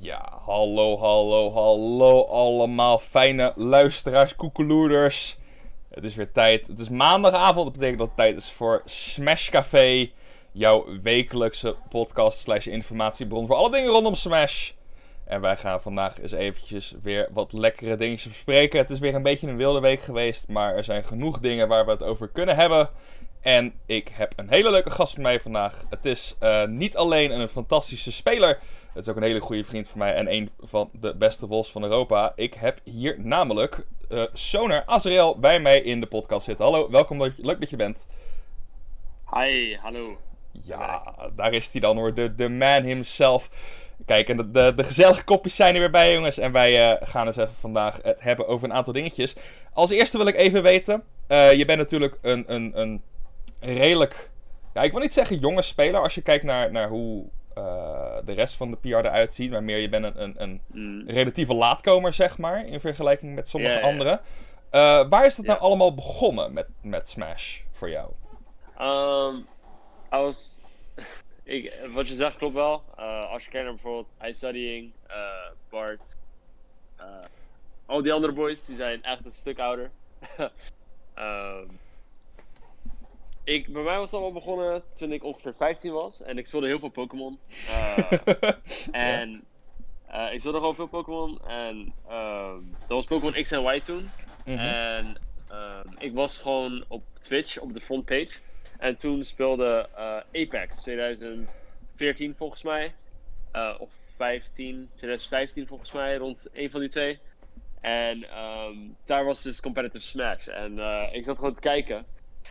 Ja, hallo, hallo, hallo allemaal fijne luisteraars, koekeloerders. Het is weer tijd. Het is maandagavond, dat betekent dat het tijd is voor Smash Café. Jouw wekelijkse podcast slash informatiebron voor alle dingen rondom Smash. En wij gaan vandaag eens eventjes weer wat lekkere dingetjes bespreken. Het is weer een beetje een wilde week geweest, maar er zijn genoeg dingen waar we het over kunnen hebben. En ik heb een hele leuke gast met mij vandaag. Het is uh, niet alleen een fantastische speler, het is ook een hele goede vriend van mij en een van de beste vols van Europa. Ik heb hier namelijk uh, Sonar Azrael bij mij in de podcast zitten. Hallo, welkom, dat je, leuk dat je bent. Hi, hallo. Ja, daar is hij dan hoor, de, de man himself. Kijk, en de, de, de, gezellige kopjes zijn er weer bij, jongens. En wij uh, gaan eens even vandaag het hebben over een aantal dingetjes. Als eerste wil ik even weten: uh, je bent natuurlijk een, een, een redelijk. Ja, ik wil niet zeggen jonge speler als je kijkt naar, naar hoe uh, de rest van de PR eruit ziet. Maar meer, je bent een, een, een mm. relatieve laatkomer, zeg maar. In vergelijking met sommige yeah, yeah. anderen. Uh, waar is het yeah. nou allemaal begonnen met, met Smash voor jou? Um, was. Ik, wat je zegt klopt wel. Uh, als je kijkt naar bijvoorbeeld High Studying, Bart. al die andere boys, die zijn echt een stuk ouder. um, ik, bij mij was het allemaal begonnen toen ik ongeveer 15 was. En ik speelde heel veel Pokémon. Uh, en uh, ik speelde gewoon veel Pokémon. En uh, dat was Pokémon X en Y toen. Mm -hmm. En ik was gewoon op Twitch op de frontpage. En toen speelde uh, Apex 2014 volgens mij. of 15, 2015 volgens mij, rond een van die twee. En um, daar was dus Competitive Smash. En ik zat gewoon te kijken.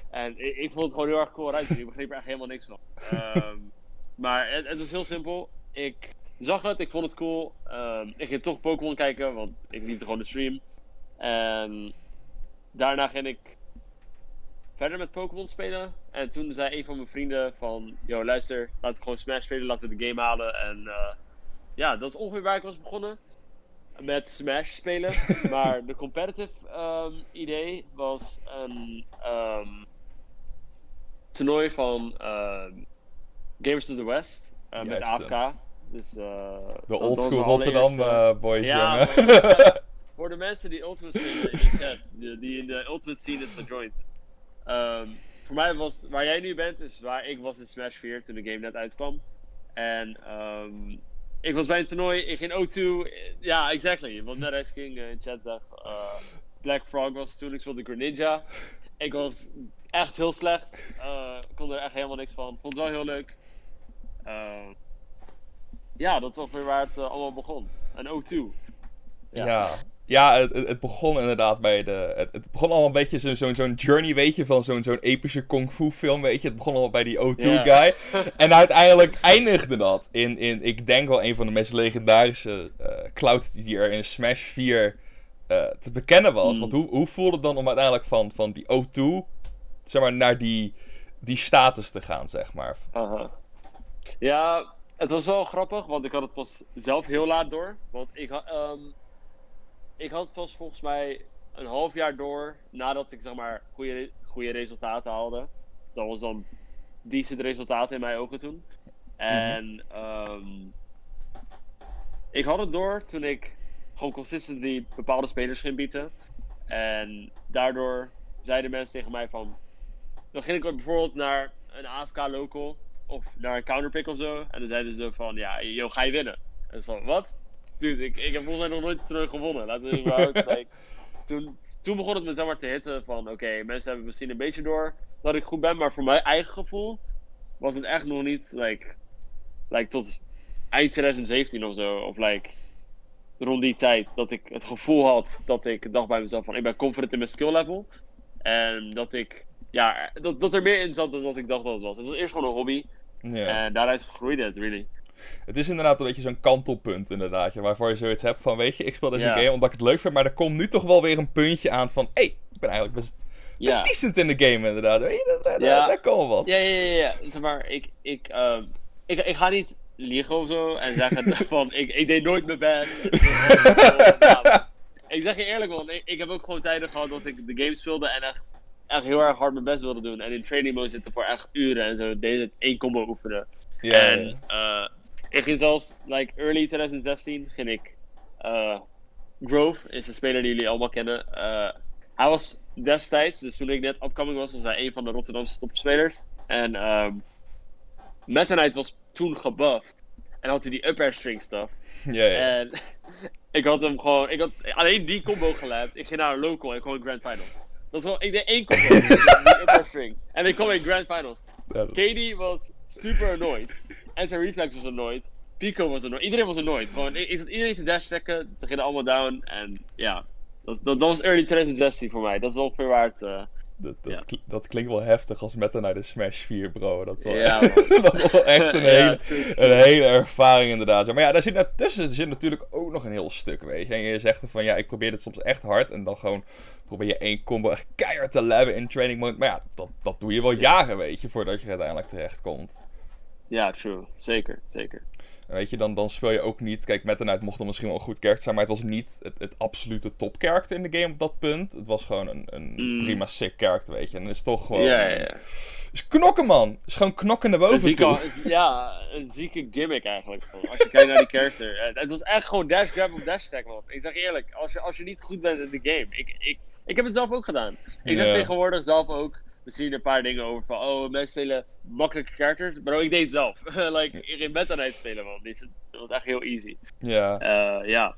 En ik, ik, vond het gewoon heel erg cool eruit zien. Ik begreep er echt helemaal niks van. um, maar het, het was heel simpel. Ik zag het, ik vond het cool. Um, ik ging toch Pokémon kijken, want ik liefde gewoon de stream. En daarna ging ik verder met Pokémon spelen. En toen zei een van mijn vrienden van... Yo, luister, laten we gewoon Smash spelen, laten we de game halen. En uh, ja, dat is ongeveer waar ik was begonnen. Met Smash spelen. maar de competitive um, idee was een um, toernooi van uh, Gamers of the West. Uh, met AFK. Dus, uh, de oldschool Rotterdam boys, ja, jongen. Voor de mensen die Ultimate spelen in die, die in de Ultimate scene is gejoind. Um, voor mij was, waar jij nu bent, is waar ik was in Smash 4 toen de game net uitkwam. En um, ik was bij een toernooi, ik ging O2. Ja, exactly. Wat net King uh, in chat. Uh, Black Frog was toen, ik speelde Greninja. Ik was echt heel slecht. Uh, kon er echt helemaal niks van. Vond het wel heel leuk. ja, dat is ongeveer waar het allemaal begon. En O2. Ja. ja. Ja, het, het, begon inderdaad bij de. Het, het begon allemaal een beetje zo'n zo, zo journey, weet je, van zo'n zo'n epische kung fu film, weet je. Het begon allemaal bij die O2 yeah. guy. en uiteindelijk eindigde dat in, in, ik denk wel een van de meest legendarische uh, clouds die er in Smash 4 uh, te bekennen was. Hmm. Mm. Want hoe, hoe voelde het dan om uiteindelijk van, van die O2, zeg maar, naar die, die status te gaan, zeg maar? Ja, het was wel grappig, want ik had het pas zelf heel laat door. Want ik. Um ik had pas volgens mij een half jaar door nadat ik zeg maar goede, goede resultaten haalde. Dat was dan decent resultaten in mijn ogen toen. En um, ik had het door toen ik gewoon consistently bepaalde spelers ging bieden. En daardoor zeiden mensen tegen mij van... Dan ging ik bijvoorbeeld naar een AFK local of naar een counterpick of zo. En dan zeiden ze van, ja, joh, ga je winnen? En zo, wat? Dude, ik, ik heb volgens mij nog nooit terug gewonnen. Laten we even like, toen, toen begon het me zeg maar te hitten van oké, okay, mensen hebben misschien een beetje door dat ik goed ben, maar voor mijn eigen gevoel was het echt nog niet like, like tot eind 2017 of zo. Of like rond die tijd dat ik het gevoel had dat ik dacht bij mezelf van ik ben confident in mijn skill level. En dat ik, ja, dat, dat er meer in zat dan wat ik dacht dat het was. Het was eerst gewoon een hobby. Yeah. En daaruit groeide het, really. Het is inderdaad een beetje zo'n kantelpunt, inderdaad. Waarvoor je zoiets hebt van, weet je, ik speel deze ja. game omdat ik het leuk vind. Maar er komt nu toch wel weer een puntje aan van, hé, hey, ik ben eigenlijk best, best ja. decent in de game, inderdaad. Weet je, daar, ja. daar, daar wat. Ja, ja, ja. ja. Zeg maar, ik, ik, um, ik, ik ga niet liegen of zo en zeggen van, ik, ik deed nooit mijn best. ik zeg je eerlijk, man, ik, ik heb ook gewoon tijden gehad dat ik de game speelde en echt, echt heel erg hard mijn best wilde doen. En in training mode zitten voor echt uren en zo, deze één combo oefenen. Ja, en, uh, Ik ging zelfs, like, early 2016 ging ik. eh, Grove is een speler die jullie allemaal kennen. Eh, hij was destijds, dus toen ik net upcoming was, was hij een van de Rotterdamse topspelers. En ehm Meta Knight was toen gebufft. En had hij die up air string stuff. Ja. En ik had hem gewoon, ik had alleen die combo gelapt. Ik ging naar een local en kwam in Grand Finals. Dat is wel, ik deed één combo. En ik kwam in Grand Finals. KD was super annoyed. En zijn reflex was annoyed. Pico was annoyed. Iedereen was annoyed. Gewoon, ik, ik zat iedereen te dash trekken. Ze gingen allemaal down. En ja, dat, dat, dat was early 2016 voor mij. Dat is ongeveer waar het... eh, Dat, dat, Ja. kl- dat klinkt wel heftig als Meta naar de Smash 4, bro. Dat wel, Ja, dat wel echt een hele, een hele ervaring inderdaad. Maar ja, daar zit tussen zit natuurlijk ook nog een heel stuk, weet je. En je zegt van, ja, ik probeer dit soms echt hard. En dan gewoon probeer je één combo echt keihard te labben in training mode. Maar ja, dat, dat doe je wel jaren, weet je, voordat je er uiteindelijk terecht komt. Ja, true. Zeker, zeker. En weet je, dan, dan speel je ook niet... Kijk, Meta Knight mocht dan misschien wel een goed character zijn... maar het was niet het, het absolute top character in de game op dat punt. Het was gewoon een, een Mm. prima sick character, weet je. En het is toch gewoon... Ja, ja, ja. is knokken, man. is gewoon knokken naar boven zieke, ja, een zieke gimmick eigenlijk. Als je kijkt naar die character. Eh, Het was echt gewoon dash grab op dash attack, man. Ik zeg eerlijk, als je, als je niet goed bent in de game. Ik, ik, ik heb het zelf ook gedaan. Ik zeg tegenwoordig zelf ook. We zien een paar dingen over van, oh, mensen spelen makkelijke characters. Maar ik deed het zelf. like, ik ging Meta Knight spelen, man. Die- Dat was echt heel easy. Ja, Eh, ja,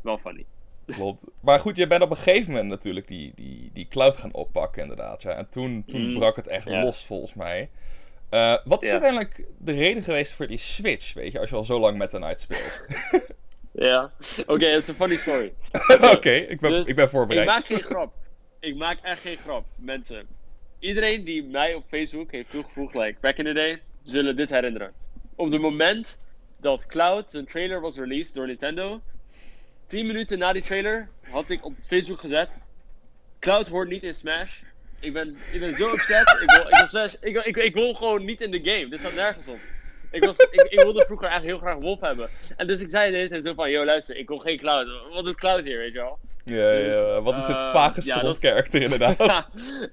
wel funny. klopt. Maar goed, je bent op een gegeven moment natuurlijk die, die, die cloud gaan oppakken, inderdaad. Ja. En toen, toen Mm. brak het echt Ja. los, volgens mij. Eh, wat is Ja. uiteindelijk de reden geweest voor die switch, weet je, als je al zo lang met de Night speelt? Ja, oké, het is een funny story. Oké, ik, ben, Dus ik ben voorbereid. Ik maak geen grap. Ik maak echt geen grap, mensen. Iedereen die mij op Facebook heeft toegevoegd, like back in the day, zullen dit herinneren. Op het moment dat Cloud zijn trailer was released door Nintendo, 10 minuten na die trailer had ik op Facebook gezet: Cloud hoort niet in Smash. Ik ben, ik ben zo upset. Ik wil, ik, wil ik, ik wil gewoon niet in de game. Dit staat nergens op. Ik, was, ik, ik wilde vroeger echt heel graag Wolf hebben. En dus ik zei de hele tijd zo van: Yo, luister, ik wil geen Cloud. Wat doet Cloud hier, weet je wel? Ja, ja, Dus, ja. Wat is het eh, vage ja, is- character inderdaad? ja,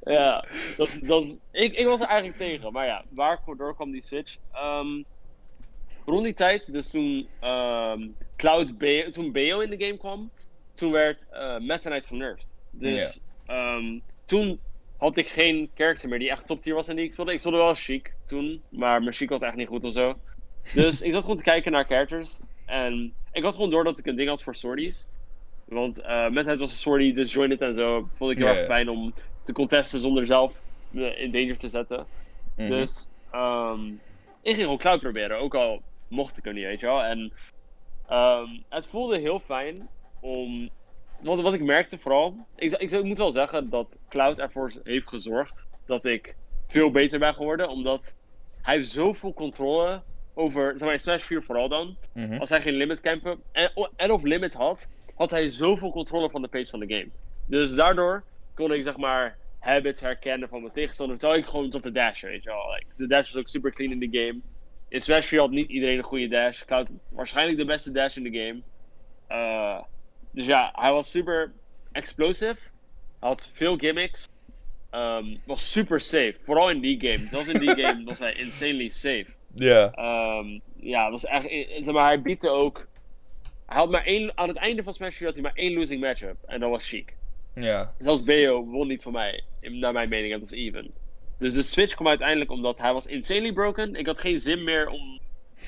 ja dat, is- dat, is- ik, ik was er eigenlijk tegen. Maar ja, waar door kwam die switch? Ehm, rond die tijd, dus toen ehm, Cloud Be toen Beo in de game kwam, toen werd eh Meta Knight genervd. Dus ehm, toen had ik geen character meer die echt top tier was en die ik speelde. Ik speelde wel Chic toen, maar mijn Chic was echt niet goed of zo. Dus ik zat gewoon te kijken naar characters. En ik had gewoon door dat ik een ding had voor sorties. Want eh met het was een sortie, disjointed en zo. Vond ik heel erg fijn om te contesten zonder zelf me in danger te zetten. Mhm. Dus ehm, ik ging gewoon cloud proberen, ook al mocht ik er niet, weet je wel. En ehm, het voelde heel fijn om. Wat, wat ik merkte vooral. Ik, ik, ik moet wel zeggen dat Cloud ervoor heeft gezorgd dat ik veel beter ben geworden. Omdat hij heeft zoveel controle over. Zeg maar, in Smash 4 vooral dan. Mhm. Als hij geen limit campen en, en of limit had, had hij zoveel controle van de pace van de game. Dus daardoor kon ik zeg maar habits herkennen van mijn tegenstander, terwijl ik gewoon tot de dash, weet je wel. Like, de dash was ook super clean in de game. In Smash 4 had niet iedereen een goede dash. Cloud waarschijnlijk de beste dash in de game. Eh, dus ja, hij was super explosive. Hij had veel gimmicks. Ehm, was super safe. Vooral in die game. Zelfs in die game was hij insanely safe. Ja, Ehm, ja, het was echt. eh, Zeg maar, hij biette ook. Hij had maar één. Aan het einde van Smash 4 had hij maar één losing matchup. En dat was Chic. ja. Zelfs BO won niet van mij. Naar mijn mening. Het was even. Dus de switch kwam uiteindelijk omdat hij was insanely broken. Ik had geen zin meer om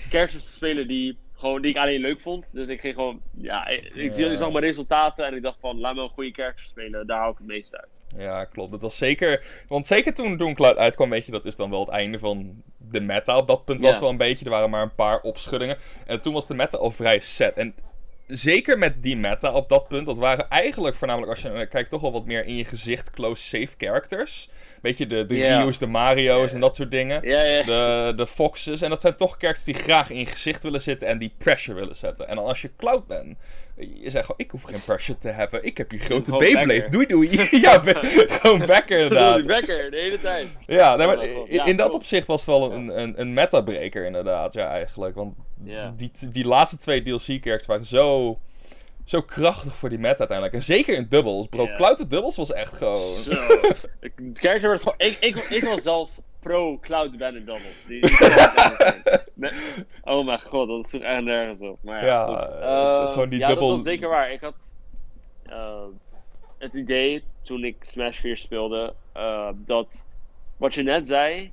characters te spelen die, gewoon, die ik alleen leuk vond. Dus ik ging gewoon. Ja, ik, Ja. zag mijn resultaten en ik dacht van. Laat me een goede character spelen. Daar hou ik het meest uit. Ja, klopt. Dat was zeker. Want zeker toen, toen Cloud uitkwam, weet je, dat is dan wel het einde van de meta. Op dat punt was Ja. het wel een beetje. Er waren maar een paar opschuddingen. En toen was de meta al vrij set. En zeker met die meta op dat punt, dat waren eigenlijk voornamelijk, als je naar kijkt, toch wel wat meer in je gezicht close safe characters. Weet je, de, de Ja. Ryu's, de Mario's en dat soort dingen. De, de Foxes. En dat zijn toch characters die graag in je gezicht willen zitten en die pressure willen zetten. En dan als je Cloud bent, je zegt gewoon, ik hoef geen pressure te hebben. Ik heb die grote Beyblade. Doei doei. ja, be- gewoon backer Die inderdaad. Becker, de hele tijd. Ja, nee, maar in, dat opzicht was het wel een, een, een meta-breaker inderdaad, ja eigenlijk. Want Die, die laatste twee DLC-characters waren zo, zo krachtig voor die meta uiteindelijk. En zeker in dubbels. Bro, Ja. Cloud dubbels was echt gewoon... Zo. Character werd gewoon. Ik, ik, ik was zelfs pro Cloud Banner doubles. Die, die. Met- oh mijn god, dat is toch echt nergens op. Maar ja, goed. Eh, gewoon die ja, dubbel- dat was zeker waar. Ik had eh, het idee toen ik Smash 4 speelde eh, dat wat je net zei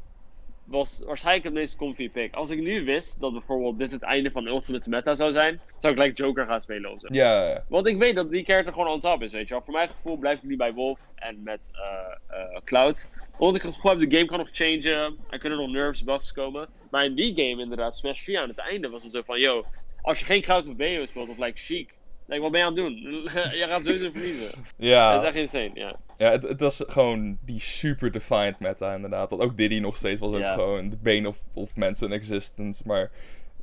was waarschijnlijk het meest comfy pick. Als ik nu wist dat bijvoorbeeld dit het einde van Ultimate Meta zou zijn, zou ik gelijk Joker gaan spelen of zo. Ja, Want ik weet dat die character gewoon on top is, weet je wel. Voor mijn gevoel blijf ik nu bij Wolf en met eh, Cloud. Want ik het gevoel heb, de game kan nog changen. Er kunnen nog nerves, buffs komen. Maar in die game inderdaad, Smash 4 aan het einde was het zo van... Yo, als je geen Cloud of Bayo speelt of like Chic... Like, wat ben je aan het doen? je gaat sowieso verliezen. Dat is ja. echt insane, ja. ja het, het was gewoon die super defiant meta inderdaad. Dat ook Diddy nog steeds was ook Ja. gewoon de bane of, of mensen existence. Maar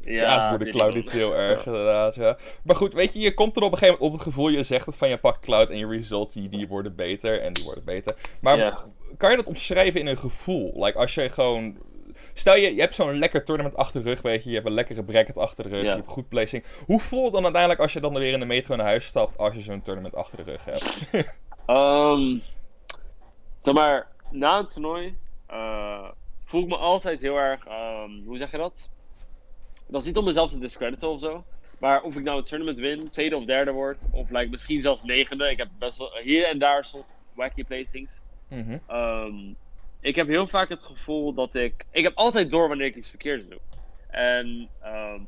Ja, ja, cloud niet heel erg inderdaad, ja. Maar goed, weet je, je komt er op een gegeven moment op het gevoel, je zegt het van je pakt cloud en je results, die, die worden beter en die worden beter. Maar Ja. kan je dat omschrijven in een gevoel? Like als je gewoon... Stel je, je hebt zo'n lekker tournament achter de rug, weet je, je hebt een lekkere bracket achter de rug, Ja. je hebt goed placing. Hoe voelt het dan uiteindelijk als je dan weer in de metro naar huis stapt als je zo'n tournament achter de rug hebt? Zeg maar, na een toernooi eh, voel ik me altijd heel erg, ehm, hoe zeg je dat? Dat is niet om mezelf te discrediten of zo. Maar of ik nou een tournament win, tweede of derde word, of like, misschien zelfs negende. Ik heb best wel hier en daar soms wacky placings. Ehm, ik heb heel vaak het gevoel dat ik. Ik heb altijd door wanneer ik iets verkeerds doe. En ehm,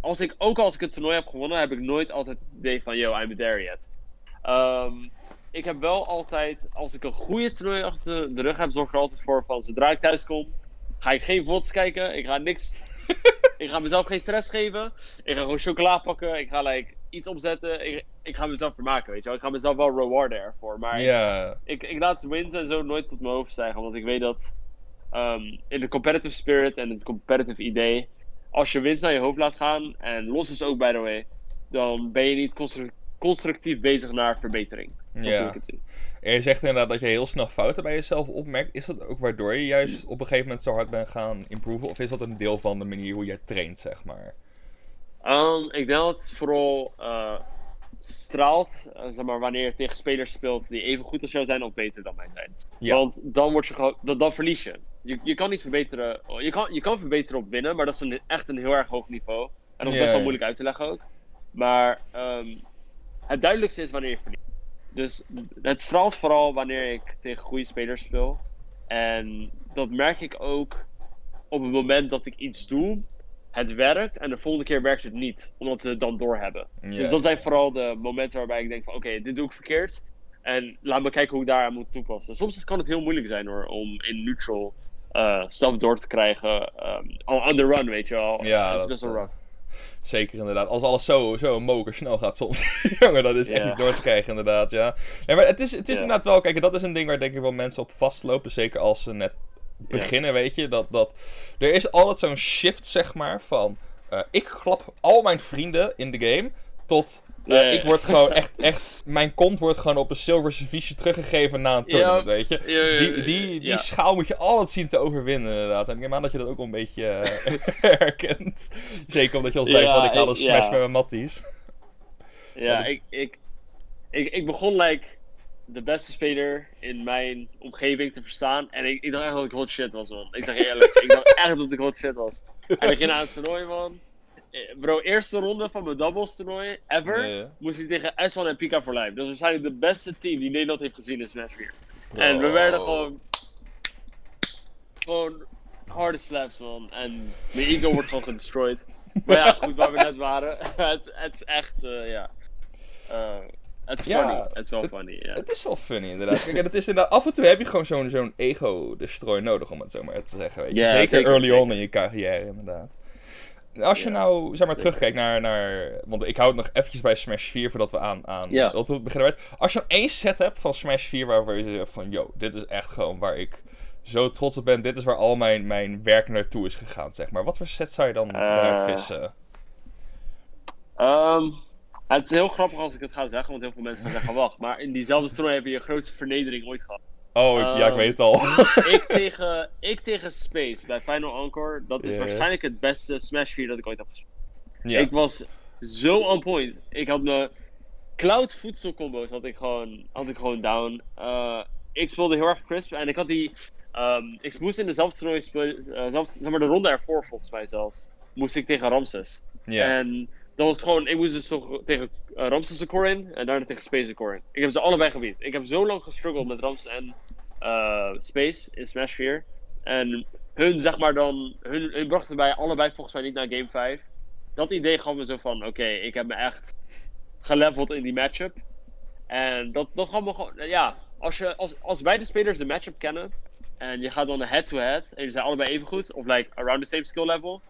als ik, ook als ik het toernooi heb gewonnen, heb ik nooit altijd het idee van: yo, I'm there yet. Ehm, ik heb wel altijd, als ik een goede toernooi achter de rug heb, zorg ik er altijd voor van zodra ik thuis kom, ga ik geen VODs kijken. Ik ga niks. ik ga mezelf geen stress geven. Ik ga gewoon chocola pakken. Ik ga like, iets opzetten. Ik, ik ga mezelf vermaken, weet je wel. Ik ga mezelf wel rewarden ervoor. Maar ik, ik laat wins en zo nooit tot mijn hoofd stijgen. Want ik weet dat ehm, in de competitive spirit en het competitive idee. Als je wins naar je hoofd laat gaan. En los is ook by the way. Dan ben je niet constru- constructief bezig naar verbetering. Ja. ik het zie. En je zegt inderdaad dat je heel snel fouten bij jezelf opmerkt. Is dat ook waardoor je juist op een gegeven moment zo hard bent gaan improven? Of is dat een deel van de manier hoe jij traint, zeg maar? Ehm, ik denk dat het vooral eh, straalt. eh, zeg maar, wanneer je tegen spelers speelt die even goed als jou zijn of beter dan mij zijn. Ja. Want dan, word je gewoon, dan, dan verlies je. je. Je kan niet verbeteren. Je kan, je kan verbeteren op winnen, maar dat is een, echt een heel erg hoog niveau. En dat is best wel moeilijk uit te leggen ook. Maar ehm, het duidelijkste is wanneer je verliest. Dus het straalt vooral wanneer ik tegen goede spelers speel. En dat merk ik ook op het moment dat ik iets doe. Het werkt en de volgende keer werkt het niet, omdat ze het dan doorhebben. Ja. Dus dat zijn vooral de momenten waarbij ik denk van oké, dit doe ik verkeerd. En laat me kijken hoe ik daaraan moet toepassen. Soms kan het heel moeilijk zijn hoor, om in neutral stuff door te krijgen. ehm, on the run, weet je wel. Ja, het is best wel eh, rough. Zeker inderdaad. Als alles zo, zo moker snel gaat soms. Jongen, dat is echt niet door te krijgen inderdaad, ja. Nee, maar het is, het is inderdaad wel, kijk, dat is een ding waar denk ik wel mensen op vastlopen. Zeker als ze net beginnen, weet je. Dat, dat, er is altijd zo'n shift, zeg maar, van... eh, ik klap al mijn vrienden in de game tot... eh, Ja, ja. Ik word gewoon echt, echt... Mijn kont wordt gewoon op een zilver serviesje teruggegeven na een tournament, weet je. Die, die, die schaal moet je altijd zien te overwinnen, inderdaad. En ik neem aan dat je dat ook wel een beetje eh, herkent. Zeker omdat je al zei van ik haal een smash met mijn matties. Ja, Ja, ik, ik, ik, ik begon like de beste speler in mijn omgeving te verstaan. En ik, ik dacht echt dat ik hot shit was, man. Ik zeg eerlijk, ik dacht echt dat ik hot shit was. En ik ging aan het toernooi, man. Eh, Bro, eerste ronde van mijn doubles toernooi ever. Ja. Moest ik tegen S1 en Pika voor. Dat is waarschijnlijk de beste team die Nederland heeft gezien in Smash 4. En we werden gewoon. Gewoon harde slaps, man. En mijn ego wordt gewoon gedestroyed. Maar ja, goed, waar we net waren. het, het is echt, eh, ja. Eh, het is Ja, funny. Het is wel het- funny, ja. Het is wel funny inderdaad. Kijk, en het is inderdaad, af en toe heb je gewoon zo'n zo'n ego-destroy nodig, om het zo maar te zeggen. Weet je. Zeker, zeker, early on in je carrière, inderdaad. Als je Ja, nou, zeg maar, terugkijkt naar, naar... Want ik hou het nog eventjes bij Smash 4 voordat we aan, aan Ja. dat we beginnen met. Als je dan één set hebt van Smash 4 waarvoor je zegt van... Yo, dit is echt gewoon waar ik zo trots op ben. Dit is waar al mijn, mijn werk naartoe is gegaan, zeg maar. Wat voor set zou je dan Eh, eruit vissen? Ehm, het is heel grappig als ik het ga zeggen, want heel veel mensen gaan zeggen: wacht, maar in diezelfde toernooi heb je je grootste vernedering ooit gehad. Oh, ik- ja, ik ehm, weet het al. ik, tegen, ik tegen Space bij Final Encore, dat is waarschijnlijk het beste Smash 4 dat ik ooit heb gespeeld. Ik was zo on point. Ik had mijn cloud voedselcombos had ik gewoon, had ik gewoon down. Eh, ik speelde heel erg crisp en ik had die Ehm, ik moest in dezelfde toernooi spelen, eh, zelfs, zeg maar de ronde ervoor volgens mij zelfs, moest ik tegen Ramses. Ja. En dat was gewoon, ik moest dus tegen uh, Ramses in en daarna tegen Space een core in. Ik heb ze allebei gebied. Ik heb zo lang gestruggeld met Ramses en uh, Space in Smash 4. En hun, zeg maar dan, hun, brachten mij allebei volgens mij niet naar game 5. Dat idee gaf me zo van, oké, ik heb me echt geleveld in die matchup. En dat, dat gaf me gewoon, ja, als, je, als, als beide spelers de matchup kennen en je gaat dan head-to-head -head, en je zijn allebei even goed, of like around the same skill level,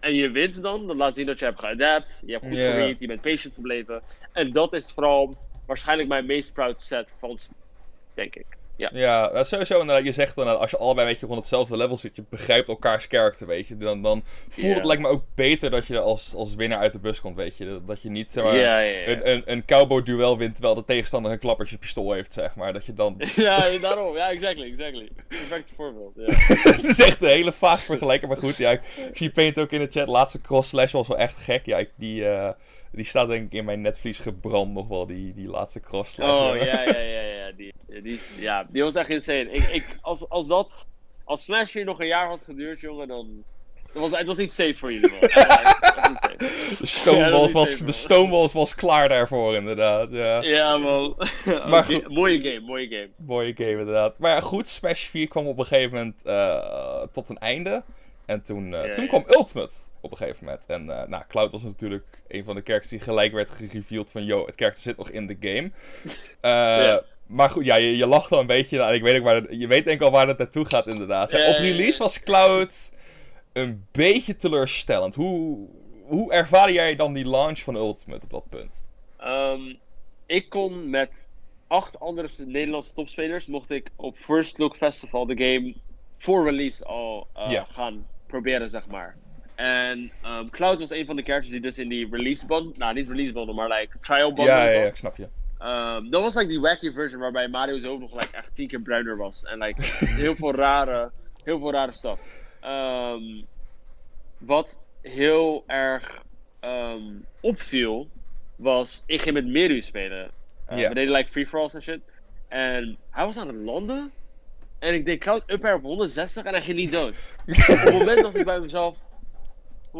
en je wint dan, dan laat zien dat je hebt geadapt, je hebt goed yeah. je bent patient gebleven. En dat is vooral waarschijnlijk mijn meest proud set van, denk ik. Ja, ja sowieso inderdaad. Je zegt dan, als je allebei weet je, gewoon hetzelfde level zit, je begrijpt elkaars karakter, weet je. Dan, dan voelt yeah. het lijkt me ook beter dat je als, als winnaar uit de bus komt, weet je. Dat je niet, zeg maar, ja, ja, ja. Een, een, een cowboy-duel wint terwijl de tegenstander een klappertje pistool heeft, zeg maar. Dat je dan... ja, daarom. Ja, exactly, exactly. Perfect voorbeeld, ja. het is echt een hele vaag vergelijking, maar goed. Ja, ik, ik zie Paint ook in de chat. Laatste cross-slash was wel echt gek. Ja, ik, die... Uh, die staat denk ik in mijn netvlies gebrand nog wel, die, die laatste cross. Oh, ja, ja, ja, ja. Die, die, ja, die was echt insane. Ik, ik, als, als dat, als Smash hier nog een jaar had geduurd, jongen, dan... Het was, het was niet safe voor jullie, man. de Stoneballs, ja, was, safe, de Stoneballs was klaar daarvoor, inderdaad. Ja, ja man. maar mooie game, mooie game. Mooie game, inderdaad. Maar ja, goed, Smash 4 kwam op een gegeven moment uh, tot een einde. En toen, uh, ja, toen kwam Ultimate op een gegeven moment. En uh, nou, Cloud was natuurlijk een van de characters die gelijk werd gereveeld van... Yo, het karakter zit nog in de game. Uh, ja. Maar goed, ja, je, je lacht al een beetje. Nou, ik weet ook waar je weet denk al waar het naartoe gaat inderdaad. Ja, op release was Cloud een beetje teleurstellend. Hoe, hoe ervaarde jij dan die launch van Ultimate op dat punt? Um, ik kon met acht andere Nederlandse topspelers... mocht ik op First Look Festival de game voor release al uh, yeah. gaan proberen, zeg maar. En um, Cloud was een van de characters die dus in die release bond, nou niet release bond, maar like trial bond ja, ja, ja, ik snap je. Um, dat was like die wacky version waarbij Mario zo nog like, echt tien keer bruiner was. En like heel veel rare, heel veel rare stuff. Um, wat heel erg opviel, was ik ging met Meru spelen. Uh, yeah. We deden like free-for-alls en shit. En hij was aan het landen. En ik deed Cloud up air op 160 en hij ging niet dood. op het moment dacht ik bij mezelf,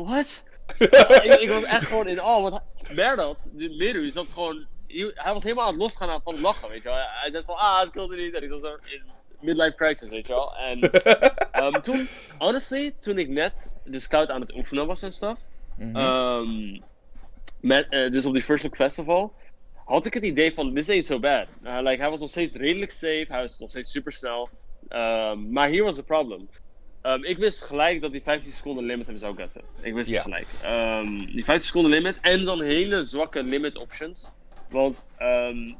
what? ik, ik, was echt gewoon in awe. Want Merdat, Meru, zat gewoon. Hij was helemaal aan het losgaan van het lachen, weet je wel. Hij dacht van, ah, het kilde niet. En ik zat er in midlife crisis, weet je wel. En um, toen, honestly, toen ik net de scout aan het oefenen was en stuff. Mm -hmm. um, met, uh, dus op die First Look Festival. Had ik het idee van, this ain't so bad. Uh, like, hij was nog steeds redelijk safe. Hij was nog steeds super snel. Um, maar hier was het probleem. Um, ik wist gelijk dat die 15 seconden limit hem zou getten. Ik wist Ja. het gelijk. Um, die 15 seconden limit en dan hele zwakke limit options. Want um,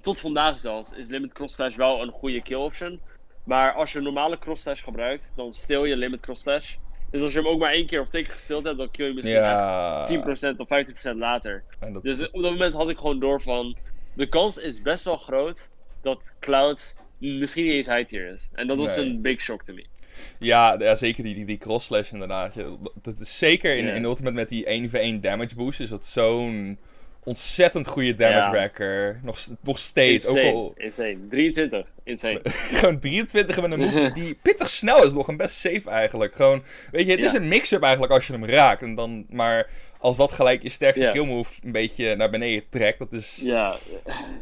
tot vandaag zelfs is limit cross slash wel een goede kill option. Maar als je een normale cross slash gebruikt, dan stil je limit cross slash. Dus als je hem ook maar één keer of twee keer gestild hebt, dan kill je misschien Ja. echt 10% of 15% later. Dat, Dus op dat moment had ik gewoon door van... De kans is best wel groot dat Cloud misschien niet eens high tier is. En dat was Nee. een big shock to me. Ja, ja, zeker die, die, die cross slash inderdaad. Dat is zeker in, in Ultimate met die 1v1 damage boost is dat zo'n ontzettend goede damage Ja. racker. Nog, nog steeds. Ook Insane, al insane. 23, insane. gewoon 23 met een move die pittig snel is nog en best safe eigenlijk. Gewoon, weet je, het is een mix-up eigenlijk als je hem raakt. En dan, maar als dat gelijk je sterkste Ja. kill move een beetje naar beneden trekt, dat is, Ja,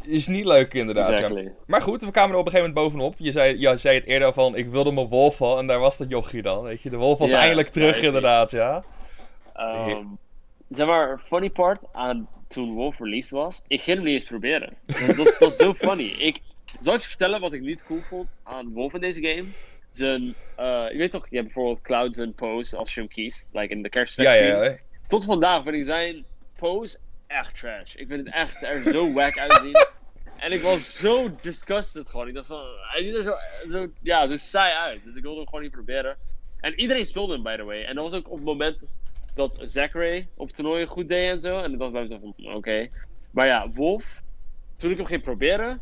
is niet leuk inderdaad. ja. Maar goed, we kwamen er op een gegeven moment bovenop. Je zei, ja, zei het eerder van, ik wilde mijn wolf al. En daar was dat jochie dan, weet je. De wolf was eindelijk terug inderdaad, ja. Ehm, zeg maar, funny part aan toen Wolf released was, ik ging hem niet eens proberen. Dat, dat, is- dat is zo funny. Ik, zal ik je vertellen wat ik niet cool vond aan Wolf in deze game? Zijn, eh, je weet toch, je hebt bijvoorbeeld Cloud zijn pose als je hem kiest, like in de Ja, ja. Tot vandaag vind ik zijn pose echt trash. Ik vind het echt er zo wack uitzien. En ik was zo disgusted gewoon. Ik dacht van, hij ziet er zo, zo, ja, zo saai uit. Dus ik wilde hem gewoon niet proberen. En iedereen speelde hem, by the way. En dat was ook op het moment dat Zachary op toernooien goed deed en zo. En ik dacht bij mezelf van, oké. Maar ja, Wolf, toen ik hem ging proberen,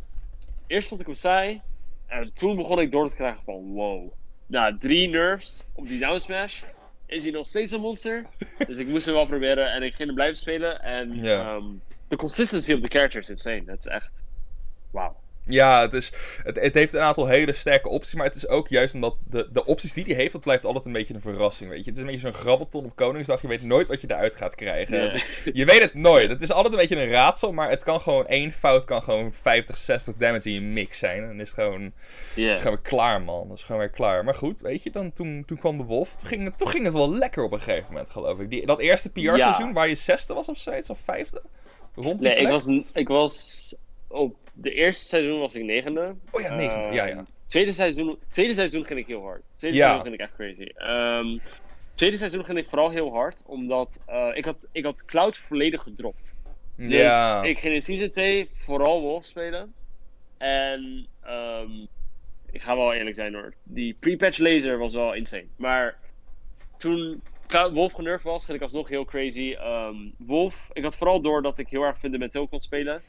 eerst vond ik hem saai. En toen begon ik door te krijgen van, wow. Na drie nerfs op die down smash, is hij nog steeds een monster. dus ik moest hem wel proberen en ik ging hem blijven spelen. En ehm, de consistency op de character is insane. Dat is echt, wauw. Ja, het, is, het, het heeft een aantal hele sterke opties, maar het is ook juist omdat de, de opties die hij heeft, dat blijft altijd een beetje een verrassing, weet je. Het is een beetje zo'n grabbelton op Koningsdag, je weet nooit wat je eruit gaat krijgen. Nee. Het is- je weet het nooit. Het is altijd een beetje een raadsel, maar het kan gewoon één fout, kan gewoon 50, 60 damage in je mix zijn. En dan is het gewoon, Ja. is gewoon weer klaar, man. Dat is gewoon weer klaar. Maar goed, weet je, dan, toen, toen kwam de Wolf. Toen ging, het, toen ging het wel lekker op een gegeven moment, geloof ik. Die, dat eerste PR-seizoen, Ja. waar je zesde was of zoiets, of vijfde? Rond die Nee, ik was, ik was op de eerste seizoen was ik negende. Oh ja, negende, Ehm, ja, ja. Tweede seizoen, tweede seizoen ging ik heel hard. Tweede Ja. seizoen ging ik echt crazy. Ehm, tweede seizoen ging ik vooral heel hard, omdat eh, ik, had, ik had Cloud volledig gedropt. Dus ja. ik ging in season 2 vooral Wolf spelen. En ehm, ik ga wel eerlijk zijn hoor. Die pre-patch laser was wel insane. Maar toen Cloud- Wolf genervd was, ging ik alsnog heel crazy. Ehm, Wolf, ik had vooral door dat ik heel erg fundamenteel kon spelen.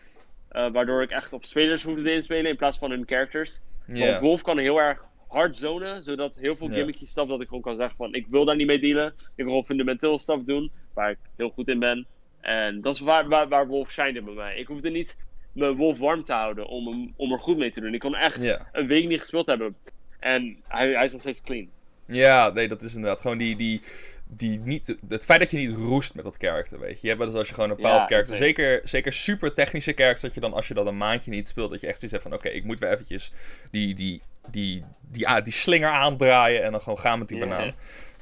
Eh, waardoor ik echt op spelers hoefde inspelen in plaats van hun characters. Want Wolf kan heel erg hard zonen, zodat heel veel gimmicky stuff dat ik gewoon kan zeggen van ik wil daar niet mee dealen. Ik wil gewoon fundamenteel stuff doen, waar ik heel goed in ben. En dat is waar, waar, waar Wolf shined bij mij. Ik hoefde niet mijn Wolf warm te houden om, hem, om er goed mee te doen. Ik kon echt een week niet gespeeld hebben. En hij, hij is nog steeds clean. Ja, nee, dat is inderdaad gewoon die, die, die niet, het feit dat je niet roest met dat karakter, weet je. Je hebt wel eens als je gewoon een bepaald Ja, karakter, zeker. zeker, super technische characters, dat je dan als je dat een maandje niet speelt, dat je echt zoiets hebt van, oké, ik moet weer eventjes die, die, die, die, ah, die slinger aandraaien en dan gewoon gaan met die banaan.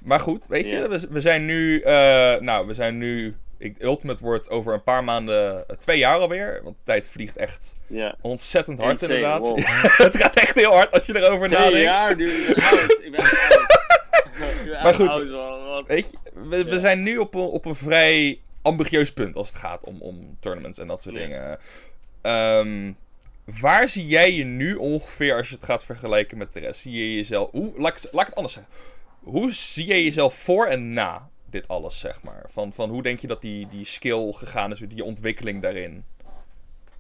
Maar goed, weet je, we, we zijn nu, eh, nou, we zijn nu, ik, Ultimate wordt over een paar maanden eh, twee jaar alweer, want de tijd vliegt echt ontzettend hard Insane, inderdaad. wow. het gaat echt heel hard als je erover Twee nadenkt. jaar, dude. Ik ben oud. Ik ben echt oud. Ik ben echt Maar goed. oud, man. Wat- Weet je, we, zijn nu op een, op een vrij ambitieus punt als het gaat om, om tournaments en dat soort Ja. dingen. Ehm, waar zie jij je nu ongeveer als je het gaat vergelijken met de rest? Zie je jezelf. Hoe, laat, ik, het- laat ik het anders zeggen. Hoe zie je jezelf voor en na dit alles, zeg maar? Van, van hoe denk je dat die, die skill gegaan is, die ontwikkeling daarin?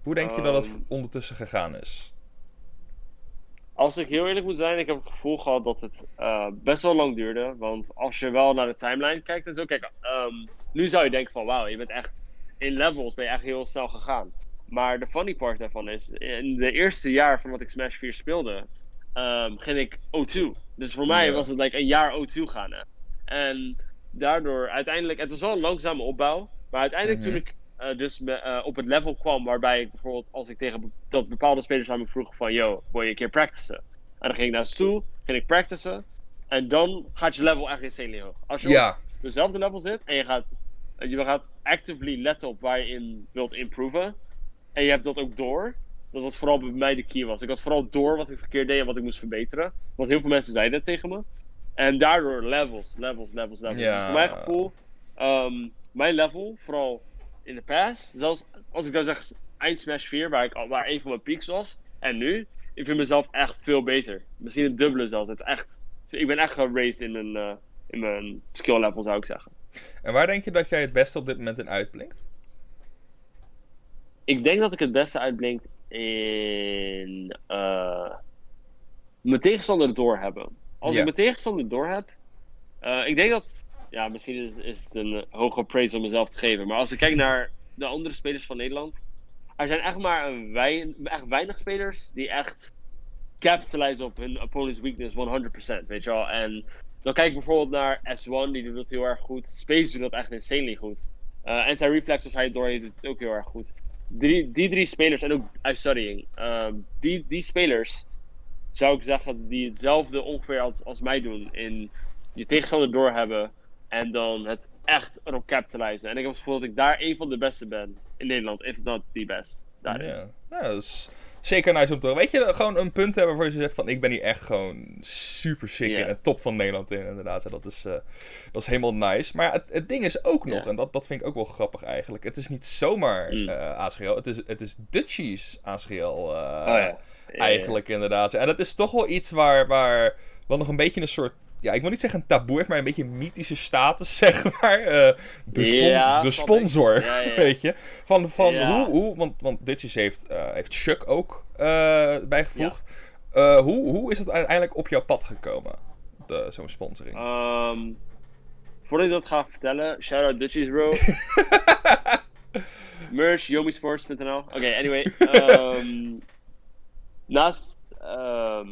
Hoe denk je dat het Ehm. ondertussen gegaan is? Als ik heel eerlijk moet zijn, ik heb het gevoel gehad dat het eh, best wel lang duurde. Want als je wel naar de timeline kijkt en zo, kijk, ehm, nu zou je denken van wauw, je bent echt in levels ben je echt heel snel gegaan. Maar de funny part daarvan is, in de eerste jaar van dat ik Smash 4 speelde, ehm, ging ik O2. Dus voor mij was het like een jaar O2 gaan. Hè. En daardoor uiteindelijk, het was wel een langzame opbouw, maar uiteindelijk Mhm. toen ik eh, dus eh, op het level kwam waarbij ik bijvoorbeeld als ik tegen be- dat bepaalde spelers aan me vroeg van yo, wil je een keer practicen? En dan ging ik naar ze toe, ging ik practicen en dan gaat je level echt insanely hoog. Als je op dezelfde level zit en je gaat, je gaat actively letten op waar je in wilt improven en je hebt dat ook door, dat was vooral bij mij de key was. Ik had vooral door wat ik verkeerd deed en wat ik moest verbeteren. Want heel veel mensen zeiden dat tegen me. En daardoor levels, levels, levels, levels. Ja. Dus voor mijn gevoel, ehm, mijn level, vooral in de past, zelfs als ik dan zeg eind Smash 4, waar, ik, al- waar een van mijn peaks was, en nu, ik vind mezelf echt veel beter. Misschien het dubbele zelfs. Het echt, ik ben echt geraced in mijn, eh, in mijn skill level, zou ik zeggen. en waar denk je dat jij het beste op dit moment in uitblinkt? Ik denk dat ik het beste uitblink in eh, mijn tegenstander doorhebben. Als ik mijn tegenstander doorheb, eh ik denk dat, ja, misschien is, is het een hoge praise om mezelf te geven, maar als ik kijk naar de andere spelers van Nederland, er zijn echt maar een wei- echt weinig spelers die echt capitalize op hun opponent's weakness 100%, weet je wel. En dan kijk ik bijvoorbeeld naar S1, die doet dat heel erg goed. Space doet dat echt insanely goed. Eh Anti-Reflex, als hij het door heeft, doet het ook heel erg goed. Drie, die drie spelers, en ook iStudying, ehm die, die spelers zou ik zeggen die hetzelfde ongeveer als, als mij doen. In je tegenstander doorhebben en dan het echt erop capitalizen. En ik heb het gevoel dat ik daar een van de beste ben in Nederland, if not the best. Daarin. Ja, nou, dat is zeker nice om te horen. Weet je, gewoon een punt hebben waarvoor je zegt van... ik ben hier echt gewoon super sick in en top van Nederland in, inderdaad. En dat is, eh, dat is helemaal nice. Maar het, het ding is ook nog, en dat, dat vind ik ook wel grappig eigenlijk... het is niet zomaar Mm. eh ASGL, het is, het is Dutchies ASGL eh, Oh ja. eigenlijk inderdaad. En dat is toch wel iets waar, waar wel nog een beetje een soort... Ja, ik wil niet zeggen een taboe heeft, maar een beetje een mythische status, zeg maar. Eh, de, spon- Ja, de ik. sponsor, Ja, weet je. Van, van hoe, hoe, want, want Ditches heeft, eh heeft Chuck ook eh, bijgevoegd. Hoe, hoe is het uiteindelijk op jouw pad gekomen, zo'n sponsoring? Ehm, voordat ik dat ga vertellen, shout out Dutchies bro. Merch, yomisports.nl. Oké, anyway. ehm, naast. ehm,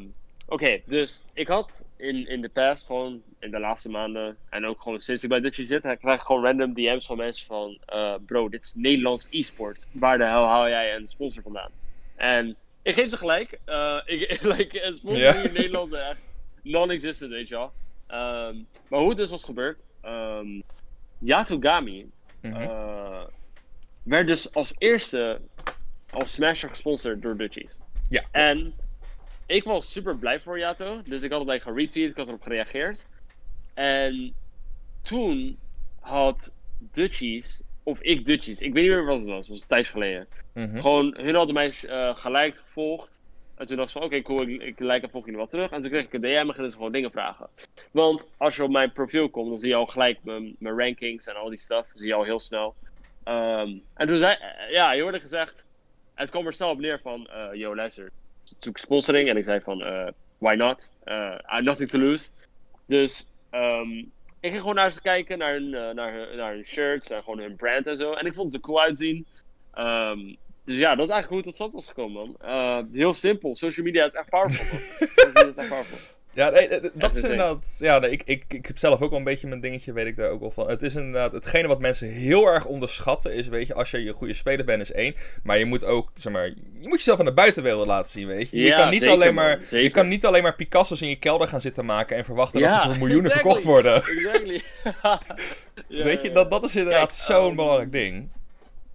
Oké, dus ik had in, in de past gewoon in de laatste maanden en ook gewoon sinds ik bij Dutchie zit, krijg ik gewoon random DM's van mensen van eh, bro, dit is Nederlands e-sport. Waar de hel haal jij een sponsor vandaan? En ik geef ze gelijk. eh ik, like, een sponsor in Nederland is echt non-existent, weet je wel. Ehm, maar hoe het dus was gebeurd, ehm Yatogami Mhm. eh, werd dus als eerste als Smasher gesponsord door Dutchies. Ja. En ik was super blij voor Yato, dus ik had het like, geretweet, ik had erop gereageerd. En toen had Dutchies, of ik Dutchies, ik weet niet meer wat het was, het was een tijd geleden. Mhm. Gewoon, hun hadden mij eh gelijk gevolgd. En toen dacht ik van, oké, cool, ik, ik like en volg jullie wel terug. En toen kreeg ik een DM en gingen ze gewoon dingen vragen. Want als je op mijn profiel komt, dan zie je al gelijk mijn, mijn rankings en al die stuff. zie je al heel snel. Ehm, en toen zei, ja, je hoorde gezegd, het kwam er snel op neer van, eh yo, luister, zoek sponsoring. En ik zei van, eh, why not? Eh, I have nothing to lose. Dus ehm, ik ging gewoon naar ze kijken, naar hun, eh, naar, naar hun shirts en gewoon hun brand en zo. En ik vond het er cool uitzien. Ehm, dus ja, dat is eigenlijk hoe het tot stand was gekomen, man. Heel simpel. Social media is echt powerful, man. Social media is echt powerful. Ja, nee, dat is insane. inderdaad. Ja, nee, ik, ik, ik heb zelf ook wel een beetje mijn dingetje, weet ik daar ook wel van. Het is inderdaad. Hetgene wat mensen heel erg onderschatten is, weet je, als je je goede speler bent, is één. Maar je moet ook, zeg maar, je moet jezelf aan de buitenwereld laten zien, weet je. Je kan niet zeker, alleen maar. Je kan niet alleen maar Picasso's in je kelder gaan zitten maken en verwachten dat ze voor miljoenen exactly. verkocht worden. Exactly. Ja, weet je, dat, dat is inderdaad zo'n ehm, belangrijk ding.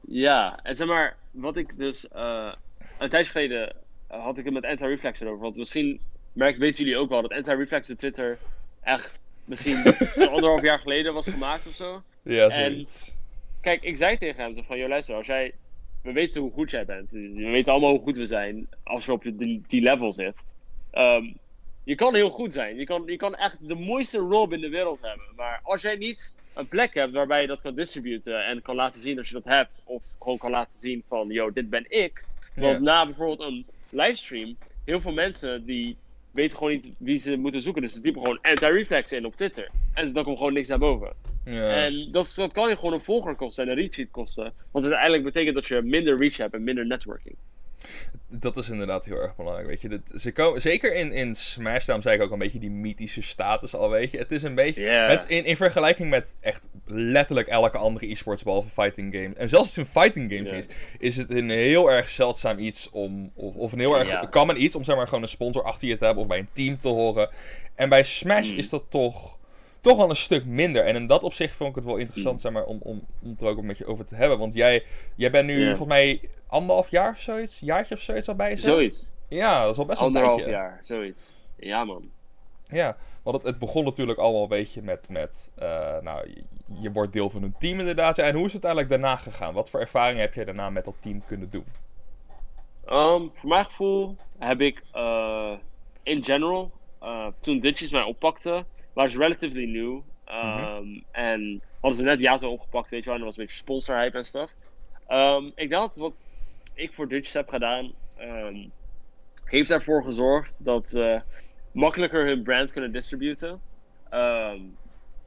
Ja, en zeg maar, wat ik dus eh, een tijdje geleden had ik het met Anti-Reflex erover. Want misschien merk, weten jullie ook wel dat Anti-Reflex de Twitter echt misschien een anderhalf jaar geleden was gemaakt of zo. Ja, en- zoiets. Kijk, ik zei tegen hem van, joh luister, als jij, we weten hoe goed jij bent. We weten allemaal hoe goed we zijn als je op die, die level zit. Ehm, je kan heel goed zijn. Je kan, je kan echt de mooiste rob in de wereld hebben. Maar als jij niet een plek hebt waarbij je dat kan distributen en kan laten zien dat je dat hebt. Of gewoon kan laten zien van, yo, dit ben ik. Want na bijvoorbeeld een livestream, heel veel mensen die weten gewoon niet wie ze moeten zoeken. Dus ze typen gewoon anti-reflex in op Twitter. En dan komt gewoon niks naar boven. Ja. En dat, dat kan je gewoon een volger kosten en een retweet kosten. Want uiteindelijk betekent dat je minder reach hebt en minder networking. Dat is inderdaad heel erg belangrijk, weet je. Dat, ze komen, zeker in, in Smash, daarom zei ik ook een beetje die mythische status al, weet je. Het is een beetje... Ja. Het is in, in vergelijking met echt letterlijk elke andere e-sports behalve fighting games. En zelfs als het een fighting games is, is het een heel erg zeldzaam iets om... Of, of een heel erg Ja. common iets om zeg maar gewoon een sponsor achter je te hebben of bij een team te horen. En bij Smash Mm. is dat toch... Toch wel een stuk minder. En in dat opzicht vond ik het wel interessant Mm. zeg maar, om, om, om het er ook met je over te hebben. Want jij, jij bent nu volgens mij anderhalf jaar of zoiets, jaartje of zoiets al bij jezelf. Zoiets. Ja, dat is al best wel een Anderhalf jaar, zoiets. Ja, man. Ja, want het, het begon natuurlijk allemaal een beetje met, met eh, nou, je, je wordt deel van een team inderdaad. Ja, en hoe is het eigenlijk daarna gegaan? Wat voor ervaring heb jij daarna met dat team kunnen doen? Um, voor mijn gevoel heb ik eh, in general, eh, toen Ditches mij oppakte, ze relatively new. Um, En hadden ze net Yato opgepakt, weet je wel, en er was een beetje sponsor hype en stuff. Um, ik denk dat wat ik voor Ditches heb gedaan, um, heeft ervoor gezorgd dat ze makkelijker hun brand kunnen distributen. Um,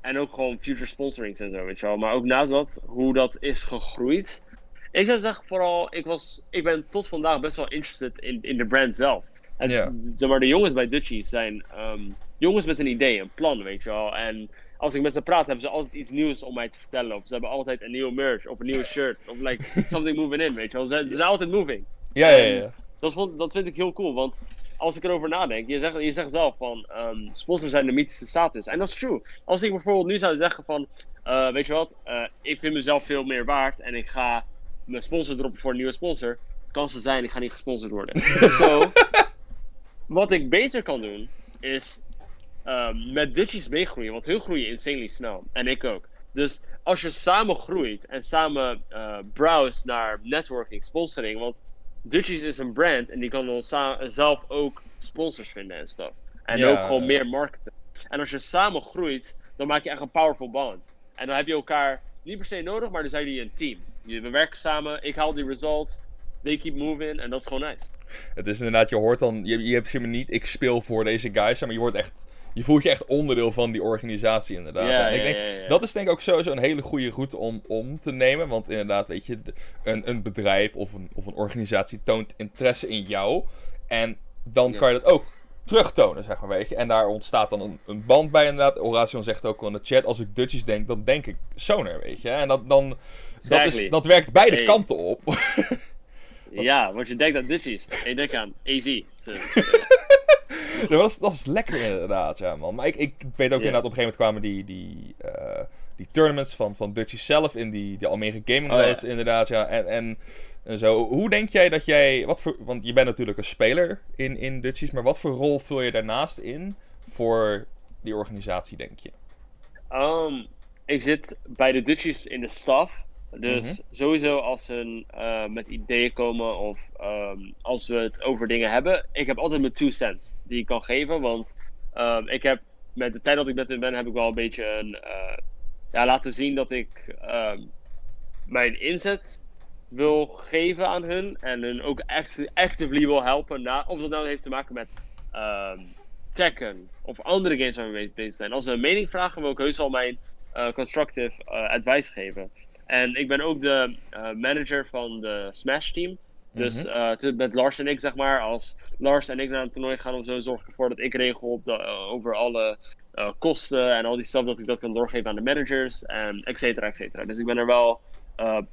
en ook gewoon future sponsorings en zo, weet je wel. Maar ook naast dat, hoe dat is gegroeid. Ik zou zeggen vooral, ik, was, ik ben tot vandaag best wel interested in, in de brand zelf. En Ja. zeg maar, de jongens bij Dutchies zijn ehm, jongens met een idee, een plan, weet je wel. En als ik met ze praat, hebben ze altijd iets nieuws om mij te vertellen. Of ze hebben altijd een nieuwe merch, of een nieuwe shirt, of like something moving in, weet je wel. Ze, ze zijn altijd moving. Ja, ja, ja. Dat, vond, dat vind ik heel cool, want als ik erover nadenk, je zegt, je zegt zelf van ehm sponsors zijn de mythische status. En dat is true. Als ik bijvoorbeeld nu zou zeggen van, eh, weet je wat, eh, ik vind mezelf veel meer waard en ik ga mijn sponsor droppen voor een nieuwe sponsor, kan ze zijn, ik ga niet gesponsord worden. Zo, wat ik beter kan doen, is ehm, met Dutchies meegroeien, want hun groeien insanely snel. En ik ook. Dus als je samen groeit en samen eh browse naar networking, sponsoring, want Dutchies is een brand en die kan dan zelf ook sponsors vinden en stuff. En Ja. ook gewoon meer marketen. En als je samen groeit, dan maak je echt een powerful bond. En dan heb je elkaar niet per se nodig, maar dan zijn jullie een team. Je- We werken samen, ik haal die results, they keep moving en dat is gewoon nice. Het is inderdaad, je hoort dan, je, je hebt zeg maar niet, ik speel voor deze guys, maar je wordt echt, je voelt je echt onderdeel van die organisatie inderdaad. Ja, en ik denk, ja, ja. dat is denk ik ook sowieso een hele goede route om, om te nemen, want inderdaad, weet je, een, een bedrijf of een, of een organisatie toont interesse in jou. En dan kan je dat ook terugtonen, zeg maar, weet je. En daar ontstaat dan een, een band bij inderdaad. Horation zegt ook al in de chat, als ik Dutchies denk, dan denk ik Sonar, weet je. En dat, dan, dat, is, dat werkt beide Hey. kanten op. Ja, want je denkt aan ditjes. En je denkt aan AZ. Dat, was, dat is lekker inderdaad, ja man. Maar ik, ik weet ook inderdaad, op een gegeven moment kwamen die, die, eh, die tournaments van, van Dutchies zelf in die, die Almere Gaming Oh, ja. Loads inderdaad, ja. En, en, en zo, hoe denk jij dat jij, wat voor, want je bent natuurlijk een speler in, in Dutchies, maar wat voor rol vul je daarnaast in voor die organisatie, denk je? Um, ik zit bij de Dutchies in de staf. Dus Mhm. sowieso als ze eh, met ideeën komen of ehm, als we het over dingen hebben. Ik heb altijd mijn two cents die ik kan geven. Want ehm, ik heb met de tijd dat ik met hen ben, heb ik wel een beetje een, eh, ja, laten zien dat ik ehm, mijn inzet wil geven aan hun. En hun ook act actively wil helpen. Na, of dat nou heeft te maken met Tekken of andere games waar we mee bezig zijn. Als ze een mening vragen, wil ik heus al mijn eh, constructive advice geven. En ik ben ook de eh, manager van de Smash team. Dus het- met Lars en ik, zeg maar, als Lars en ik naar een toernooi gaan of zo, zorg ik ervoor dat ik regel op de, eh, over alle kosten en al die stuff, dat ik dat kan doorgeven aan de managers, en et cetera, et cetera. Dus ik ben er wel,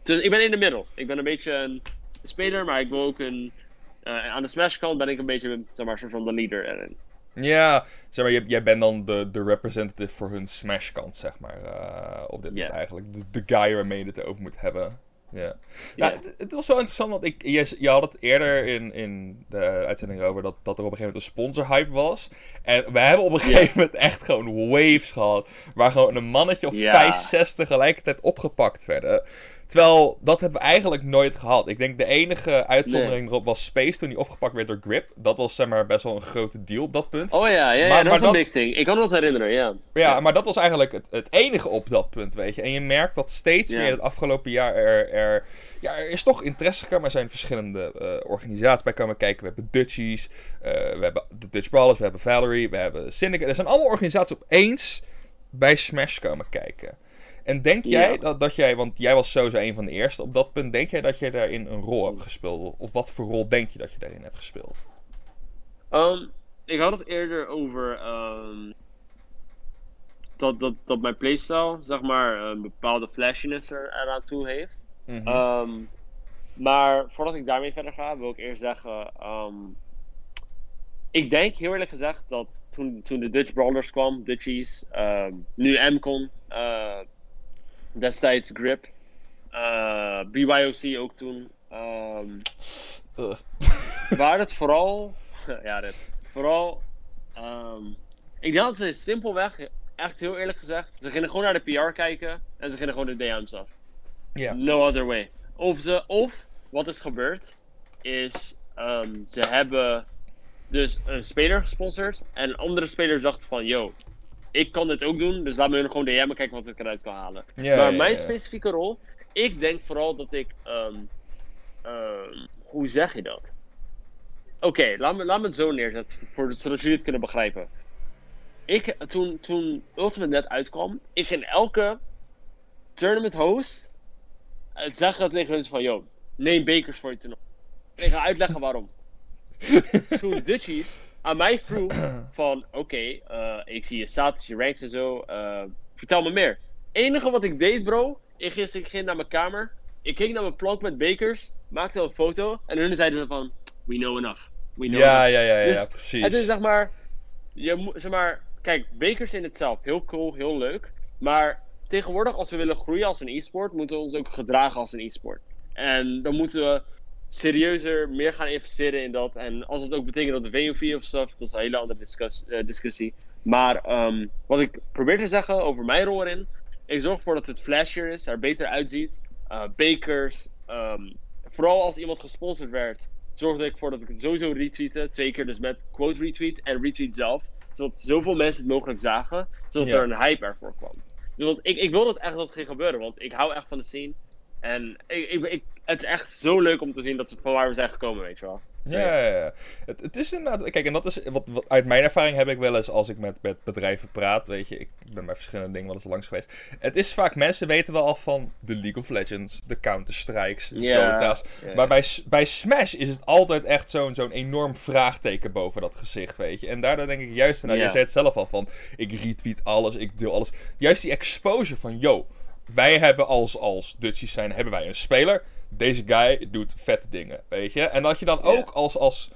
dus ik ben in de middel. Ik ben een beetje een speler, maar ik wil ook een, aan de Smash kant ben ik een beetje, zeg maar, soort van de leader erin. Ja, zeg maar, jij, jij bent dan de, de representative voor hun Smash kant, zeg maar, eh, op dit moment eigenlijk. De, de guy waarmee je het over moet hebben. Ja, ja. Ja. het, het was wel interessant, want ik, je, je had het eerder in, in de uitzending over dat, dat er op een gegeven moment een sponsorhype was. En we hebben op een gegeven moment echt gewoon waves gehad, waar gewoon een mannetje of Ja. 5, 6 tegelijkertijd opgepakt werden. Terwijl, dat hebben we eigenlijk nooit gehad. Ik denk de enige uitzondering erop was Space toen hij opgepakt werd door Grip. Dat was zeg maar best wel een grote deal op dat punt. Oh ja, ja, ja Maar- dat is een dat- big thing. Ik kan me dat herinneren, ja. Ja, maar dat was eigenlijk het, het enige op dat punt, weet je. En je merkt dat steeds Ja. meer het afgelopen jaar er, er, ja, er is toch interesse gekomen. Er zijn verschillende eh, organisaties bij komen kijken. We hebben Dutchies, eh, we hebben de Dutch Brawlers, we hebben Valerie, we hebben Syndicate. Er zijn allemaal organisaties opeens bij Smash komen kijken. En denk jij Ja. dat, dat jij, want jij was sowieso een van de eerste op dat punt, denk jij dat jij daarin een rol hebt gespeeld? Of wat voor rol denk je dat je daarin hebt gespeeld? Ehm, ik had het eerder over ehm, dat, dat, dat mijn playstyle, zeg maar, een bepaalde flashiness er eraan toe heeft. Mhm. Ehm, maar voordat ik daarmee verder ga, wil ik eerst zeggen. ik denk heel eerlijk gezegd dat toen, toen de Dutch Brawlers kwam, Dutchies, ehm, nu Mcon, eh, destijds Grip, eh, BYOC ook toen. Ugh. waar het vooral. ja, dit. Vooral. ehm, ik denk dat ze simpelweg, echt heel eerlijk gezegd, ze gingen gewoon naar de PR kijken en ze gingen gewoon de DM's af. Ja. No other way. Of, ze, of wat is gebeurd, is ehm, ze hebben dus een speler gesponsord en een andere speler dacht van, yo, ik kan dit ook doen, dus laat me gewoon DM'en kijken wat ik eruit kan halen. Ja, maar ja, mijn ja. specifieke rol, ik denk vooral dat ik, ehm, ehm, hoe zeg je dat? Oké, laat, me, laat me het zo neerzetten, voor, zodat jullie het kunnen begrijpen. Ik, toen, toen Ultimate net uitkwam, ik in elke tournament host eh, zeggen tegen hun van, yo, neem bekers voor je toernooi. Ik ga uitleggen waarom. toen Dutchies aan mij vroeg van, oké, eh, ik zie je status, je ranks en zo, eh, vertel me meer. enige wat ik deed, bro, ik ging, ik ging naar mijn kamer, ik keek naar mijn plank met bekers, maakte een foto en hun zeiden ze van, we know enough. We know Ja, enough. ja, ja, ja, Dus precies. Het is zeg maar, je moet, zeg maar, kijk, bekers in het zelf, heel cool, heel leuk. Maar tegenwoordig, als we willen groeien als een e-sport, moeten we ons ook gedragen als een e-sport. En dan moeten we serieuzer meer gaan investeren in dat. En als het ook betekent dat de VOV of stuff, dat is een hele andere discuss- eh, discussie. Maar ehm, wat ik probeer te zeggen over mijn rol erin, ik zorg ervoor dat het flashier is, er beter uitziet. Eh bekers, ehm, vooral als iemand gesponsord werd, zorgde ik ervoor dat ik het sowieso retweette. Twee keer dus met quote retweet en retweet zelf. Zodat zoveel mensen het mogelijk zagen, zodat Ja. er een hype ervoor kwam. Dus want ik, ik wil dat echt dat het ging gebeuren, want ik hou echt van de scene. En ik, ik, ik, het is echt zo leuk om te zien dat we van waar we zijn gekomen, weet je wel. Ja, ja, ja. Het, het is inderdaad... Kijk, en dat is... Wat, wat, uit mijn ervaring heb ik wel eens als ik met, met bedrijven praat, weet je... Ik ben bij verschillende dingen wel eens langs geweest. Het is vaak... Mensen weten wel af van de League of Legends, de Counter-Strikes, de Dota's. Maar bij, bij Smash is het altijd echt zo'n zo'n enorm vraagteken boven dat gezicht, weet je. En daardoor denk ik juist... Nou, Ja. jij zei het zelf al van... Ik retweet alles, ik deel alles. Juist die exposure van... Yo, wij hebben als, als Dutchies zijn, hebben wij een speler. Deze guy doet vette dingen, weet je. En dat je dan ook als, als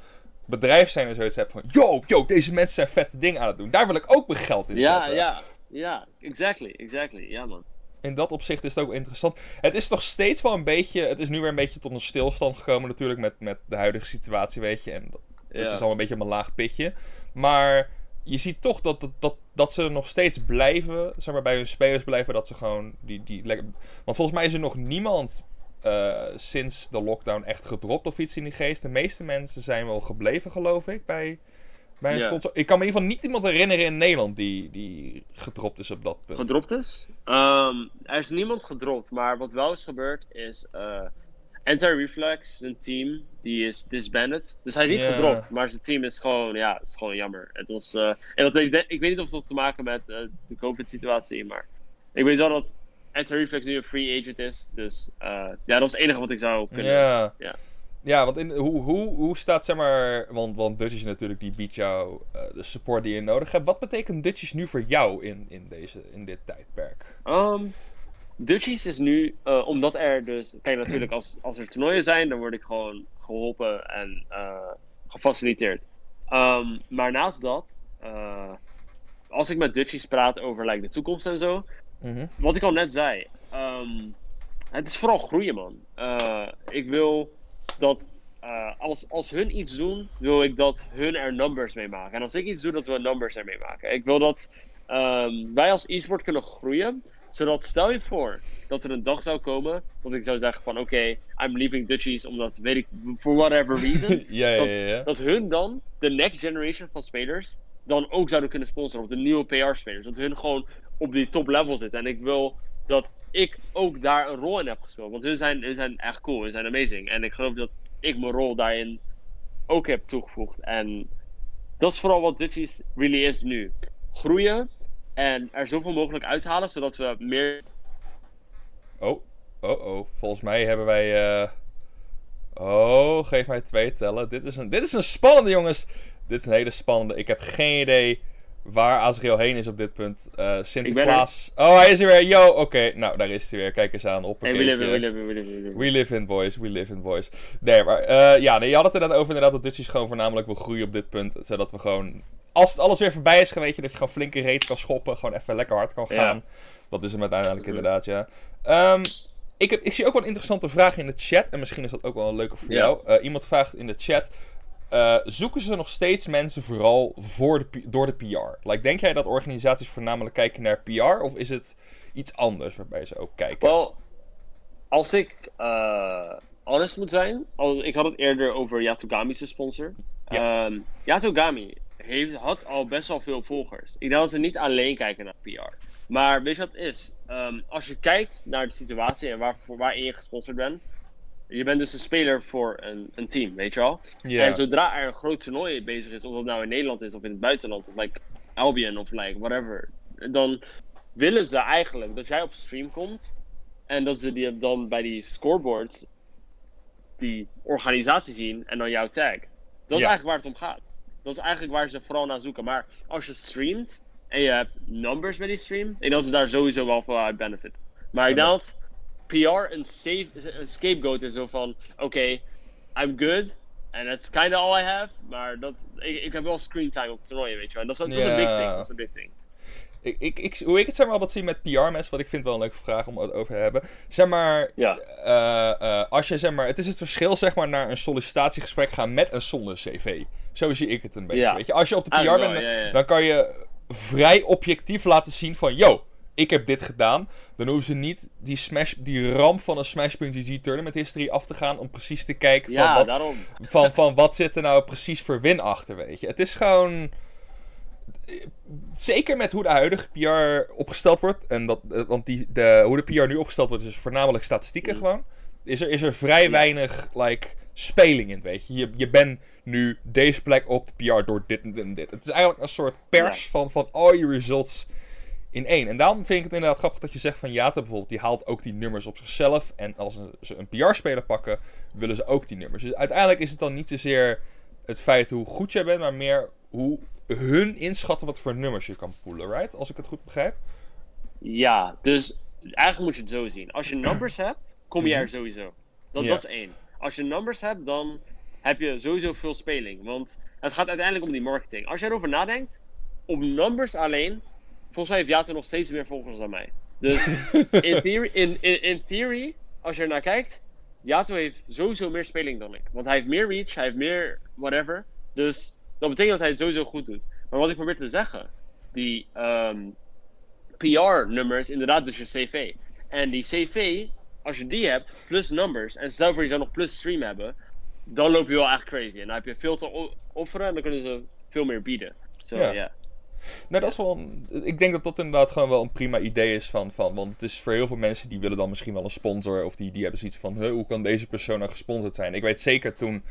bedrijf zijn en zoiets hebt van... Yo, yo, deze mensen zijn vette dingen aan het doen. Daar wil ik ook mijn geld in Ja, zetten. ja, ja, exactly, exactly. Ja, man. In dat opzicht is het ook interessant. Het is nog steeds wel een beetje... Het is nu weer een beetje tot een stilstand gekomen natuurlijk met, met de huidige situatie, weet je. En dat, Ja. het is al een beetje op een laag pitje. Maar je ziet toch dat, dat, dat, dat ze nog steeds blijven, zeg maar bij hun spelers blijven, dat ze gewoon die, die. Want volgens mij is er nog niemand eh, sinds de lockdown echt gedropt of iets in die geest. De meeste mensen zijn wel gebleven, geloof ik, bij, bij een sponsor. Ik kan me in ieder geval niet iemand herinneren in Nederland die, die gedropt is op dat punt. Gedropt is? Ehm, er is niemand gedropt, maar wat wel is gebeurd is. eh Anti-Reflex, zijn team, die is disbanded. Dus hij is niet gedropt, maar zijn team is gewoon, ja, het is gewoon jammer. Het was, eh, en dat, ik, denk- ik weet niet of dat te maken met eh, de COVID-situatie, maar ik weet wel dat Anti-Reflex nu een free agent is. Dus eh, ja, dat is het enige wat ik zou kunnen. Ja. Ja. Ja, want in, hoe, hoe, hoe staat, zeg maar... Want, want Dutchies natuurlijk, die biedt jou de support die je nodig hebt. Wat betekent Dutchies nu voor jou in, in, deze, in dit tijdperk? Um, Dutchies is nu, eh, omdat er dus, kijk natuurlijk als, als er toernooien zijn, dan word ik gewoon geholpen en eh, gefaciliteerd. Um, maar naast dat, eh, als ik met Dutchies praat over like, de toekomst en zo, Mhm. wat ik al net zei, ehm, het is vooral groeien man. Ik wil dat als, als hun iets doen, wil ik dat hun er numbers mee maken. En als ik iets doe, dat we numbers ermee maken. Ik wil dat ehm, wij als e-sport kunnen groeien, zodat stel je voor dat er een dag zou komen dat ik zou zeggen van oké, I'm leaving Dutchies omdat weet ik, for whatever reason, ja, ja, dat, ja, ja. dat hun dan, de next generation van spelers, dan ook zouden kunnen sponsoren. Of de nieuwe PR-spelers. Dat hun gewoon op die top level zitten. En ik wil dat ik ook daar een rol in heb gespeeld. Want hun zijn, hun zijn echt cool, hun zijn amazing. En ik geloof dat ik mijn rol daarin ook heb toegevoegd. En dat is vooral wat Dutchies really is nu. Groeien en er zoveel mogelijk uithalen, zodat we meer... Oh, oh, oh. Volgens mij hebben wij... eh, Oh, geef mij twee tellen. Dit is, een, dit is een spannende, jongens. Dit is een hele spannende. Ik heb geen idee waar Azriel heen is op dit punt. Eh, Sinterklaas. Oh, hij is er weer. Yo, oké. Nou, daar is hij weer. Kijk eens aan. Op Hey, we live in, we live in, we live in. we live in. Boys. We live in, boys. Nee, maar eh, ja, nee, je had het inderdaad over inderdaad dat Dutchies gewoon voornamelijk wil groeien op dit punt. Zodat we gewoon, als het alles weer voorbij is geweest, dat je gewoon flinke reet kan schoppen. Gewoon even lekker hard kan Ja. gaan. Dat is hem uiteindelijk inderdaad, ja. Ehm, ik, heb, ik zie ook wel een interessante vraag in de chat. En misschien is dat ook wel een leuke voor Ja. jou. Eh, iemand vraagt in de chat. Eh, zoeken ze nog steeds mensen vooral voor de, door de PR? Like, denk jij dat organisaties voornamelijk kijken naar PR? Of is het iets anders waarbij ze ook kijken? Wel, als ik eh, honest moet zijn, al, ik had het eerder over Yatogami's sponsor. Ja. Ehm, Yatogami heeft, had al best wel veel volgers. Ik denk dat ze niet alleen kijken naar PR. Maar weet je wat het is? Ehm, als je kijkt naar de situatie en waar, voor, waarin je gesponsord bent. Je bent dus een speler voor een, een team, weet je wel? En zodra er een groot toernooi bezig is, of dat nou in Nederland is of in het buitenland, of like Albion of like whatever, dan willen ze eigenlijk dat jij op stream komt en dat ze die dan bij die scoreboards die organisatie zien en dan jouw tag. Dat is eigenlijk waar het om gaat. Dat is eigenlijk waar ze vooral naar zoeken. Maar als je streamt en je hebt numbers bij die stream, ik denk dat ze daar sowieso wel voor uit benefit. Maar ik denk dat PR een, safe, een scapegoat is zo van, oké, I'm good. And that's kind of all I have. Maar dat, ik, ik heb wel screen time op toernooien, weet je wel. En dat is, dat is een big thing. Dat is een big thing. Ik, ik, ik, hoe ik het zeg maar altijd zie met PR-mensen, wat ik vind wel een leuke vraag om het over te hebben. Zeg maar, Ja. eh, eh, als je zeg maar, het is het verschil zeg maar naar een sollicitatiegesprek gaan met en zonder cv. Zo zie ik het een beetje. Ja. Weet je, als je op de PR bent, ja. dan kan je vrij objectief laten zien van, yo, ik heb dit gedaan. Dan hoeven ze niet die, smash, die ramp van een Smash.gg tournament history af te gaan om precies te kijken van, Ja, wat, daarom. van, van wat zit er nou precies voor win achter, weet je. Het is gewoon... Zeker met hoe de huidige PR opgesteld wordt. En dat, eh, want die, de, hoe de PR nu opgesteld wordt is dus voornamelijk statistieken Mm. gewoon. Is er, is er vrij Ja. weinig like, speling in, weet je. Je, je bent nu deze plek op de PR door dit en dit en dit. Het is eigenlijk een soort pers Ja. van, van al je results in één. En daarom vind ik het inderdaad grappig dat je zegt van Jata bijvoorbeeld, die haalt ook die nummers op zichzelf. En als ze- een PR-speler pakken, willen ze ook die nummers. Dus uiteindelijk is het dan niet zozeer het feit hoe goed jij bent, maar meer hoe hun inschatten wat voor nummers je kan poelen, right? Als ik het goed begrijp. Ja, dus eigenlijk moet je het zo zien. Als je numbers hebt, kom je Mhm. er sowieso. Dat, dat is één. Als je numbers hebt, dan heb je sowieso veel speling. Want het gaat uiteindelijk om die marketing. Als je erover nadenkt, op numbers alleen, volgens mij heeft Jato nog steeds meer volgers dan mij. Dus in theory, in, in, in theory, als je er naar kijkt, Jato heeft sowieso meer speling dan ik. Want hij heeft meer reach, hij heeft meer whatever. Dus dat betekent dat hij het sowieso goed doet. Maar wat ik probeer te zeggen, die ehm, PR-nummer is inderdaad dus je CV. En die CV, als je die hebt, plus numbers, en stel voor je zou nog plus stream hebben, dan loop je wel echt crazy. En dan heb je veel te offeren en dan kunnen ze veel meer bieden. Zo, Ja. ja. Nou, dat is wel. een- ik denk dat dat inderdaad gewoon wel een prima idee is van, van. Want het is voor heel veel mensen die willen dan misschien wel een sponsor. Of die, die hebben zoiets van: hoe kan deze persoon nou gesponsord zijn? Ik weet zeker toen,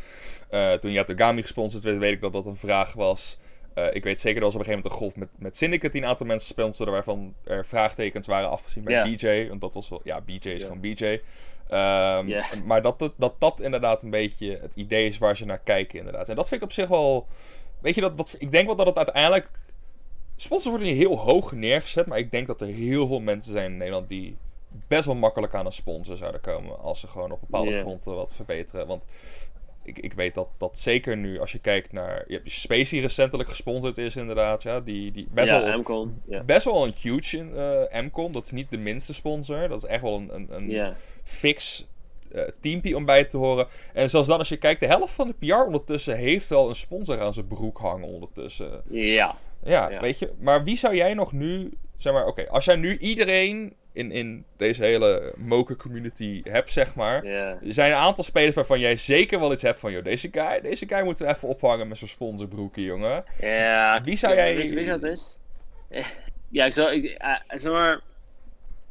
eh toen Yatogami gesponsord werd, weet ik dat dat een vraag was. Eh, ik weet zeker dat er op een gegeven moment een golf met, met Syndicate die een aantal mensen sponsorden. waarvan er vraagtekens waren afgezien bij Ja. BJ. Want dat was wel. Ja, BJ is gewoon BJ. Ehm. Maar dat, het- dat dat inderdaad een beetje het idee is waar ze naar kijken, inderdaad. En dat vind ik op zich wel. Weet je, dat, dat, ik denk wel dat het uiteindelijk Sponsors worden hier heel hoog neergezet, maar ik denk dat er heel veel mensen zijn in Nederland die best wel makkelijk aan een sponsor zouden komen als ze gewoon op bepaalde fronten wat verbeteren. Want ik, ik weet dat, dat zeker nu, als je kijkt naar. Je hebt die Space die recentelijk gesponsord is, inderdaad. Ja, die, die best, ja, wel, Amcon. Best wel een huge in, eh, Mcon. Dat is niet de minste sponsor. Dat is echt wel een, een, een fix eh teampie om bij te horen. En zelfs dan, als je kijkt, de helft van de PR ondertussen heeft wel een sponsor aan zijn broek hangen ondertussen. Ja. Ja, Ja. weet je. Maar wie zou jij nog nu, zeg maar, oké, als jij nu iedereen in, in deze hele moker community hebt, zeg maar. Er zijn een aantal spelers waarvan jij zeker wel iets hebt van, joh, deze guy, deze guy moeten we even ophangen met zijn sponsorbroeken, jongen. Ja. Wie zou jij- Weet, weet je wat het is? Ja, ik zou. Ik, eh, zeg maar.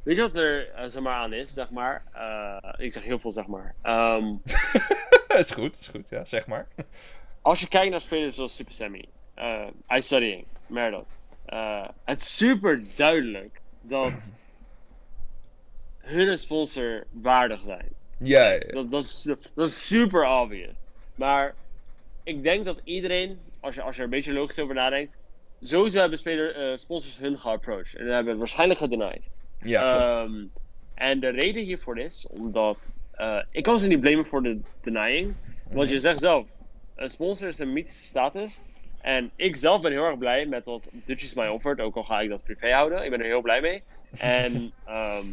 Weet je wat er eh, zeg maar, aan is, zeg maar? Eh, ik zeg heel veel, zeg maar. Ehm, is goed, is goed, ja, zeg maar. als je kijkt naar spelers zoals Super Sammy, eh Ice Studying, Merdot. eh, het is super duidelijk dat hun een sponsor waardig zijn. Ja, ja, Dat, dat, is, dat is super obvious. Maar ik denk dat iedereen, als je, als je er een beetje logisch over nadenkt, sowieso hebben speler, eh, sponsors hun geapproached. En hebben het waarschijnlijk gedenied. ja. Ehm, en de reden hiervoor is omdat. ik kan ze niet blamen voor de denying. Want je zegt zelf: een sponsor is een mythische status. En ik zelf ben heel erg blij met wat Dutchies mij offert. Ook al ga ik dat privé houden. Ik ben er heel blij mee. En ehm,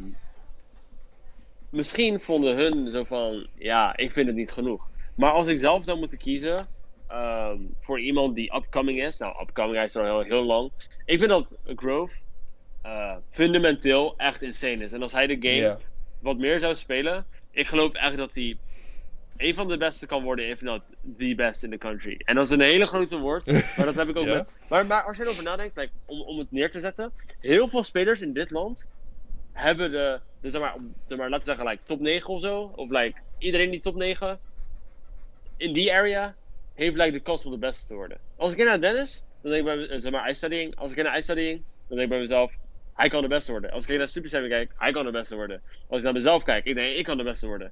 misschien vonden hun zo van: ja, ik vind het niet genoeg. Maar als ik zelf zou moeten kiezen. ehm, voor iemand die upcoming is. Nou, upcoming, hij is er al heel, heel lang. Ik vind dat Grove eh, fundamenteel echt insane is. En als hij de game wat meer zou spelen, ik geloof echt dat hij een van de beste kan worden, if not the best in the country. En dat is een hele grote woord, maar dat heb ik ook Ja. met. Maar, maar als je erover nadenkt, like, om, om het neer te zetten, heel veel spelers in dit land hebben de, dus zeg maar, zeg maar laten we zeggen, like, top 9 of zo, of like, iedereen die top 9 in die area heeft like, de kans om de beste te worden. Als ik kijk naar Dennis, dan denk ik bij me- zeg maar, ice studying. Als ik kijk naar ice studying, dan denk ik bij mezelf, hij kan de beste worden. Als ik kijk naar Super Seven kijk, hij kan de beste worden. Als ik naar mezelf kijk, ik denk, ik kan de beste worden.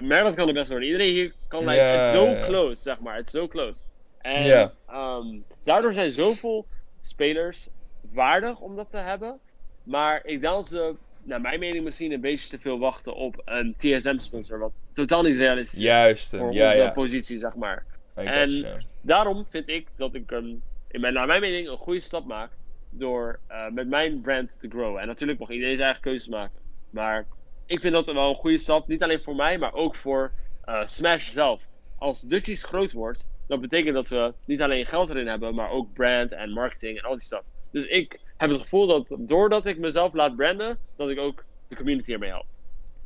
Merlot kan de beste worden. Iedereen hier kan, like, Ja, het is zo close, zeg maar. Het is zo close. En ehm, daardoor zijn zoveel spelers waardig om dat te hebben. Maar ik denk dat ze, naar mijn mening, misschien een beetje te veel wachten op een TSM-sponsor. Wat totaal niet realistisch is Juist, voor hem, ja, onze ja. positie, zeg maar. I en- guess. Daarom vind ik dat ik een, in mijn, naar mijn mening een goede stap maak door eh, met mijn brand te growen. En natuurlijk mag iedereen zijn eigen keuzes maken. Maar ik vind dat wel een goede stap, niet alleen voor mij, maar ook voor eh, Smash zelf. Als Dutchies groot wordt, dat betekent dat we niet alleen geld erin hebben, maar ook brand en marketing en al die stuff. Dus ik heb het gevoel dat doordat ik mezelf laat branden, dat ik ook de community ermee help.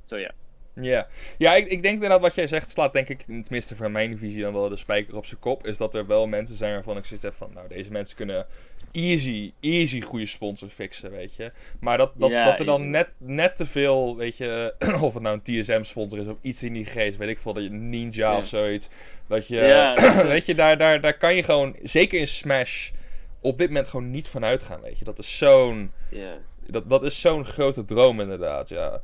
Zo ja. Ja, ja ik, ik denk inderdaad wat jij zegt slaat denk ik, tenminste van mijn visie dan wel de spijker op zijn kop. Is dat er wel mensen zijn waarvan ik zoiets heb van, nou deze mensen kunnen easy, easy goede sponsor fixen, weet je. Maar dat, dat, Ja, dat er dan easy. net, net te veel, weet je, of het nou een TSM-sponsor is of iets in die geest, weet ik veel, dat je Ninja Ja. of zoiets. Dat je, Ja. weet je, daar, daar, daar kan je gewoon, zeker in Smash, op dit moment gewoon niet van uitgaan, weet je. Dat is zo'n, Ja. dat, dat is zo'n grote droom inderdaad, ja.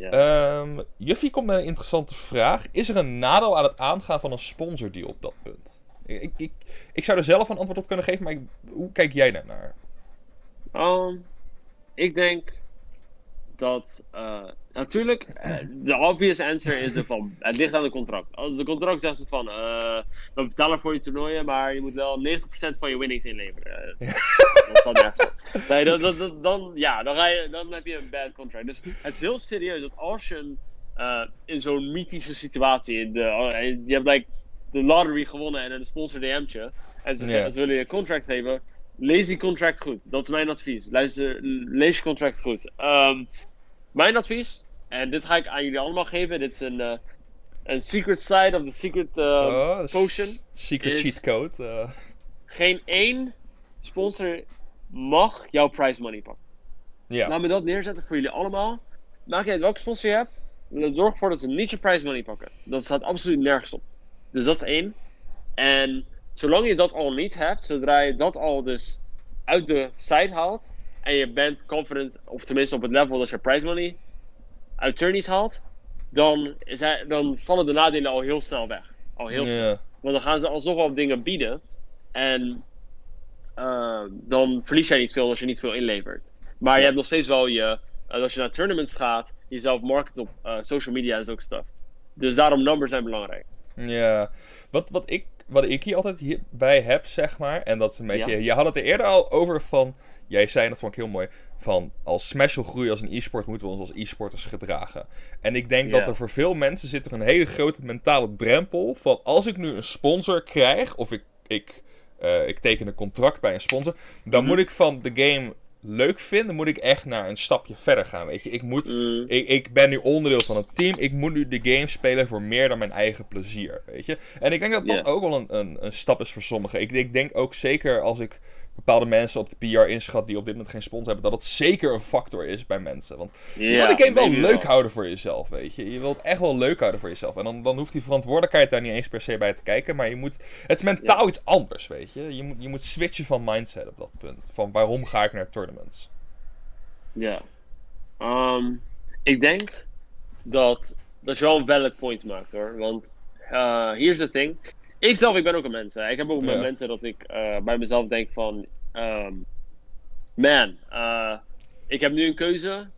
Ehm Juffie komt met een interessante vraag. Is er een nadeel aan het aangaan van een sponsordeal op dat punt? Ik, ik, ik, zou er zelf een antwoord op kunnen geven, maar ik- hoe kijk jij daar naar? Um, ik denk dat uh, natuurlijk eh, de obvious answer is er van het ligt aan de contract. Als de contract zegt ze van eh, we betalen voor je toernooien, maar je moet wel 90% van je winnings inleveren. Eh, dat. Nee, dat- dan, ja, dan, ga je, dan heb je een bad contract. Dus het is heel serieus dat als je eh, in zo'n mythische situatie, in de, eh, je hebt like, de lottery gewonnen en een sponsor DM'tje, en ze, Ja. ze willen je een contract geven, lees die contract goed. Dat is mijn advies. Luister, lees je contract goed. Ehm, mijn advies, en dit ga ik aan jullie allemaal geven, dit is een, eh, een secret side of the secret eh, Oh, potion. Secret cheat code. eh. Geen één sponsor mag jouw prize money pakken. Laat me dat neerzetten voor jullie allemaal. Maakt niet uit welke sponsor je hebt. Zorg ervoor dat ze niet je prize money pakken. Dat staat absoluut nergens op. Dus dat is één. En zolang je dat al niet hebt, zodra je dat al dus uit de site haalt. En je bent confident, of tenminste op het level dat je prize money uit tourneys haalt. Dan, is hij, dan vallen de nadelen al heel snel weg. Al heel snel. Want dan gaan ze alsnog wel dingen bieden. En eh, dan verlies jij niet veel als je niet veel inlevert. Maar je hebt nog steeds wel je, eh, als je naar tournaments gaat, jezelf market op eh, social media en zulke stuff. Dus daarom numbers zijn belangrijk. Ja, wat, wat, ik, wat ik hier altijd hierbij heb, zeg maar, en dat is een beetje... Ja. Je had het er eerder al over van... Jij zei, en dat vond ik heel mooi, van als Smash wil groeien als een e-sport, moeten we ons als e-sporters gedragen. En ik denk dat er voor veel mensen zit er een hele grote mentale drempel van als ik nu een sponsor krijg, of ik, ik, eh, ik teken een contract bij een sponsor, dan Mhm. moet ik van de game leuk vinden, moet ik echt naar een stapje verder gaan, weet je. Ik moet... Mm, Ik, ik ben nu onderdeel van een team. Ik moet nu de game spelen voor meer dan mijn eigen plezier. Weet je? En ik denk dat dat ook wel een, een, een stap is voor sommigen. Ik, ik denk ook zeker als ik bepaalde mensen op de PR inschat die op dit moment geen sponsor hebben, dat dat zeker een factor is bij mensen. Want je ja, wil de game wel leuk houden voor jezelf, weet je. Je wilt echt wel leuk houden voor jezelf. En dan, dan hoeft die verantwoordelijkheid daar niet eens per se bij te kijken. Maar je moet, het is mentaal iets anders, weet je. Je moet, je moet switchen van mindset op dat punt. Van waarom ga ik naar tournaments? Ja. Ehm, ik denk dat, dat je wel een valid point maakt hoor. Want eh here's the thing. Ik zelf, ik ben ook een mens. Hè. Ik heb ook Ja. momenten dat ik eh, bij mezelf denk van... ehm, man, eh, ik heb nu een keuze.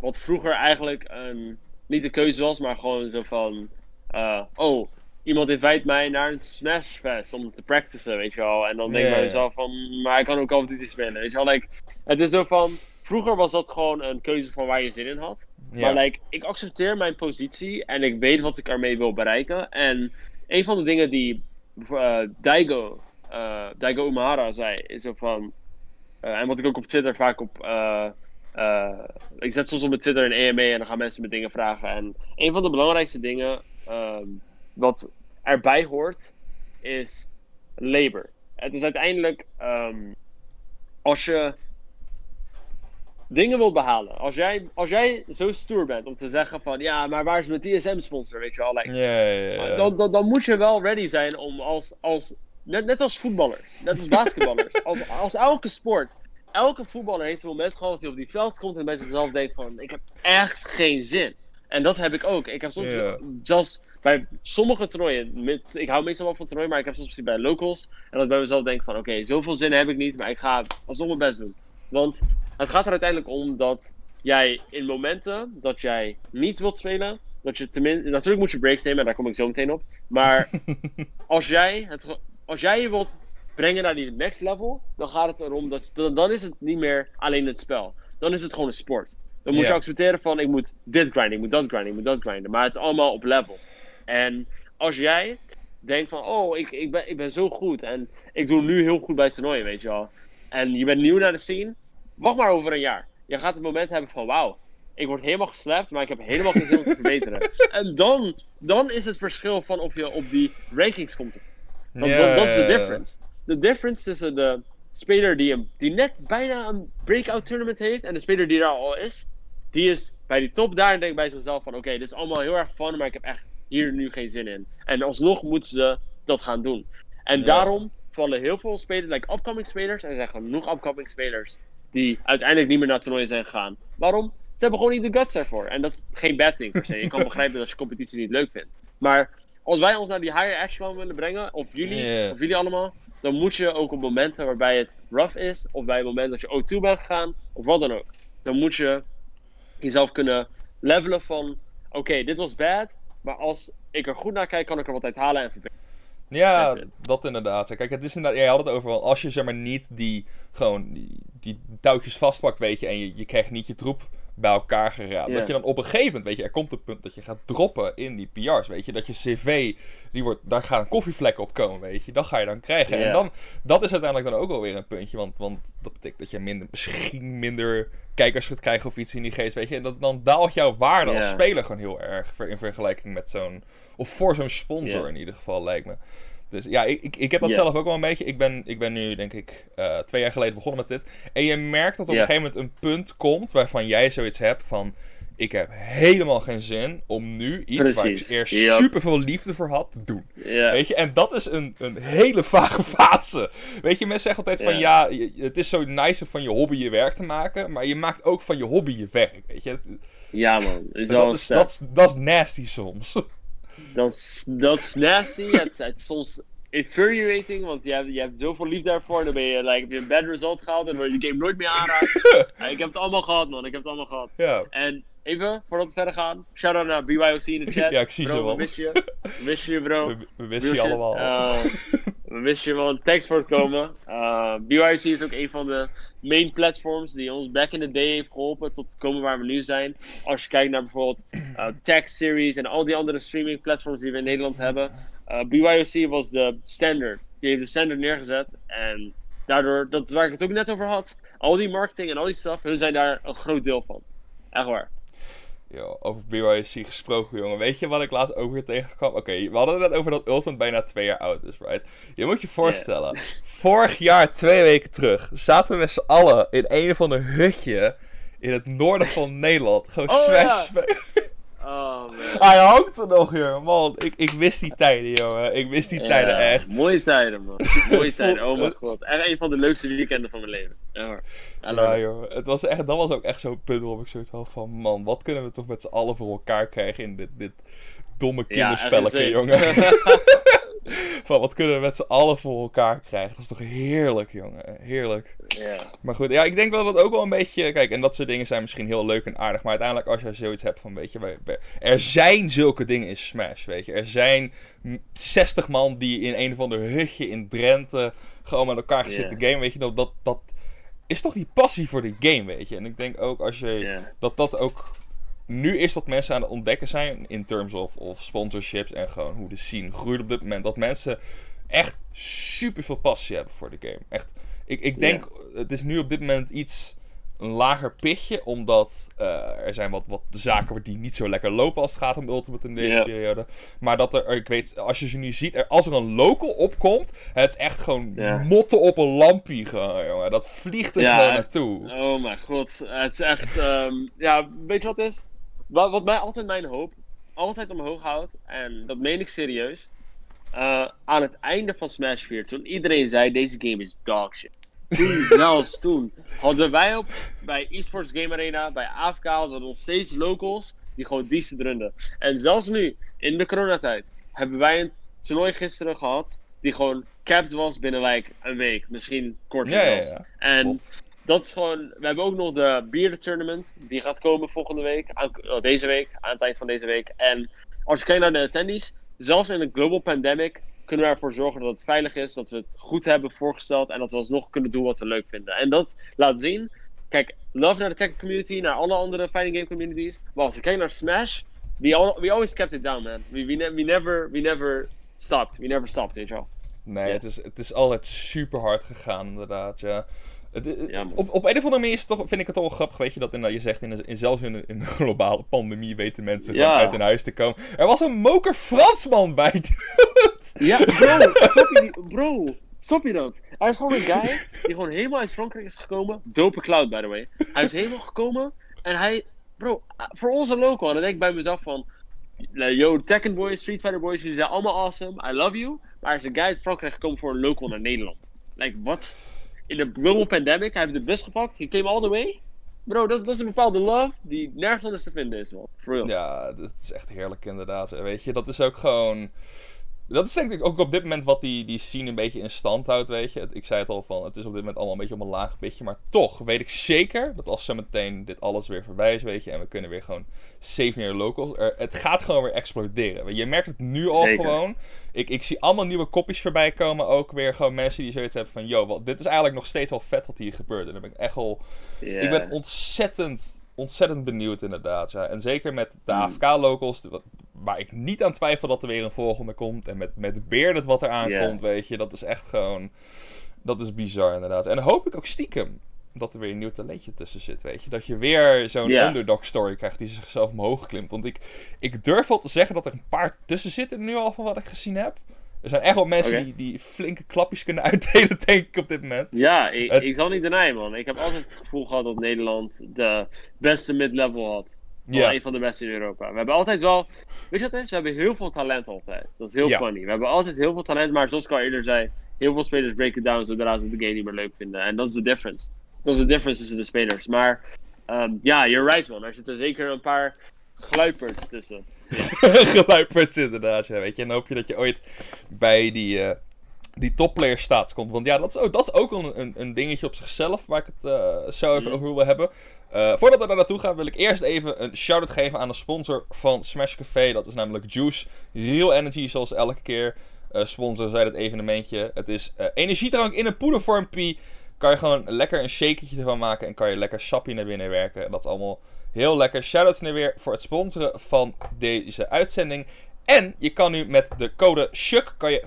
Wat vroeger eigenlijk een, niet een keuze was, maar gewoon zo van... eh, oh, iemand invite mij naar een Smash Fest om te practicen, weet je wel. En dan denk ik bij mezelf van... Maar ik kan ook Call of Duty spelen, weet je wel. Like, het is zo van... Vroeger was dat gewoon een keuze van waar je zin in had. Maar like, ik accepteer mijn positie en ik weet wat ik ermee wil bereiken. En een van de dingen die eh, Daigo, Daigo Umahara zei, is van... eh, en wat ik ook op Twitter vaak op... ik zet soms op mijn Twitter een EMA en dan gaan mensen me dingen vragen. En een van de belangrijkste dingen ehm, wat erbij hoort, is labor. Het is uiteindelijk... ehm, als je dingen wilt behalen. Als jij, als jij zo stoer bent om te zeggen van ja, maar waar is mijn TSM-sponsor? Weet je wel, like, dan, dan, dan moet je wel ready zijn om als, als net, net als voetballers, net als basketballers, als, als elke sport. Elke voetballer heeft een moment gehad dat hij op die veld komt en bij zichzelf denkt van ik heb echt geen zin. En dat heb ik ook. Ik heb soms, zelfs bij sommige toernooien, met, ik hou meestal wel van toernooien, maar ik heb soms bij locals. En dat ik bij mezelf denk van oké, zoveel zin heb ik niet, maar ik ga alsnog mijn best doen. Want het gaat er uiteindelijk om dat jij in momenten dat jij niet wilt spelen, dat je tenminste, natuurlijk moet je breaks nemen, en daar kom ik zo meteen op. Maar als jij, het, als jij je wilt brengen naar die next level, dan gaat het erom dat, dan, dan is het niet meer alleen het spel. Dan is het gewoon een sport. Dan moet je accepteren van ik moet dit grinden, ik moet dat grinden, ik moet dat grinden. Maar het is allemaal op levels. En als jij denkt van, oh, ik, ik, ben, ik ben zo goed en ik doe nu heel goed bij toernooien, weet je wel. En je bent nieuw naar de scene, wacht maar over een jaar. Je gaat het moment hebben van, wauw, ik word helemaal geslapt, maar ik heb helemaal geen zin om te verbeteren. En dan, dan is het verschil van of je op die rankings komt. Dat, is de difference. De difference tussen de speler die, die net bijna een breakout tournament heeft. En de speler die daar al is. Die is bij die top daar en denkt bij zichzelf van... Oké, dit is allemaal heel erg fun, maar ik heb echt hier nu geen zin in. En alsnog moeten ze dat gaan doen. En daarom vallen heel veel spelers, like upcoming spelers... En er zijn genoeg upcoming spelers die uiteindelijk niet meer naar toernooien zijn gegaan. Waarom? Ze hebben gewoon niet de guts ervoor. En dat is geen bad thing per se. Je kan begrijpen als je competitie niet leuk vindt. Maar als wij ons naar die higher echelon willen brengen, of jullie, of jullie allemaal, dan moet je ook op momenten waarbij het rough is, of bij het moment dat je O2 bent gegaan, of wat dan ook. Dan moet je jezelf kunnen levelen van, oké, dit was bad, maar als ik er goed naar kijk, kan ik er wat uit halen en verbeteren. Ja, dat inderdaad. Kijk, het is inderdaad, jij had het over, als je zeg maar niet die, gewoon, die, die touwtjes vastpakt, weet je, en je, je krijgt niet je troep bij elkaar geraad. Ja. Dat je dan op een gegeven moment, weet je, er komt een punt dat je gaat droppen in die PR's, weet je. Dat je cv, die wordt, daar gaan koffievlekken op komen, weet je. Dat ga je dan krijgen. En dan, dat is uiteindelijk dan ook wel weer een puntje, want, want dat betekent dat je minder, misschien minder kijkers gaat krijgen of iets in die geest, weet je. En dat, dan daalt jouw waarde als speler gewoon heel erg in vergelijking met zo'n, of voor zo'n sponsor in ieder geval, lijkt me. Dus ja, ik, ik, ik heb dat zelf ook wel een beetje. Ik ben, ik ben nu, denk ik, eh, twee jaar geleden begonnen met dit. En je merkt dat op een gegeven moment een punt komt waarvan jij zoiets hebt van... Ik heb helemaal geen zin om nu iets waar ik eerst Yep. super veel liefde voor had, te doen. Weet je, en dat is een, een hele vage fase. Weet je, mensen zeggen altijd van ja, het is zo nice om van je hobby je werk te maken, maar je maakt ook van je hobby je werk. Weet je, ja man, is dat, is, dat, is, dat is nasty soms. Dat is, dat is nasty. het, het is soms infuriating, want je hebt, je hebt zoveel liefde daarvoor. En dan ben je, like, heb je een bad result gehaald en wil je de game nooit meer aanraken. Ja, ik heb het allemaal gehad, man. Ik heb het allemaal gehad. ja. En even, voordat we verder gaan, shout-out naar BYOC in de chat. Ja, ik zie bro, ze, we man. missen je. We missen je, bro. We, we wisten je allemaal. Eh, we missen je, man. Thanks voor het komen. Eh BYOC is ook een van de main platforms die ons back in the day heeft geholpen tot te komen waar we nu zijn. Als je kijkt naar bijvoorbeeld eh Tech Series en al die andere streaming platforms die we in Nederland hebben. BYOC was de standard. Die heeft de standard neergezet. En daardoor, dat is waar ik het ook net over had. Al die marketing en al die stuff, hun zijn daar een groot deel van. Echt waar. Yo, over BYC gesproken, jongen. Weet je wat ik laatst ook weer tegenkwam? Oké, we hadden het net over dat Ultimate bijna twee jaar oud is, right? Je moet je voorstellen, vorig jaar, twee weken terug, zaten we met z'n allen in een of ander hutje in het noorden van Nederland. Gewoon Oh, Smash ja. Oh man. Hij hangt er nog, jongen. Man, ik, ik wist die tijden, jongen. Ik wist die tijden Ja, echt. Mooie tijden, man. Mooie tijden. Oh mijn god. Echt een van de leukste weekenden van mijn leven. Ja Ja, joh. Het was echt, dat was ook echt zo'n punt waarop ik zoiets had van... Man, wat kunnen we toch met z'n allen voor elkaar krijgen in dit, dit domme Ja, echt kinderspelletje, insane. jongen. van, wat kunnen we met z'n allen voor elkaar krijgen? Dat is toch heerlijk, jongen. Heerlijk. ja. Maar goed, ja, ik denk wel dat ook wel een beetje... Kijk, en dat soort dingen zijn misschien heel leuk en aardig. Maar uiteindelijk als je zoiets hebt van, weet je... wij- wij- Er zijn zulke dingen in Smash, weet je. Er zijn m- 60 man die in een of ander hutje in Drenthe... gewoon met elkaar gaan zitten gamen, weet je. Dat, dat, dat is toch die passie voor die game, weet je. En ik denk ook als je... Dat dat ook... Nu is dat mensen aan het ontdekken zijn in terms of, of sponsorships en gewoon hoe de scene groeit op dit moment. Dat mensen echt super veel passie hebben voor de game. Echt, ik, ik denk, het is nu op dit moment iets een lager pitje, omdat eh, er zijn wat, wat zaken die niet zo lekker lopen als het gaat om Ultimate in deze periode. Maar dat er, ik weet, als je ze nu ziet, er, als er een local opkomt, het is echt gewoon motten op een lampje gewoon, jongen. Dat vliegt er Ja, gewoon echt. naartoe. Oh mijn god. Het is echt... ehm, ja, weet je wat het is? Wat, wat mij altijd mijn hoop altijd omhoog houdt, en dat meen ik serieus. eh, aan het einde van Smash 4, toen iedereen zei deze game is dog shit. Toen, zelfs toen, hadden wij op bij eSports Game Arena, bij AFK, hadden nog steeds locals die gewoon decent runden. En zelfs nu, in de coronatijd, hebben wij een toernooi gisteren gehad die gewoon capped was binnen like, een week, misschien korter Ja, ja, zelfs. ja. En Klopt. Dat is gewoon. We hebben ook nog de Beer Tournament. Die gaat komen volgende week. aan- oh, deze week. Aan het eind van deze week. En als je kijkt naar de attendees. Zelfs in een global pandemic. Kunnen we ervoor zorgen dat het veilig is. Dat we het goed hebben voorgesteld. En dat we alsnog kunnen doen wat we leuk vinden. En dat laat zien. Kijk, love naar de tech community. Naar alle andere fighting game communities. Maar als je kijkt naar Smash. We, we always kept it down, man. We, we, ne- we, never, we never stopped. We never stopped, weet je wel. Nee, het, is, het is altijd super hard gegaan, inderdaad. Ja. Het, Ja, op, op een of andere manier is het toch, vind ik het toch wel grappig, weet je, dat in, je zegt, in, in, zelfs in een, in een globale pandemie weten mensen gewoon Ja. uit hun huis te komen. Er was een moker Fransman bij, dude. Ja, bro. snap je die, bro. Snap je dat? Er is gewoon een guy die gewoon helemaal uit Frankrijk is gekomen. Dope cloud, by the way. Hij is helemaal gekomen en hij, bro, voor onze local. En dan denk ik bij mezelf van, yo, Tekken Boys, Street Fighter Boys, jullie zijn allemaal awesome. I love you. Maar er is een guy uit Frankrijk gekomen voor een local naar Nederland. Like, wat? In de global pandemic, hij heeft de bus gepakt, he came all the way. Bro, dat, dat is een bepaalde love die nergens anders te vinden is, man. Ja, dat is echt heerlijk inderdaad. Weet je, dat is ook gewoon... Dat is denk ik ook op dit moment wat die, die scene een beetje in stand houdt, weet je. Ik zei het al van, het is op dit moment allemaal een beetje op een laag pitje. Maar toch weet ik zeker dat als zometeen dit alles weer voorbij is, weet je. En we kunnen weer gewoon save meer locals. Er, het gaat gewoon weer exploderen. Je merkt het nu al Zeker. gewoon. Ik, ik zie allemaal nieuwe kopjes voorbij komen. Ook weer gewoon mensen die zoiets hebben van, yo, wat, dit is eigenlijk nog steeds wel vet wat hier gebeurt. En dan ben ik echt. Ja. Ik ben ontzettend, ontzettend benieuwd inderdaad. Ja. En zeker met de Hmm. AFK-locals, waar ik niet aan twijfel dat er weer een volgende komt. En met, met Bearded wat er aankomt, weet je. Dat is echt gewoon, dat is bizar inderdaad. En dan hoop ik ook stiekem dat er weer een nieuw talentje tussen zit, weet je. Dat je weer zo'n Ja. underdog story krijgt die zichzelf omhoog klimt. Want ik, ik durf wel te zeggen dat er een paar tussen zitten nu al van wat ik gezien heb. Er zijn echt wel mensen die, die flinke klapjes kunnen uitdelen, denk ik, op dit moment. Ja, ik, Het- ik zal niet denyen, man. Ik heb altijd het gevoel gehad dat Nederland de beste mid-level had. Ja. een van de beste in Europa. We hebben altijd wel. Weet je wat is? We hebben heel veel talent altijd. Dat is heel Ja. funny. We hebben altijd heel veel talent, maar zoals ik al eerder zei, heel veel spelers break it down zodra ze de game niet meer leuk vinden. En dat is de difference. Dat is de difference tussen de spelers. Maar ehm, ja, you're right, man. Er zitten zeker een paar gluiperds tussen. geluiperds inderdaad, ja, weet je. En dan hoop je dat je ooit bij die, eh die topplayer staats komt. Want ja, dat is ook, dat is ook een, een, een dingetje op zichzelf waar ik het eh, zo even Mhm. over wil hebben. Eh, voordat we daar naartoe gaan, wil ik eerst even een shout-out geven aan de sponsor van Smash Café. Dat is namelijk Juice. Real Energy, zoals elke keer sponsor zij dit evenementje. Het is energiedrank in een poedervormpie. Kan je gewoon lekker een shakertje ervan maken en kan je lekker sappie naar binnen werken. Dat is allemaal heel lekker. Shoutouts nu weer voor het sponsoren van deze uitzending. En je kan nu met de code SHUK kan je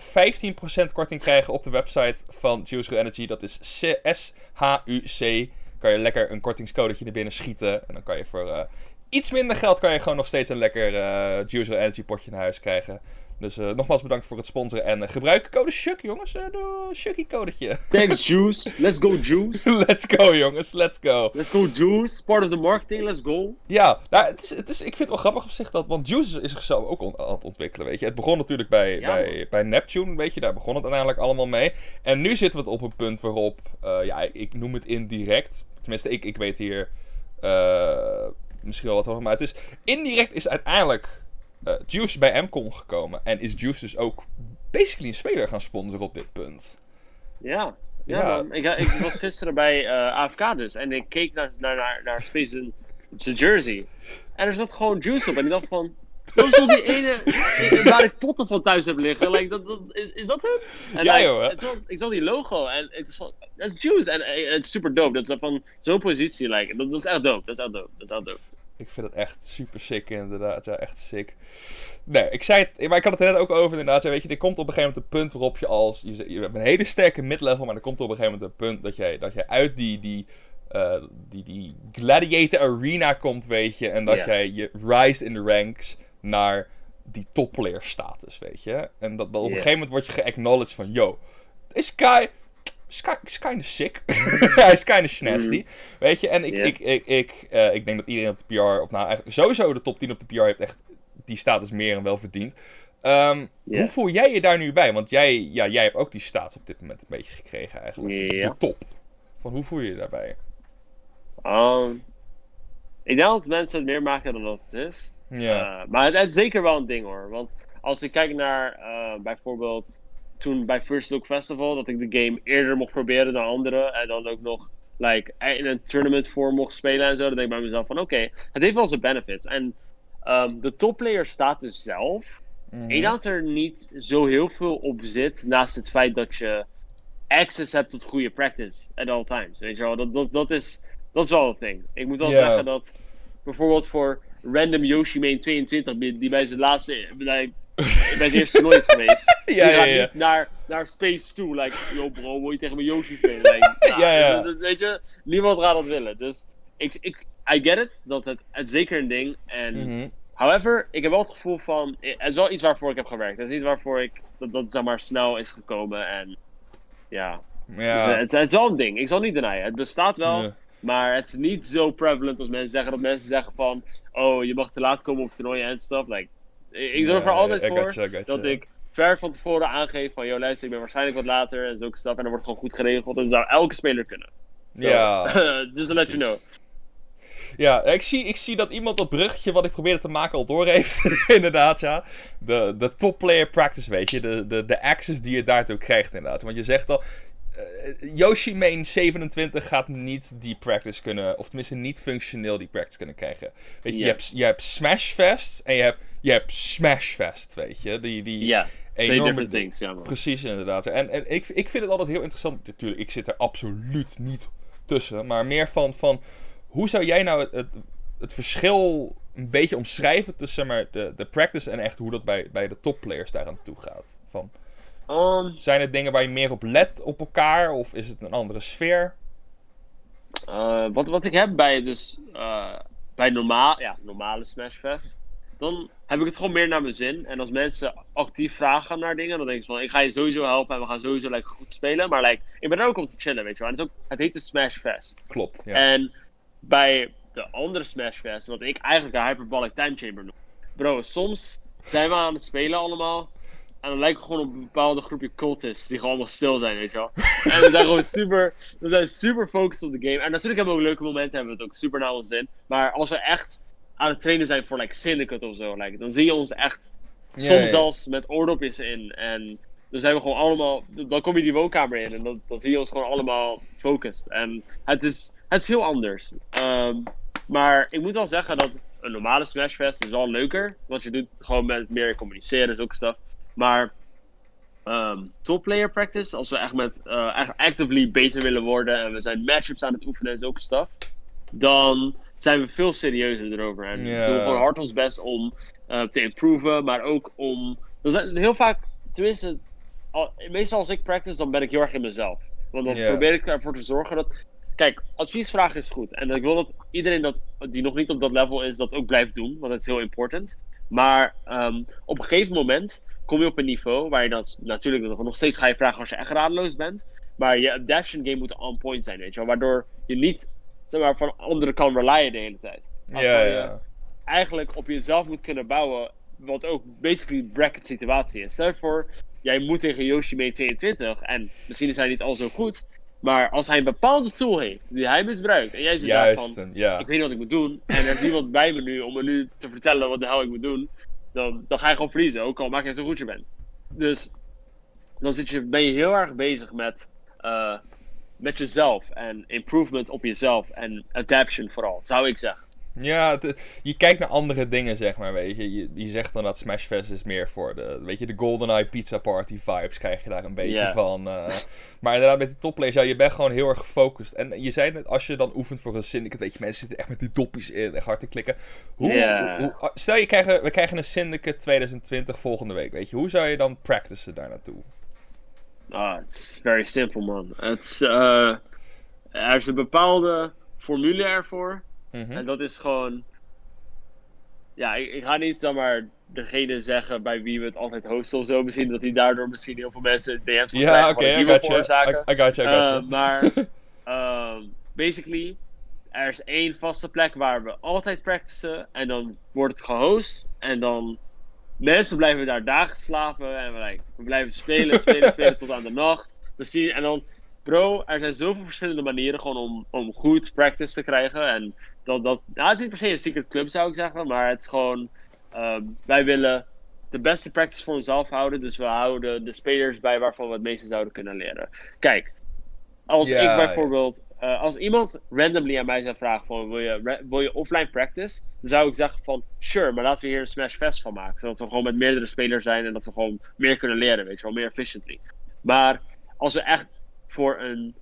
15% korting krijgen op de website van Juice Energy. Dat is S-H-U-C. Kan je lekker een kortingscodetje naar binnen schieten. En dan kan je voor eh, iets minder geld kan je gewoon nog steeds een lekker eh Juice Energy potje naar huis krijgen. Dus eh, nogmaals bedankt voor het sponsoren. En eh, gebruik code SHUK jongens. Doe een Shucky codetje. Thanks, Juice. Let's go, Juice. Let's go jongens, let's go. Let's go, Juice. Part of the marketing, let's go. Ja, nou, het is, het is, ik vind het wel grappig op zich dat. Want Juice is zichzelf ook on- aan het ontwikkelen. Weet je. Het begon natuurlijk bij, Ja, bij, bij Neptune. Weet je, daar begon het uiteindelijk allemaal mee. En nu zitten we op een punt waarop. ja, ik, noem het indirect. Tenminste, ik, ik weet hier. misschien wel wat over. Maar het is. Indirect is uiteindelijk. Eh, Juice bij MCON gekomen. En is Juice dus ook. Basically een speler gaan sponsoren op dit punt. Ja. Ja, Ja. man. Ik, ik was gisteren bij eh, AFK dus. En ik keek naar, naar, naar, naar Space jersey. En er zat gewoon juice op. En ik dacht van... Dat is toch die ene eh, waar ik potten van thuis heb liggen? Like, dat, dat, is, is dat hem? En Ja, joh, het ik zag die logo en het is van... Dat is juice. En het is super dope. Dat is van zo'n positie. Like, dat, dat is echt dope. Dat is echt dope. Dat is echt dope. Ik vind het echt super sick, inderdaad. Ja, echt sick. Nee, ik zei het, maar ik had het er net ook over, inderdaad. Ja, weet je, er komt op een gegeven moment een punt waarop je als... Je, je hebt een hele sterke midlevel, maar er komt op een gegeven moment een punt dat jij, dat jij uit die, die, eh, die, die gladiator arena komt, weet je. En dat jij je rise in the ranks naar die topplayer status, weet je. En dat, dat op een gegeven moment word je geacknowledged van... Yo, is Kai... Is ki- is kinda sick. Hij is kinda snasty. Weet je, en ik, ik, ik, ik, eh, ik denk dat iedereen op de PR, of nou eigenlijk sowieso de top 10 op de PR heeft echt die status meer en wel verdiend. Ehm. Hoe voel jij je daar nu bij? Want jij, ja, jij hebt ook die status op dit moment een beetje gekregen eigenlijk. De top. Van hoe voel je je daarbij? Um, ik denk dat mensen het meer maken dan dat het is. Ja. Eh, maar het, het is zeker wel een ding hoor. Want als ik kijk naar eh, bijvoorbeeld toen bij First Look Festival, dat ik de game eerder mocht proberen dan anderen. En dan ook nog like, in een tournament voor mocht spelen en zo. Dan denk ik bij mezelf van oké, het heeft wel zijn benefits. En ehm, de topplayer status zelf. Mhm. Ik denk dat er niet zo heel veel op zit. Naast het feit dat je access hebt tot goede practice at all times. Weet je wel, dat, dat, dat, is, dat is wel een ding. Ik moet wel zeggen dat bijvoorbeeld voor random Yoshi Main 22, die die bij zijn laatste. Bij, zijn eerste toernooi is geweest. Ja, die gaat ja. niet naar, naar Space toe. Like, yo bro, wil je tegen mijn Yoshi spelen? Like, nou, Ja, ja. dat- dat- weet je, niemand gaat dat willen. Dus ik, ik, I get it, dat het, het is zeker een ding. En Mhm. However, ik heb wel het gevoel van. Het is wel iets waarvoor ik heb gewerkt. Het is niet waarvoor ik. Dat, dat zeg maar snel is gekomen. En. ja. Ja. Dus, eh, het, het is wel een ding. Ik zal niet denyen. Het bestaat wel, Ja. maar het is niet zo prevalent als mensen zeggen. Dat mensen zeggen van, oh, je mag te laat komen op toernooien en stuff. Like, ik zorg er altijd voor gotcha, I gotcha. dat ik ver van tevoren aangeef van, yo luister, ik ben waarschijnlijk wat later en zulke stuff. En dan wordt het gewoon goed geregeld. En dat zou elke speler kunnen. So, Ja, just to let you know. Ja, ik zie, ik zie dat iemand dat bruggetje wat ik probeerde te maken al door heeft. inderdaad, ja. De, de top player practice, weet je. De, de, de access die je daartoe krijgt, inderdaad. Want je zegt al... eh, Yoshi Main 27 gaat niet die practice kunnen... Of tenminste niet functioneel die practice kunnen krijgen. Weet je, je, hebt, je hebt Smashfest en je hebt, je hebt Smashfest, weet je. Die, die twee different things, ja man. Precies, inderdaad. En, en ik, ik vind het altijd heel interessant. Natuurlijk, ik zit er absoluut niet tussen. Maar meer van, van hoe zou jij nou het, het, het verschil een beetje omschrijven tussen maar, de, de practice en echt hoe dat bij, bij de topplayers daar aan toe gaat? Van, Um, zijn het dingen waar je meer op let op elkaar? Of is het een andere sfeer? Eh, wat, wat ik heb bij, dus, eh, bij normaal, ja, normale Smashfest, dan heb ik het gewoon meer naar mijn zin. En als mensen actief vragen naar dingen, dan denk ik van, ik ga je sowieso helpen en we gaan sowieso like, goed spelen. Maar like, ik ben er ook om te chillen, weet je wel. En het, is ook, het heet de Smashfest. Klopt, ja. En bij de andere Smashfest, wat ik eigenlijk een Hyperbolic Time Chamber noem. Bro, soms zijn we aan het spelen allemaal. En dan lijken we gewoon op een bepaalde groepje cultists die gewoon allemaal stil zijn, weet je wel. En we zijn gewoon super, we zijn super focused op de game. En natuurlijk hebben we ook leuke momenten, hebben we het ook super naar ons zin. Maar als we echt aan het trainen zijn voor like Syndicate of zo, like, dan zie je ons echt soms zelfs met oordopjes in. En dan zijn we gewoon allemaal, dan kom je die woonkamer in en dan, dan zie je ons gewoon allemaal focused. En het is, het is heel anders. Ehm, maar ik moet wel zeggen dat een normale Smashfest is wel leuker. Want je doet gewoon met meer communiceren en zulke stuff. Maar ehm top player practice, als we echt met eh, echt actively beter willen worden en we zijn matchups aan het oefenen en zulke stuff, dan zijn we veel serieuzer erover. En doen we gewoon hard ons best om eh, te improven, maar ook om. Dan zijn heel vaak, tenminste, al- meestal als ik practice, dan ben ik heel erg in mezelf. Want dan probeer ik ervoor te zorgen dat. Kijk, adviesvragen is goed. En ik wil dat iedereen dat, die nog niet op dat level is, dat ook blijft doen. Want dat is heel important. Maar ehm, op een gegeven moment kom je op een niveau waar je dan natuurlijk nog- nog steeds ga je vragen als je echt radeloos bent. Maar je adaption game moet on point zijn, weet je wel. Waardoor je niet zeg maar, van anderen kan relyen de hele tijd. Ja, ja. eigenlijk op jezelf moet kunnen bouwen. Wat ook basically bracket situatie is. Stel je voor, jij moet tegen Yoshi mee 22. En misschien is hij niet al zo goed. Maar als hij een bepaalde tool heeft die hij misbruikt. En jij zit daar van, ik weet niet wat ik moet doen. En er is iemand bij me nu om me nu te vertellen wat de hel ik moet doen. Dan, dan ga je gewoon verliezen, ook al maak je zo goed je bent. Dus dan zit je, ben je heel erg bezig met, eh, met jezelf. En improvement op jezelf. En adaption vooral, zou ik zeggen. Ja, het- je kijkt naar andere dingen, zeg maar, weet je. Je, je zegt dan dat Smashfest is meer voor de, weet je, de GoldenEye Pizza Party vibes krijg je daar een beetje van. eh. maar inderdaad, met die topplayers, ja, je bent gewoon heel erg gefocust. En je zei net, als je dan oefent voor een syndicate, weet je, mensen zitten echt met die doppies in, echt hard te klikken. Hoe, hoe- hoe- stel, je krijgen, we krijgen een syndicate 2020 volgende week, weet je. Hoe zou je dan practicen daar naartoe? Ah, it's very simple, man. Het is, eh, er is een bepaalde formule ervoor. Mhm. En dat is gewoon. Ja, ik, ik ga niet dan maar degene zeggen bij wie we het altijd hosten of zo. Misschien dat hij daardoor misschien heel veel mensen DM's gaan Ja, oké, I got you. veroorzaken. I, I got you, I got you. Eh, maar ehm, basically, er is één vaste plek waar we altijd practicen. En dan wordt het gehost. En dan mensen blijven daar dagen slapen. En we, like, we blijven spelen, spelen, spelen tot aan de nacht. We zien, en dan, bro, er zijn zoveel verschillende manieren gewoon om, om goed practice te krijgen. En dat, dat, nou, het is niet per se een secret club zou ik zeggen. Maar het is gewoon, ehm, wij willen de beste practice voor onszelf houden. Dus we houden de spelers bij waarvan we het meeste zouden kunnen leren. Kijk, als Ja, ik ja. bijvoorbeeld, eh, als iemand randomly aan mij zou vragen van wil je, wil je offline practice? Dan zou ik zeggen van sure, maar laten we hier een Smash Fest van maken. Zodat we gewoon met meerdere spelers zijn en dat we gewoon meer kunnen leren, weet je wel, meer efficiently. Maar als we echt voor een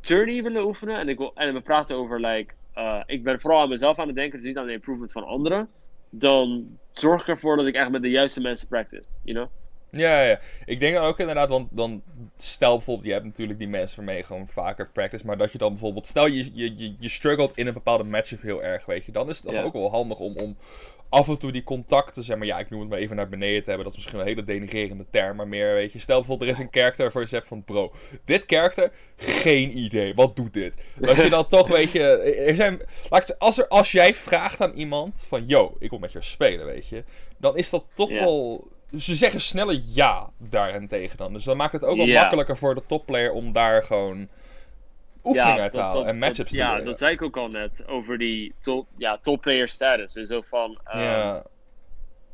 tourney willen oefenen en, ik wil, en we praten over like, eh, ik ben vooral aan mezelf aan het denken, dus niet aan de improvement van anderen. Dan zorg ik ervoor dat ik echt met de juiste mensen practice, you know? Ja, ja, ik denk ook inderdaad, want dan stel bijvoorbeeld, je hebt natuurlijk die mensen waarmee je gewoon vaker practice, maar dat je dan bijvoorbeeld, stel je, je, je, je struggelt in een bepaalde matchup heel erg, weet je, dan is het toch ook wel handig om, om af en toe die contacten, zeg maar, ja, ik noem het maar even naar beneden te hebben, dat is misschien een hele denigrerende term, maar meer, weet je, stel bijvoorbeeld er is een character waarvoor je zegt van, bro, dit character, geen idee, wat doet dit? Dat je dan toch, weet je, er zijn, laat als, er, als jij vraagt aan iemand van, yo, ik wil met jou spelen, weet je, dan is dat toch wel ze zeggen sneller ja daarentegen dan. Dus dan maakt het ook wel makkelijker voor de topplayer om daar gewoon oefening dat- en matchups dat- Ja, leren. dat zei ik ook al net over die top, ja, top player status. Dus zo van, ehm, ja.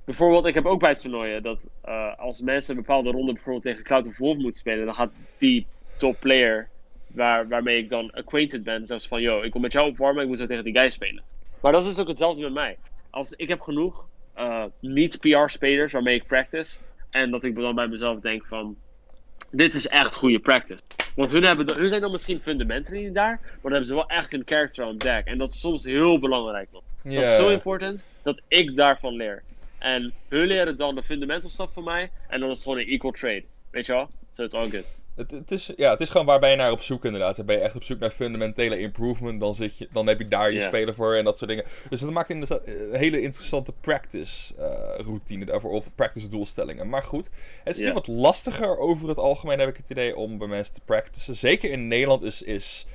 bijvoorbeeld, ik heb ook bij het toernooien dat eh, als mensen een bepaalde ronde bijvoorbeeld tegen Cloud of Wolf moeten spelen, dan gaat die top player waar, waarmee ik dan acquainted ben, zelfs van, yo, ik kom met jou opwarmen, ik moet zo tegen die guy spelen. Maar dat is dus ook hetzelfde met mij. Als, ik heb genoeg eh, niet-PR-spelers waarmee ik practice, en dat ik dan bij mezelf denk van, dit is echt goede practice. Want hun, hebben, hun zijn dan misschien fundamentally niet daar, maar dan hebben ze wel echt hun character on deck. En dat is soms heel belangrijk. Man. Dat is zo important dat ik daarvan leer. En hun leren dan de fundamental stuff van mij. En dan is het gewoon een equal trade. Weet je wel? So it's all good. Het, het, is, ja, het is gewoon waar ben je naar op zoek inderdaad. Ben je echt op zoek naar fundamentele improvement, dan, zit je, dan heb je daar je Ja. speler voor en dat soort dingen. Dus dat maakt inderdaad een hele interessante practice eh, routine daarvoor, of practice doelstellingen. Maar goed, het is nu wat lastiger over het algemeen, heb ik het idee, om bij mensen te practicen. Zeker in Nederland is... is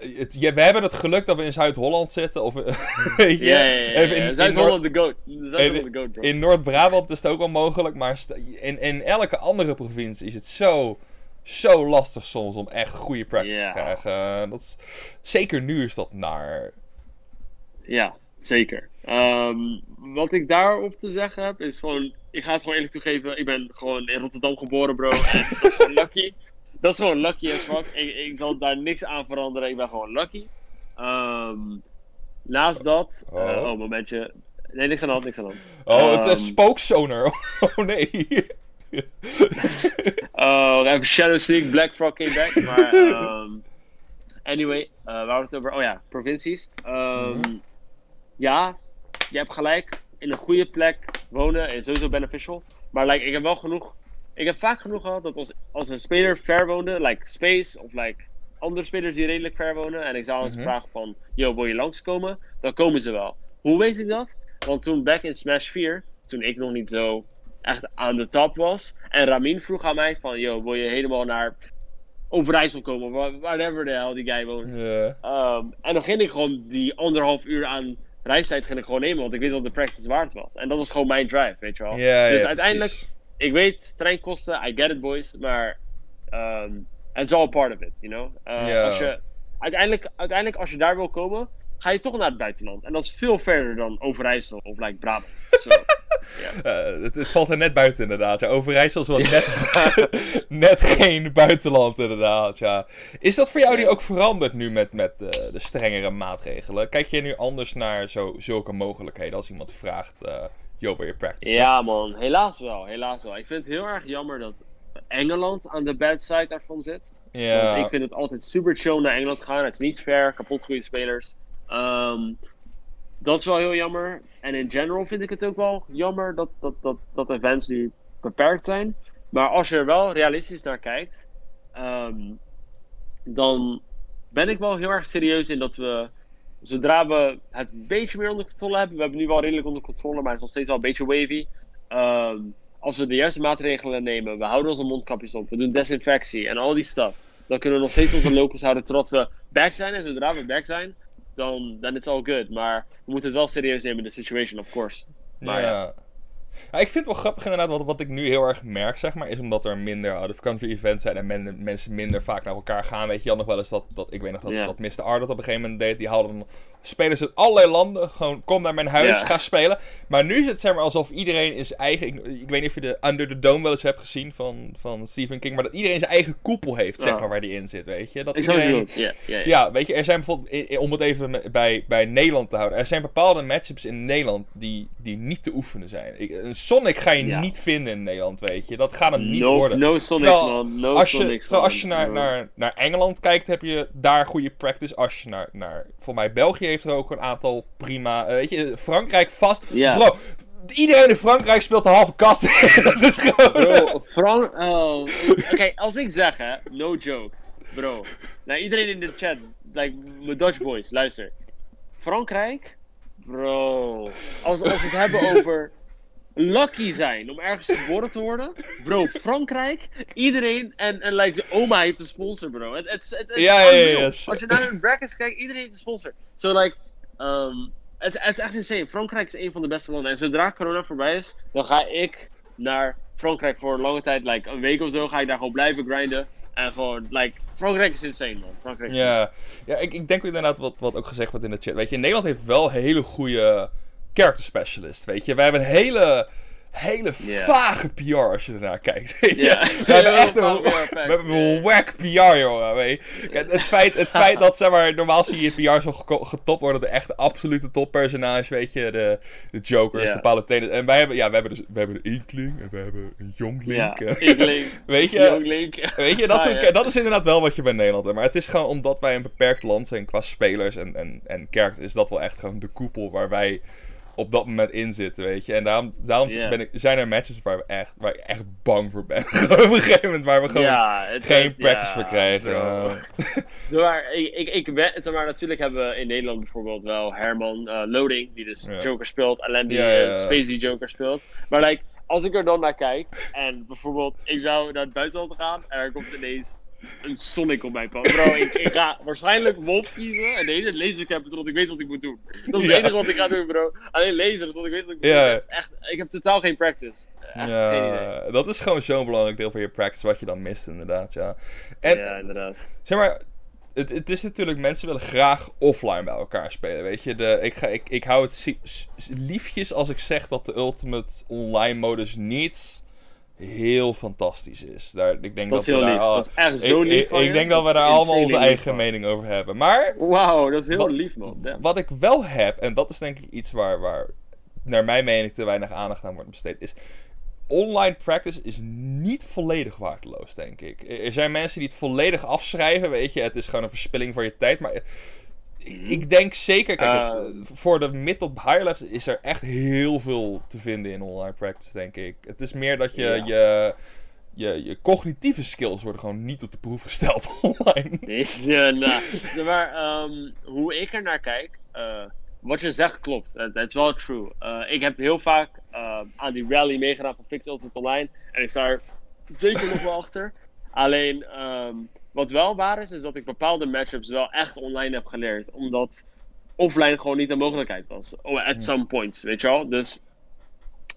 eh, het, ja, we hebben het geluk dat we in Zuid-Holland zitten. Of, weet je, Ja, ja, ja. Zuid-Holland de goat. In- goat, Noord-Brabant is het ook wel mogelijk, maar in, in elke andere provincie is het zo, zo lastig soms om echt goede practice te krijgen. Dat is, zeker nu is dat naar. Ja, zeker. Ehm, wat ik daarop te zeggen heb, is gewoon... Ik ga het gewoon eerlijk toegeven. Ik ben gewoon in Rotterdam geboren, bro. En dat is gewoon lucky. Dat is gewoon lucky as fuck. Ik, ik zal daar niks aan veranderen. Ik ben gewoon lucky. Ehm, naast dat... eh, Oh. oh, momentje. Nee, niks aan de hand, niks aan de hand. Oh, het is Ehm. spooksonar. Oh nee. Oh, even Shadow Sneak, Black Frog came back. Maar, ehm, anyway, eh waar we het over? Oh ja, provincies. Ehm, Mhm. Ja, je hebt gelijk. In een goede plek wonen is sowieso beneficial. Maar like, ik heb wel genoeg. Ik heb vaak genoeg gehad dat als, als een speler ver woonde, like Space of like andere spelers die redelijk ver wonen. En ik zou eens Mhm. vragen van, yo, wil je langskomen? Dan komen ze wel. Hoe weet ik dat? Want toen back in Smash 4, toen ik nog niet zo echt aan de top was. En Ramin vroeg aan mij van, yo, wil je helemaal naar Overijssel komen? Whatever the hell die guy woont. Ehm, en dan ging ik gewoon die anderhalf uur aan reistijd ging ik gewoon nemen, want ik weet dat de practice waard was. En dat was gewoon mijn drive, weet je wel. Dus uiteindelijk, precies. ik weet treinkosten, I get it boys, maar ehm it's all part of it, you know. Eh, Ja. als je, uiteindelijk, uiteindelijk, als je daar wil komen, ga je toch naar het buitenland. En dat is veel verder dan Overijssel of like Brabant. So, Eh, het, het valt er net buiten inderdaad. Ja, Overijssel is wel net, net geen buitenland inderdaad. Ja. Is dat voor jou die ook veranderd nu met, met eh, de strengere maatregelen? Kijk je nu anders naar zo, zulke mogelijkheden als iemand vraagt, eh yo, wil je practice? Ja, man, helaas wel, helaas wel. Ik vind het heel erg jammer dat Engeland aan de bad side daarvan zit. Ja. Ik vind het altijd super chill naar Engeland gaan. Het is niet fair, kapot goede spelers. Ehm, dat is wel heel jammer. En in general vind ik het ook wel jammer dat, dat, dat, dat events nu beperkt zijn. Maar als je er wel realistisch naar kijkt, ehm, dan ben ik wel heel erg serieus in dat we, zodra we het een beetje meer onder controle hebben, we hebben nu wel redelijk onder controle, maar het is nog steeds wel een beetje wavy. Ehm, als we de juiste maatregelen nemen, we houden onze mondkapjes op, we doen desinfectie en al die stuff, dan kunnen we nog steeds onze locals houden totdat we back zijn. En zodra we back zijn, dan dan it's all good. Maar we moeten het wel serieus nemen, de situation, of course. Maar ja. ja. Ja, ik vind het wel grappig inderdaad, wat, wat ik nu heel erg merk, zeg maar, is omdat er minder out-of-country events zijn en men- mensen minder vaak naar elkaar gaan. Weet je, dan nog wel eens dat, dat ik weet nog dat, Ja. dat Mr. Art dat op een gegeven moment deed. Die haalden dan spelers uit allerlei landen, gewoon kom naar mijn huis, Ja. ga spelen. Maar nu is het zeg maar alsof iedereen in zijn eigen, ik, ik weet niet of je de Under the Dome wel eens hebt gezien van, van Stephen King, maar dat iedereen zijn eigen koepel heeft, zeg maar, waar die in zit, weet je. Dat iedereen... Ja, ja, ja. Ja, weet je, er zijn bijvoorbeeld, om het even bij, bij Nederland te houden, er zijn bepaalde matchups in Nederland die, die niet te oefenen zijn. Ik, een Sonic ga je niet vinden in Nederland, weet je. Dat gaat hem niet no, worden. No Sonics, Terwijl man. No als je, Sonics, terwijl man. als je naar, naar, naar Engeland kijkt, heb je daar goede practice. Als je naar, naar voor mij België heeft er ook een aantal prima. eh, weet je, Frankrijk vast. Ja. Bro, Iedereen in Frankrijk speelt de halve kast. dat is gewoon... Bro, Frank. Oh. Oké, als ik zeg hè, no joke. Bro. Nou, iedereen in de chat, like, mijn Dutch boys, luister. Frankrijk? Bro. Als, als we het hebben over lucky zijn om ergens geboren te worden. Bro, Frankrijk, iedereen en, en like, oma heeft een sponsor, bro. Het, Ja, ja, ja, unreal. ja. Als je naar hun brackets kijkt, iedereen heeft een sponsor. So like, um, het, het is echt insane. Frankrijk is een van de beste landen. En zodra corona voorbij is, dan ga ik naar Frankrijk voor een lange tijd, like een week of zo, ga ik daar gewoon blijven grinden. En gewoon, like, Frankrijk is insane, man. Frankrijk is Ja, ja ik, ik denk inderdaad wat, wat ook gezegd wordt in de chat. Weet je, Nederland heeft wel hele goede character specialist. Weet je, wij hebben een hele, hele vage PR als je ernaar kijkt. Weet je? Ja. We hebben echt een, we PR, hebben een whack PR, jongen. Weet je. Kijk, Het feit, het feit dat, zeg maar, normaal zie je PR zo getopt worden. De echte absolute toppersonage, weet je. De, de Jokers, Ja. de Palatinen. En wij hebben, ja, we hebben, dus, we hebben een Inkling en we hebben een Jonglink. Ja. Inkling, Weet je, Young Link. Weet je, dat, Ah, soort- ja. dat is inderdaad wel wat je bij Nederland hebt. Maar het is gewoon omdat wij een beperkt land zijn qua spelers en, en, en characters, is dat wel echt gewoon de koepel waar wij op dat moment in zitten, weet je. En daarom, daarom Ja. ben ik, zijn er matches waar, we echt, waar ik echt bang voor ben. Op een gegeven moment waar we gewoon ja, het- geen het- practice ja, voor krijgen. Zomaar, ik, ik, ik ben, natuurlijk hebben we in Nederland bijvoorbeeld wel Herman eh, Loading, die dus Ja. Joker speelt, Alain die Ja, ja, eh, ja. Space die Joker speelt. Maar like, als ik er dan naar kijk, en bijvoorbeeld ik zou naar het buitenland gaan, en er komt ineens een Sonic op mijn pad. Bro, ik, ik ga waarschijnlijk Wolf kiezen, en de hele tijd lasercap totdat ik weet wat ik moet doen. Dat is het Ja. enige wat ik ga doen, bro. Alleen laser totdat ik weet wat ik moet Ja. doen. Is echt, ik heb totaal geen practice. Echt geen idee. ja, dat is gewoon zo'n belangrijk deel van je practice, wat je dan mist inderdaad, ja. En ja, inderdaad. Zeg maar, het, het is natuurlijk, mensen willen graag offline bij elkaar spelen, weet je. De, ik, ga, ik, ik hou het liefjes als ik zeg dat de Ultimate Online modus niet heel fantastisch is. Daar, ik denk Dat we daar lief. al- Dat is echt ik, zo lief ik, van ik je. denk dat we daar allemaal onze eigen van. mening over hebben. Maar Wauw, dat is heel Wat- lief, man. Damn. wat ik wel heb, en dat is denk ik iets waar, waar naar mijn mening te weinig aandacht aan wordt besteed, is online practice is niet volledig waardeloos, denk ik. Er zijn mensen die het volledig afschrijven, weet je, het is gewoon een verspilling van je tijd, maar ik denk zeker, kijk, Uh, het- voor de mid tot higher levels is er echt heel veel te vinden in online practice, denk ik. Het is meer dat je, Ja. je, je, je cognitieve skills worden gewoon niet op de proef gesteld online. Ja, nou, maar ehm, hoe ik er naar kijk, eh, wat je zegt klopt. Dat is wel true. Eh, ik heb heel vaak eh, aan die rally meegedaan van Fix Ultimate Online. En ik sta er zeker nog wel achter. Alleen, ehm, wat wel waar is, is dat ik bepaalde matchups wel echt online heb geleerd. Omdat offline gewoon niet een mogelijkheid was. Oh, at some points, weet je wel. Dus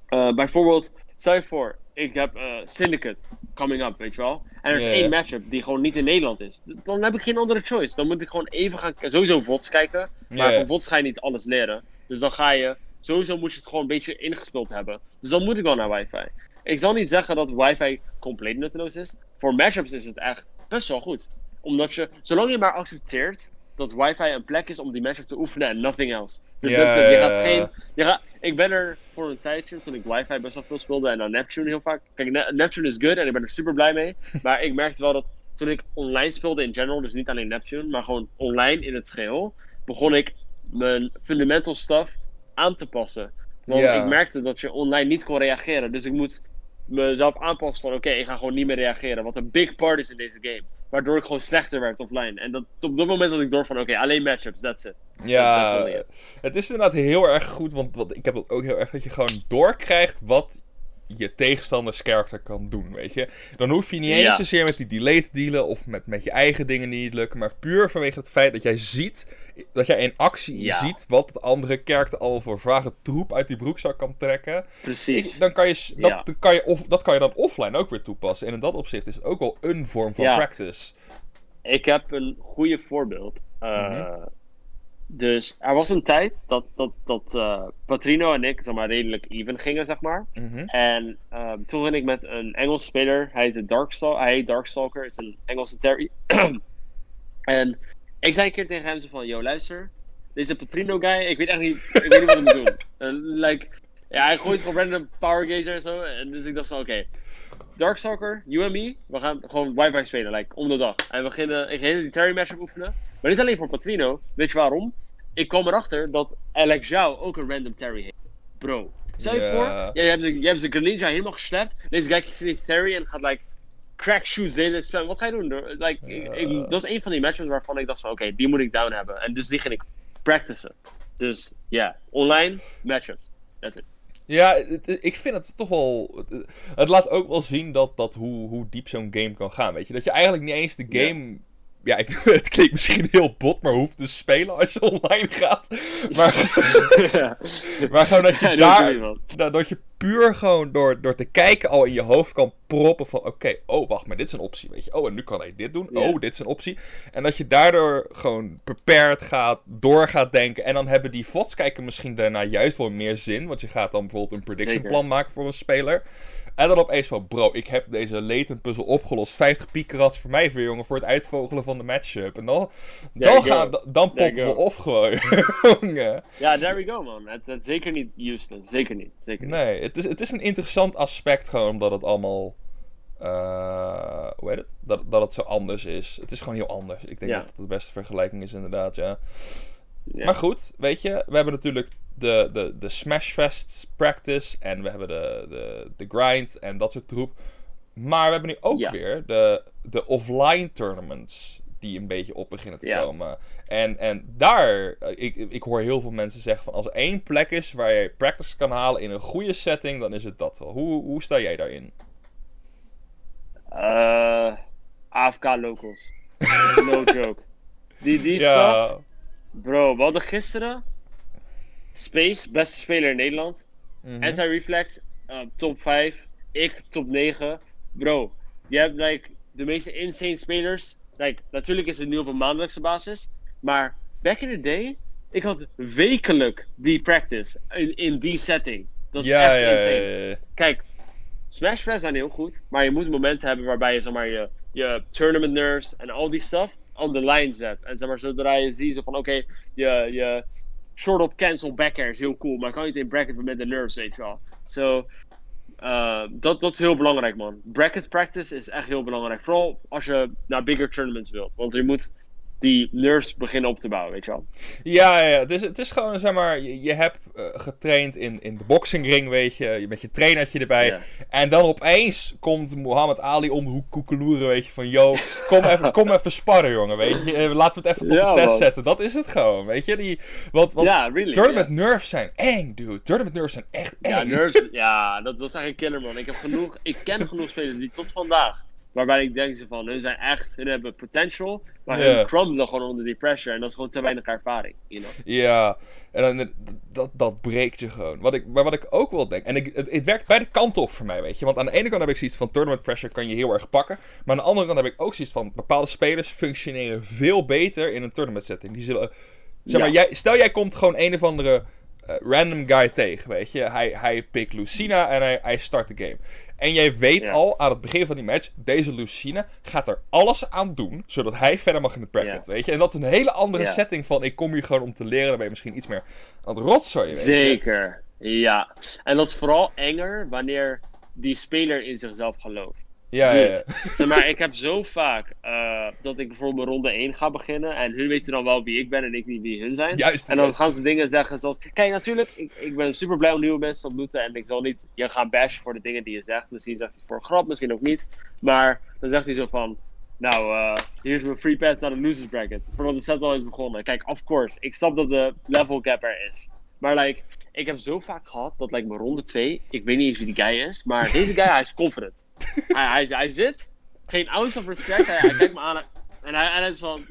eh, bijvoorbeeld, stel je voor, ik heb eh, Syndicate coming up, weet je wel. En er is één matchup die gewoon niet in Nederland is. Dan heb ik geen andere choice. Dan moet ik gewoon even gaan sowieso VODs kijken. Maar van VODs ga je niet alles leren. Dus dan ga je, sowieso moet je het gewoon een beetje ingespeeld hebben. Dus dan moet ik wel naar wifi. Ik zal niet zeggen dat wifi compleet nutteloos is. Voor matchups is het echt best wel goed. Omdat je, zolang je maar accepteert dat wifi een plek is om die matchup te oefenen en nothing else. Dus je gaat geen, je gaat, ik ben er voor een tijdje, toen ik wifi best wel veel speelde en dan Neptune heel vaak. Kijk, Ne- Neptune is good en ik ben er super blij mee. maar ik merkte wel dat toen ik online speelde in general, dus niet alleen Neptune, maar gewoon online in het geheel, begon ik mijn fundamental stuff aan te passen. Want ik merkte dat je online niet kon reageren. Dus ik moet mezelf aanpassen van oké, ik ga gewoon niet meer reageren. Wat een big part is in deze game. Waardoor ik gewoon slechter werd offline. En dat, op dat moment had ik door van oké, alleen matchups, that's it. Dat ja. het is inderdaad heel erg goed, want, want ik heb dat ook heel erg, dat je gewoon doorkrijgt wat je tegenstanders character kan doen, weet je. Dan hoef je niet eens Ja. zozeer met die delay te dealen of met, met je eigen dingen die niet lukken, maar puur vanwege het feit dat jij ziet, dat jij in actie Ja. ziet wat het andere character al voor vragen troep uit die broekzak kan trekken. Precies. Ik- dan kan je, dat, Ja. kan je off, dat kan je dan offline ook weer toepassen. En in dat opzicht is het ook wel een vorm van Ja. practice. Ik heb een goede voorbeeld. Eh, Mhm. Dus er was een tijd dat, dat, dat eh, Patrino en ik zeg maar, redelijk even gingen, zeg maar. Mhm. En ehm, toen ging ik met een Engelse speler, hij heet, Darkstal hij heet Darkstalker, is een Engelse Terry. en ik zei een keer tegen hem zo van, yo luister, deze Patrino guy, ik weet echt niet, ik weet niet wat ik moet doen. En, like, ja, hij gooit gewoon random power gauge en zo, en dus ik dacht zo, oké. Darkstalker, you en me, we gaan gewoon wifi spelen, like, om de dag. En we beginnen, ik ging die Terry matchup oefenen. Maar niet alleen voor Patrino, weet je waarom? Ik kwam erachter dat Alex Jou ook een random Terry heeft. Bro, Stel je Ja. voor, ja, je hebt ze- je hebt ze Greninja helemaal geslept. Deze guy kiest ineens Terry en gaat like crack shoes de hele spam. Wat ga je doen? Like, ik- ik- Ja. dat is een van die matches waarvan ik dacht van oké, die moet ik down hebben. En dus die ging ik practicen. Dus ja, online matchups. That's it. Ja, het- het- ik vind het toch wel. Het, het laat ook wel zien dat, dat hoe, hoe diep zo'n game kan gaan. Weet je, dat je eigenlijk niet eens de game. Ja, ik, het klinkt misschien heel bot, maar hoeft te spelen als je online gaat. Maar, ja, maar gewoon dat je Ja, daar. dat je puur gewoon door, door te kijken al in je hoofd kan proppen van... Oké, oh wacht, maar dit is een optie, weet je. Oh, en nu kan hij dit doen. Oh, dit is een optie. En dat je daardoor gewoon prepared gaat, door gaat denken. En dan hebben die VODs kijken misschien daarna juist wel meer zin. Want je gaat dan bijvoorbeeld een prediction Zeker. plan maken voor een speler. En dan opeens van, bro, ik heb deze latent puzzel opgelost. 50 piekerats voor mij weer, jongen, voor het uitvogelen van de matchup. En dan, There dan, gaan, dan poppen we off gewoon, jongen. Ja, there we go man. Het het is zeker niet useless. Zeker niet. Zeker niet. Nee, het is, het is een interessant aspect gewoon omdat het allemaal. eh, hoe heet het? Dat, dat het zo anders is. Het is gewoon heel anders. Ik denk Ja. dat het de beste vergelijking is, inderdaad, ja. Ja. Maar goed, weet je, we hebben natuurlijk de, de, de Smashfest practice en we hebben de, de, de grind en dat soort troep. Maar we hebben nu ook Ja. weer de, de offline tournaments die een beetje op beginnen te Ja. komen. En, en daar, eh, ik, ik hoor heel veel mensen zeggen van als er één plek is waar je practice kan halen in een goede setting, dan is het dat wel. Hoe, hoe sta jij daarin? Eh, AFK locals. No joke. Die, die stuff. Bro, we hadden gisteren Space, beste speler in Nederland. mhm. Anti-reflex, eh, top 5. Ik, top 9. Bro, je hebt like, de meeste insane spelers. Like, natuurlijk is het nu op een maandelijkse basis. Maar back in the day, ik had wekelijk die practice in, in die setting. Dat is ja, echt ja, insane. ja. Kijk, Smash Fest zijn heel goed, maar je moet momenten hebben waarbij je, zeg maar, je, je tournament nerves en al die stuff on the line zet. En zeg maar, zodra je ziet zo van, oké, je, je short op cancel back air is heel cool, maar kan je het in bracket met de nerves, weet je wel. So, uh, dat, dat is heel belangrijk, man. Bracket practice is echt heel belangrijk. Vooral als je naar bigger tournaments wilt. Want je moet die nerves beginnen op te bouwen, weet je wel. Ja, ja. Het, is, het is gewoon, zeg maar, je, je hebt eh, getraind in, in de boxingring, weet je, je- met je trainertje erbij. Ja. En dan opeens komt Muhammad Ali om de hoek koekeloeren, weet je, van, yo, kom even, kom even sparren, jongen, weet je. Eh, Laten we het even tot Ja, de test man. zetten. Dat is het gewoon, weet je. Die, want want Ja, really. tournament nerves zijn eng, dude. Tournament nerves zijn echt eng. Ja, nerves, ja dat, dat is een killer, man. Ik, heb genoeg, ik ken genoeg spelers die tot vandaag, waarbij ik denk ze van, hun zijn echt, hun hebben potential, maar Ja. hun crumbelen gewoon onder die pressure. En dat is gewoon te weinig ervaring, you know. Ja, en dan, dat, dat breekt je gewoon. Wat ik, maar wat ik ook wel denk, en ik, het, het werkt beide kanten op voor mij, weet je. Want aan de ene kant heb ik zoiets van tournament pressure kan je heel erg pakken. Maar aan de andere kant heb ik ook zoiets van bepaalde spelers functioneren veel beter in een tournament setting. Die zullen, zeg maar, Ja. jij, stel jij komt gewoon een of andere random guy tegen, weet je. Hij, hij pikt Lucina en hij, hij start de game. En jij weet Ja. al aan het begin van die match, deze Lucina gaat er alles aan doen, zodat hij verder mag in de bracket, weet je. En dat is een hele andere Ja. setting van, ik kom hier gewoon om te leren, dan ben je misschien iets meer aan het rotzooien, weet je. Zeker, ja. En dat is vooral enger wanneer die speler in zichzelf gelooft. Ja, ja, ja. Dude, zeg maar, ik heb zo vaak eh, dat ik bijvoorbeeld ronde 1 ga beginnen en hun weten dan wel wie ik ben en ik niet wie hun zijn. Juist. En dan juist. gaan ze dingen zeggen zoals... Kijk, natuurlijk, ik, ik ben super blij om nieuwe mensen te ontmoeten. En ik zal niet je gaan bashen voor de dingen die je zegt. Misschien zegt hij het voor een grap, misschien ook niet. Maar dan zegt hij zo van... Nou, eh, hier is mijn free pass naar de losers bracket. Voordat de set al is begonnen. Kijk, of course, ik snap dat de level gap er is. Maar like, ik heb zo vaak gehad dat like, mijn ronde 2... Ik weet niet eens wie die guy is. Maar deze guy, hij is confident. hij, hij, hij zit... Geen ounce of respect. Hij, hij kijkt me aan en hij, en hij is van...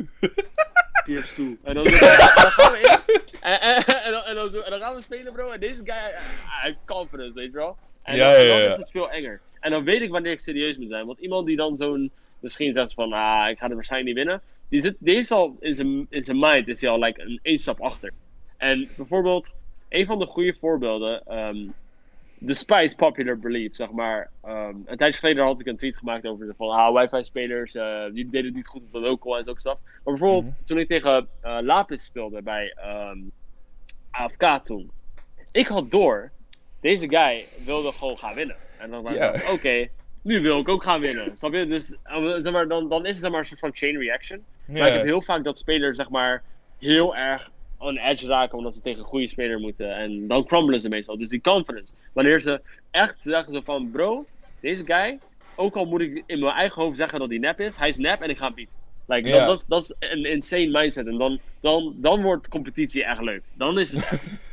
PS2. En dan, en dan gaan we in. En, en, en, dan, en, dan, doen- en dan gaan we spelen, bro. En deze guy, hij, heeft confidence, weet je wel. En Ja, dan, ja, dan ja. is het veel enger. En dan weet ik wanneer ik serieus moet zijn. Want iemand die dan zo'n, misschien zegt van, ah, ik ga er waarschijnlijk niet winnen. Die, zit, die is al, in zijn, in zijn mind is hij al like, een één stap achter. En bijvoorbeeld, een van de goede voorbeelden, ehm, despite popular belief, zeg maar. ehm, een tijdje geleden had ik een tweet gemaakt over de van, ah, wifi-spelers, eh, die deden het niet goed op de local en zulke stuff. Maar bijvoorbeeld, Mhm. toen ik tegen eh, Lapis speelde bij ehm, AFK toen. Ik had door, deze guy wilde gewoon gaan winnen. En dan dacht ik, oké, nu wil ik ook gaan winnen. Snap je? Dus eh, zeg maar, dan, dan is het zeg maar, een soort van chain reaction. Maar ik heb heel vaak dat spelers zeg maar heel erg on edge raken omdat ze tegen een goede speler moeten. En dan crumblen ze meestal. Dus die confidence. Wanneer ze echt zeggen van, bro, deze guy, ook al moet ik in mijn eigen hoofd zeggen dat hij nep is, hij is nep en ik ga hem. Like, dat, dat, is- dat is een insane mindset. En dan, dan, dan wordt competitie echt leuk. Dan is het.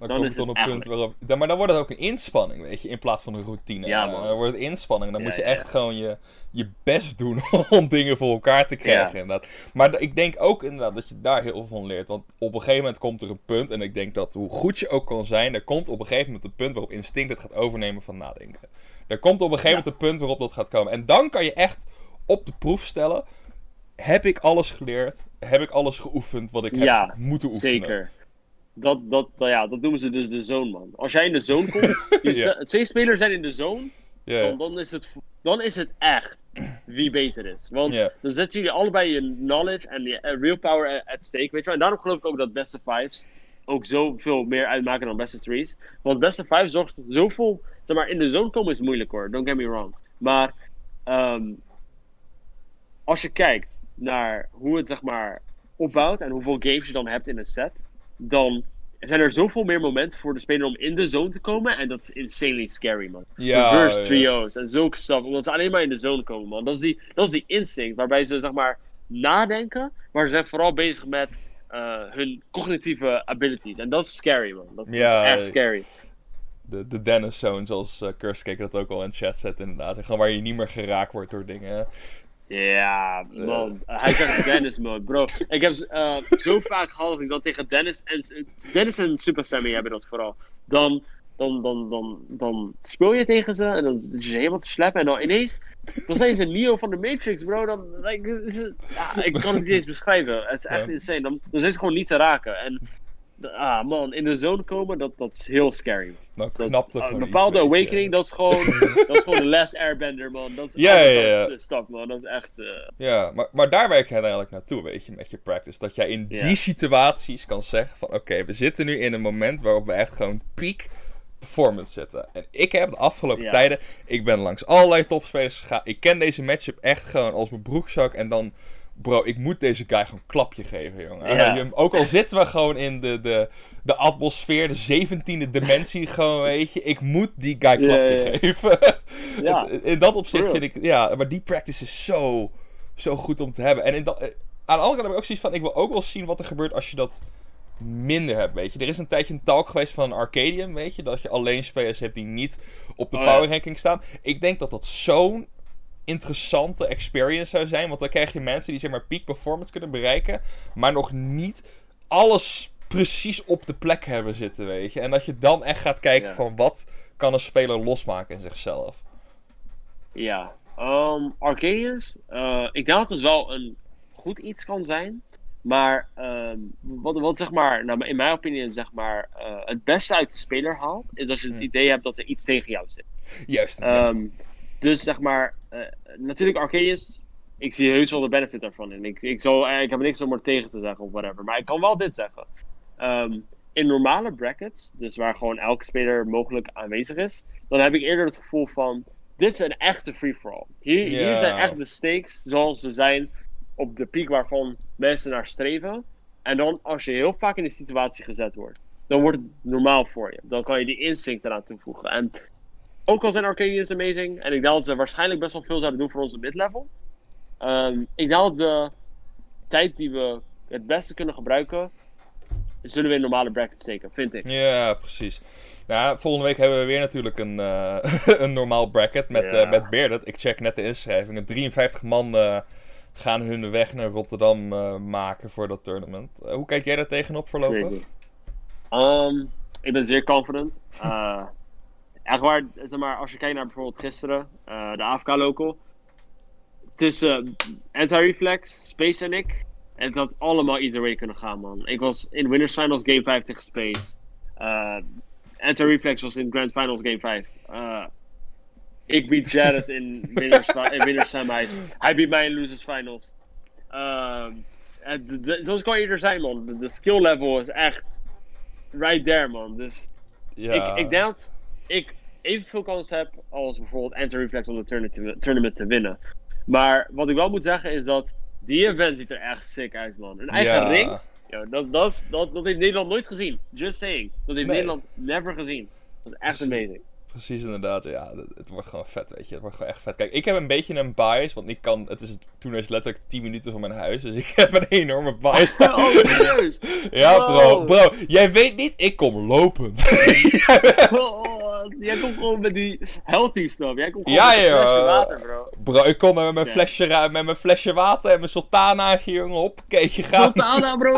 Dan, Dan komt is het dan het op punt waarop... Dan, maar dan wordt het ook een inspanning, weet je, in plaats van een routine. Ja, man. Dan wordt het inspanning. Dan Ja, moet je echt ja. gewoon je, je best doen om dingen voor elkaar te krijgen. Ja. Inderdaad. Maar ik denk ook inderdaad dat je daar heel veel van leert. Want op een gegeven moment komt er een punt, en ik denk dat hoe goed je ook kan zijn, er komt op een gegeven moment een punt waarop instinct het gaat overnemen van nadenken. Er komt op een gegeven moment een punt waarop dat gaat komen. En dan kan je echt op de proef stellen, heb ik alles geleerd? Heb ik alles geoefend wat ik heb Ja, moeten oefenen? Zeker. Dat, dat, nou ja, dat noemen ze dus de zone, man. Als jij in de zone komt, Ja. twee spelers zijn in de zone, dan, dan, is het, dan is het echt wie beter is. Want dan zetten jullie allebei je knowledge en je eh, real power at stake, weet je wel. En daarom geloof ik ook dat beste fives ook zoveel meer uitmaken dan beste threes. Want beste five zorgt zoveel... Zeg maar, in de zone komen is moeilijk hoor, don't get me wrong. Maar ehm, als je kijkt naar hoe het zeg maar opbouwt en hoeveel games je dan hebt in een set, dan zijn er zoveel meer momenten voor de speler om in de zone te komen. En dat is insanely scary, man. Ja, Reverse ja. trio's en zulke stuff. Omdat ze alleen maar in de zone komen, man. Dat is die, dat is die instinct waarbij ze, zeg maar, nadenken. Maar ze zijn vooral bezig met eh, hun cognitieve abilities. En dat is scary, man. Dat is Ja, echt eh, scary. de, de Dennis Zone, zoals uh, Kurskek dat ook al in chat zet inderdaad. Gewoon waar je niet meer geraakt wordt door dingen. Ja, man. hij zegt Dennis, man. Bro, ik heb eh, zo vaak gehad dat ik dat tegen Dennis en, Dennis en Super Sammy hebben dat vooral. Dan, dan, dan, dan, dan speel je tegen ze en dan zit je helemaal te sleppen en dan ineens, dan zijn ze Neo van de Matrix, bro. Dan, like, is ja, ik kan het niet eens beschrijven. Het is echt Ja. insane. Dan, dan zijn ze gewoon niet te raken. En, ah, man, in de zone komen, dat, dat is heel scary. man. Dan Dat- knapt het een bepaalde awakening, dat is gewoon, dat is gewoon de last airbender, man. Dat is Ja, ja, ja. stuff, man. Dat is echt... eh, Ja, maar, maar daar werk je uiteindelijk naartoe, weet je, met je practice. Dat jij in die situaties kan zeggen van... Oké, we zitten nu in een moment waarop we echt gewoon peak performance zitten. En ik heb de afgelopen tijden... Ik ben langs allerlei topspelers gegaan. Ik ken deze matchup echt gewoon als mijn broekzak. En dan... Bro, ik moet deze guy gewoon een klapje geven, jongen. Ja. Ook al zitten we gewoon in de, de, de atmosfeer, de zeventiende dimensie, gewoon, weet je. Ik moet die guy een klapje geven. Ja. In dat opzicht vind ik, ja, maar die practice is zo, zo goed om te hebben. En in dat, eh, aan de andere kant heb ik ook zoiets van, ik wil ook wel zien wat er gebeurt als je dat minder hebt, weet je. Er is een tijdje een talk geweest van Arcadium, weet je, dat je alleen spelers hebt die niet op de Oh, power ranking staan. Ik denk dat dat zo'n interessante experience zou zijn, want dan krijg je mensen die zeg maar peak performance kunnen bereiken, maar nog niet alles precies op de plek hebben zitten, weet je. En dat je dan echt gaat kijken Ja. van wat kan een speler losmaken in zichzelf. Ja, Ehm Arcadius, eh, ik denk dat het wel een goed iets kan zijn. Maar ehm, wat, wat zeg maar, nou, in mijn opinie, zeg maar, eh, het beste uit de speler haalt, is als je het Hmm. idee hebt dat er iets tegen jou zit. Juist. ja. Dus zeg maar, eh, natuurlijk Arcadius, ik zie heus wel de benefit daarvan in. Ik, ik, zal, eh, ik heb niks om er tegen te zeggen of whatever. Maar ik kan wel dit zeggen. Ehm, in normale brackets, dus waar gewoon elke speler mogelijk aanwezig is, dan heb ik eerder het gevoel van, dit is een echte free-for-all. Hier, hier zijn echt de stakes zoals ze zijn op de piek waarvan mensen naar streven. En dan als je heel vaak in die situatie gezet wordt, dan wordt het normaal voor je. Dan kan je die instinct eraan toevoegen. En ook al zijn Arcadians amazing, en ik denk dat ze waarschijnlijk best wel veel zouden doen voor onze mid-level. Ehm, ik denk dat de tijd die we het beste kunnen gebruiken, zullen we in normale brackets steken, vind ik. Ja, precies. Nou, volgende week hebben we weer natuurlijk een, eh, een normaal bracket met, Ja. eh met Bearded. Ik check net de inschrijvingen. 53 man eh, gaan hun weg naar Rotterdam maken voor dat tournament. Hoe kijk jij daar tegenop voorlopig? Ehm, ik ben zeer confident. Eh echt waar, zeg maar, als je kijkt naar bijvoorbeeld gisteren, eh, de AFK local. Tussen Anti-Reflex, Space en ik. Het had allemaal either way kunnen gaan, man. Ik was in Winners Finals Game 5 tegen Space. Eh Anti-Reflex was in Grand Finals Game 5. Eh, ik beat Jared in Winners, in winners Semis. Hij beat mij in Losers Finals. Ehm, en de- de- zoals kan je er zijn, man. De, de skill level is echt right there, man. Dus Ja. ik, ik denk dat ik evenveel kans heb als bijvoorbeeld Anti-Reflex om de tournament te winnen. Maar wat ik wel moet zeggen is dat die event ziet er echt sick uit, man. Een eigen Ja. ring Yo, dat, dat, is- dat, dat heeft Nederland nooit gezien. Just saying. Dat heeft Nee. Nederland never gezien. Dat is echt Precies. amazing. Precies, inderdaad. Ja, het, wordt gewoon vet, weet je. Het wordt gewoon echt vet. Kijk, ik heb een beetje een bias, want ik kan... Het is, toen is letterlijk 10 minuten van mijn huis, dus ik heb een enorme bias. oh, serieus? ja, bro. Bro, jij weet niet, ik kom lopend. Oh, jij komt gewoon met die healthy stuff. Jij komt gewoon Ja, met een flesje water, bro. bro, ik kom met mijn, flesje, met mijn flesje water en mijn sultanaatje, jongen. Hoppakeetje gaan. Sultana, bro.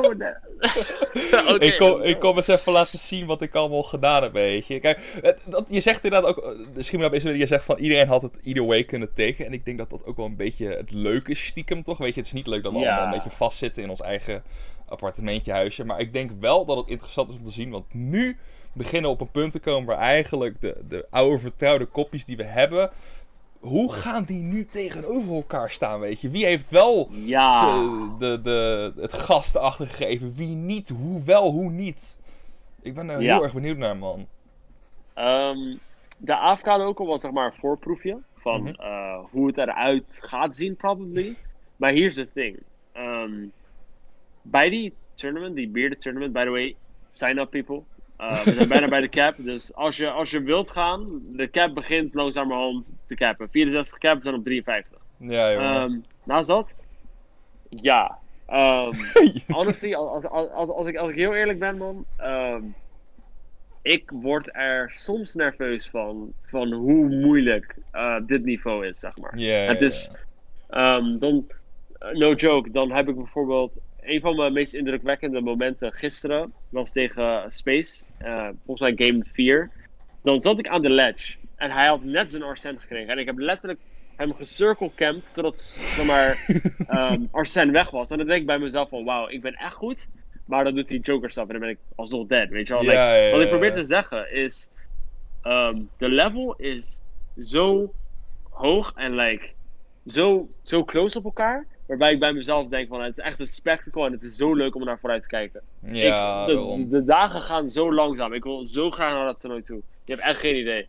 Oké. ik, kom, ik kom eens even laten zien wat ik allemaal gedaan heb, weet je. Kijk, dat, je zegt inderdaad ook... Misschien wel is je zegt van iedereen had het either way kunnen tekenen. En ik denk dat dat ook wel een beetje het leuke is stiekem, toch? Weet je, het is niet leuk dat we Ja. allemaal een beetje vastzitten in ons eigen appartementje, huisje. Maar ik denk wel dat het interessant is om te zien, want nu beginnen op een punt te komen waar eigenlijk de, de oude vertrouwde kopjes die we hebben... Hoe gaan die nu tegenover elkaar staan, weet je? Wie heeft wel Ja. de, de, het gas erachter gegeven. Wie niet, hoe wel, hoe niet. Ik ben er Ja. heel erg benieuwd naar, man. Ehm, de AFK local was zeg maar een voorproefje van Mhm. eh, hoe het eruit gaat zien, probably. Maar here's the thing. Ehm, bij die tournament, die bearded tournament, by the way, sign up people. Eh, we zijn bijna bij de cap, dus als je, als je wilt gaan, de cap begint langzamerhand te cappen. 64 cap, we zijn op 53. Ja, jongen. Ehm naast dat, ja. Ehm, honestly, als, als, als, als, ik, als ik heel eerlijk ben, man. ehm, ik word er soms nerveus van, van hoe moeilijk eh, dit niveau is, zeg maar. Ja, het is- dan, eh, no joke, dan heb ik bijvoorbeeld. Een van mijn meest indrukwekkende momenten gisteren was tegen Space. eh, volgens mij game 4. Dan zat ik aan de ledge. En hij had net zijn Arsene gekregen. En ik heb letterlijk hem gecirclecampt totdat zeg maar, ehm Arsene weg was. En dan denk ik bij mezelf van wauw, ik ben echt goed. Maar dan doet hij Joker stuff en dan ben ik alsnog dead. Weet je wel? Like, wat ik probeer te zeggen is. ehm, de level is zo hoog en like zo, zo close op elkaar. Waarbij ik bij mezelf denk van het is echt een spectacle en het is zo leuk om naar vooruit te kijken. Ja, ik, de, dagen gaan zo langzaam. Ik wil zo graag naar dat toernooi toe. Je hebt echt geen idee.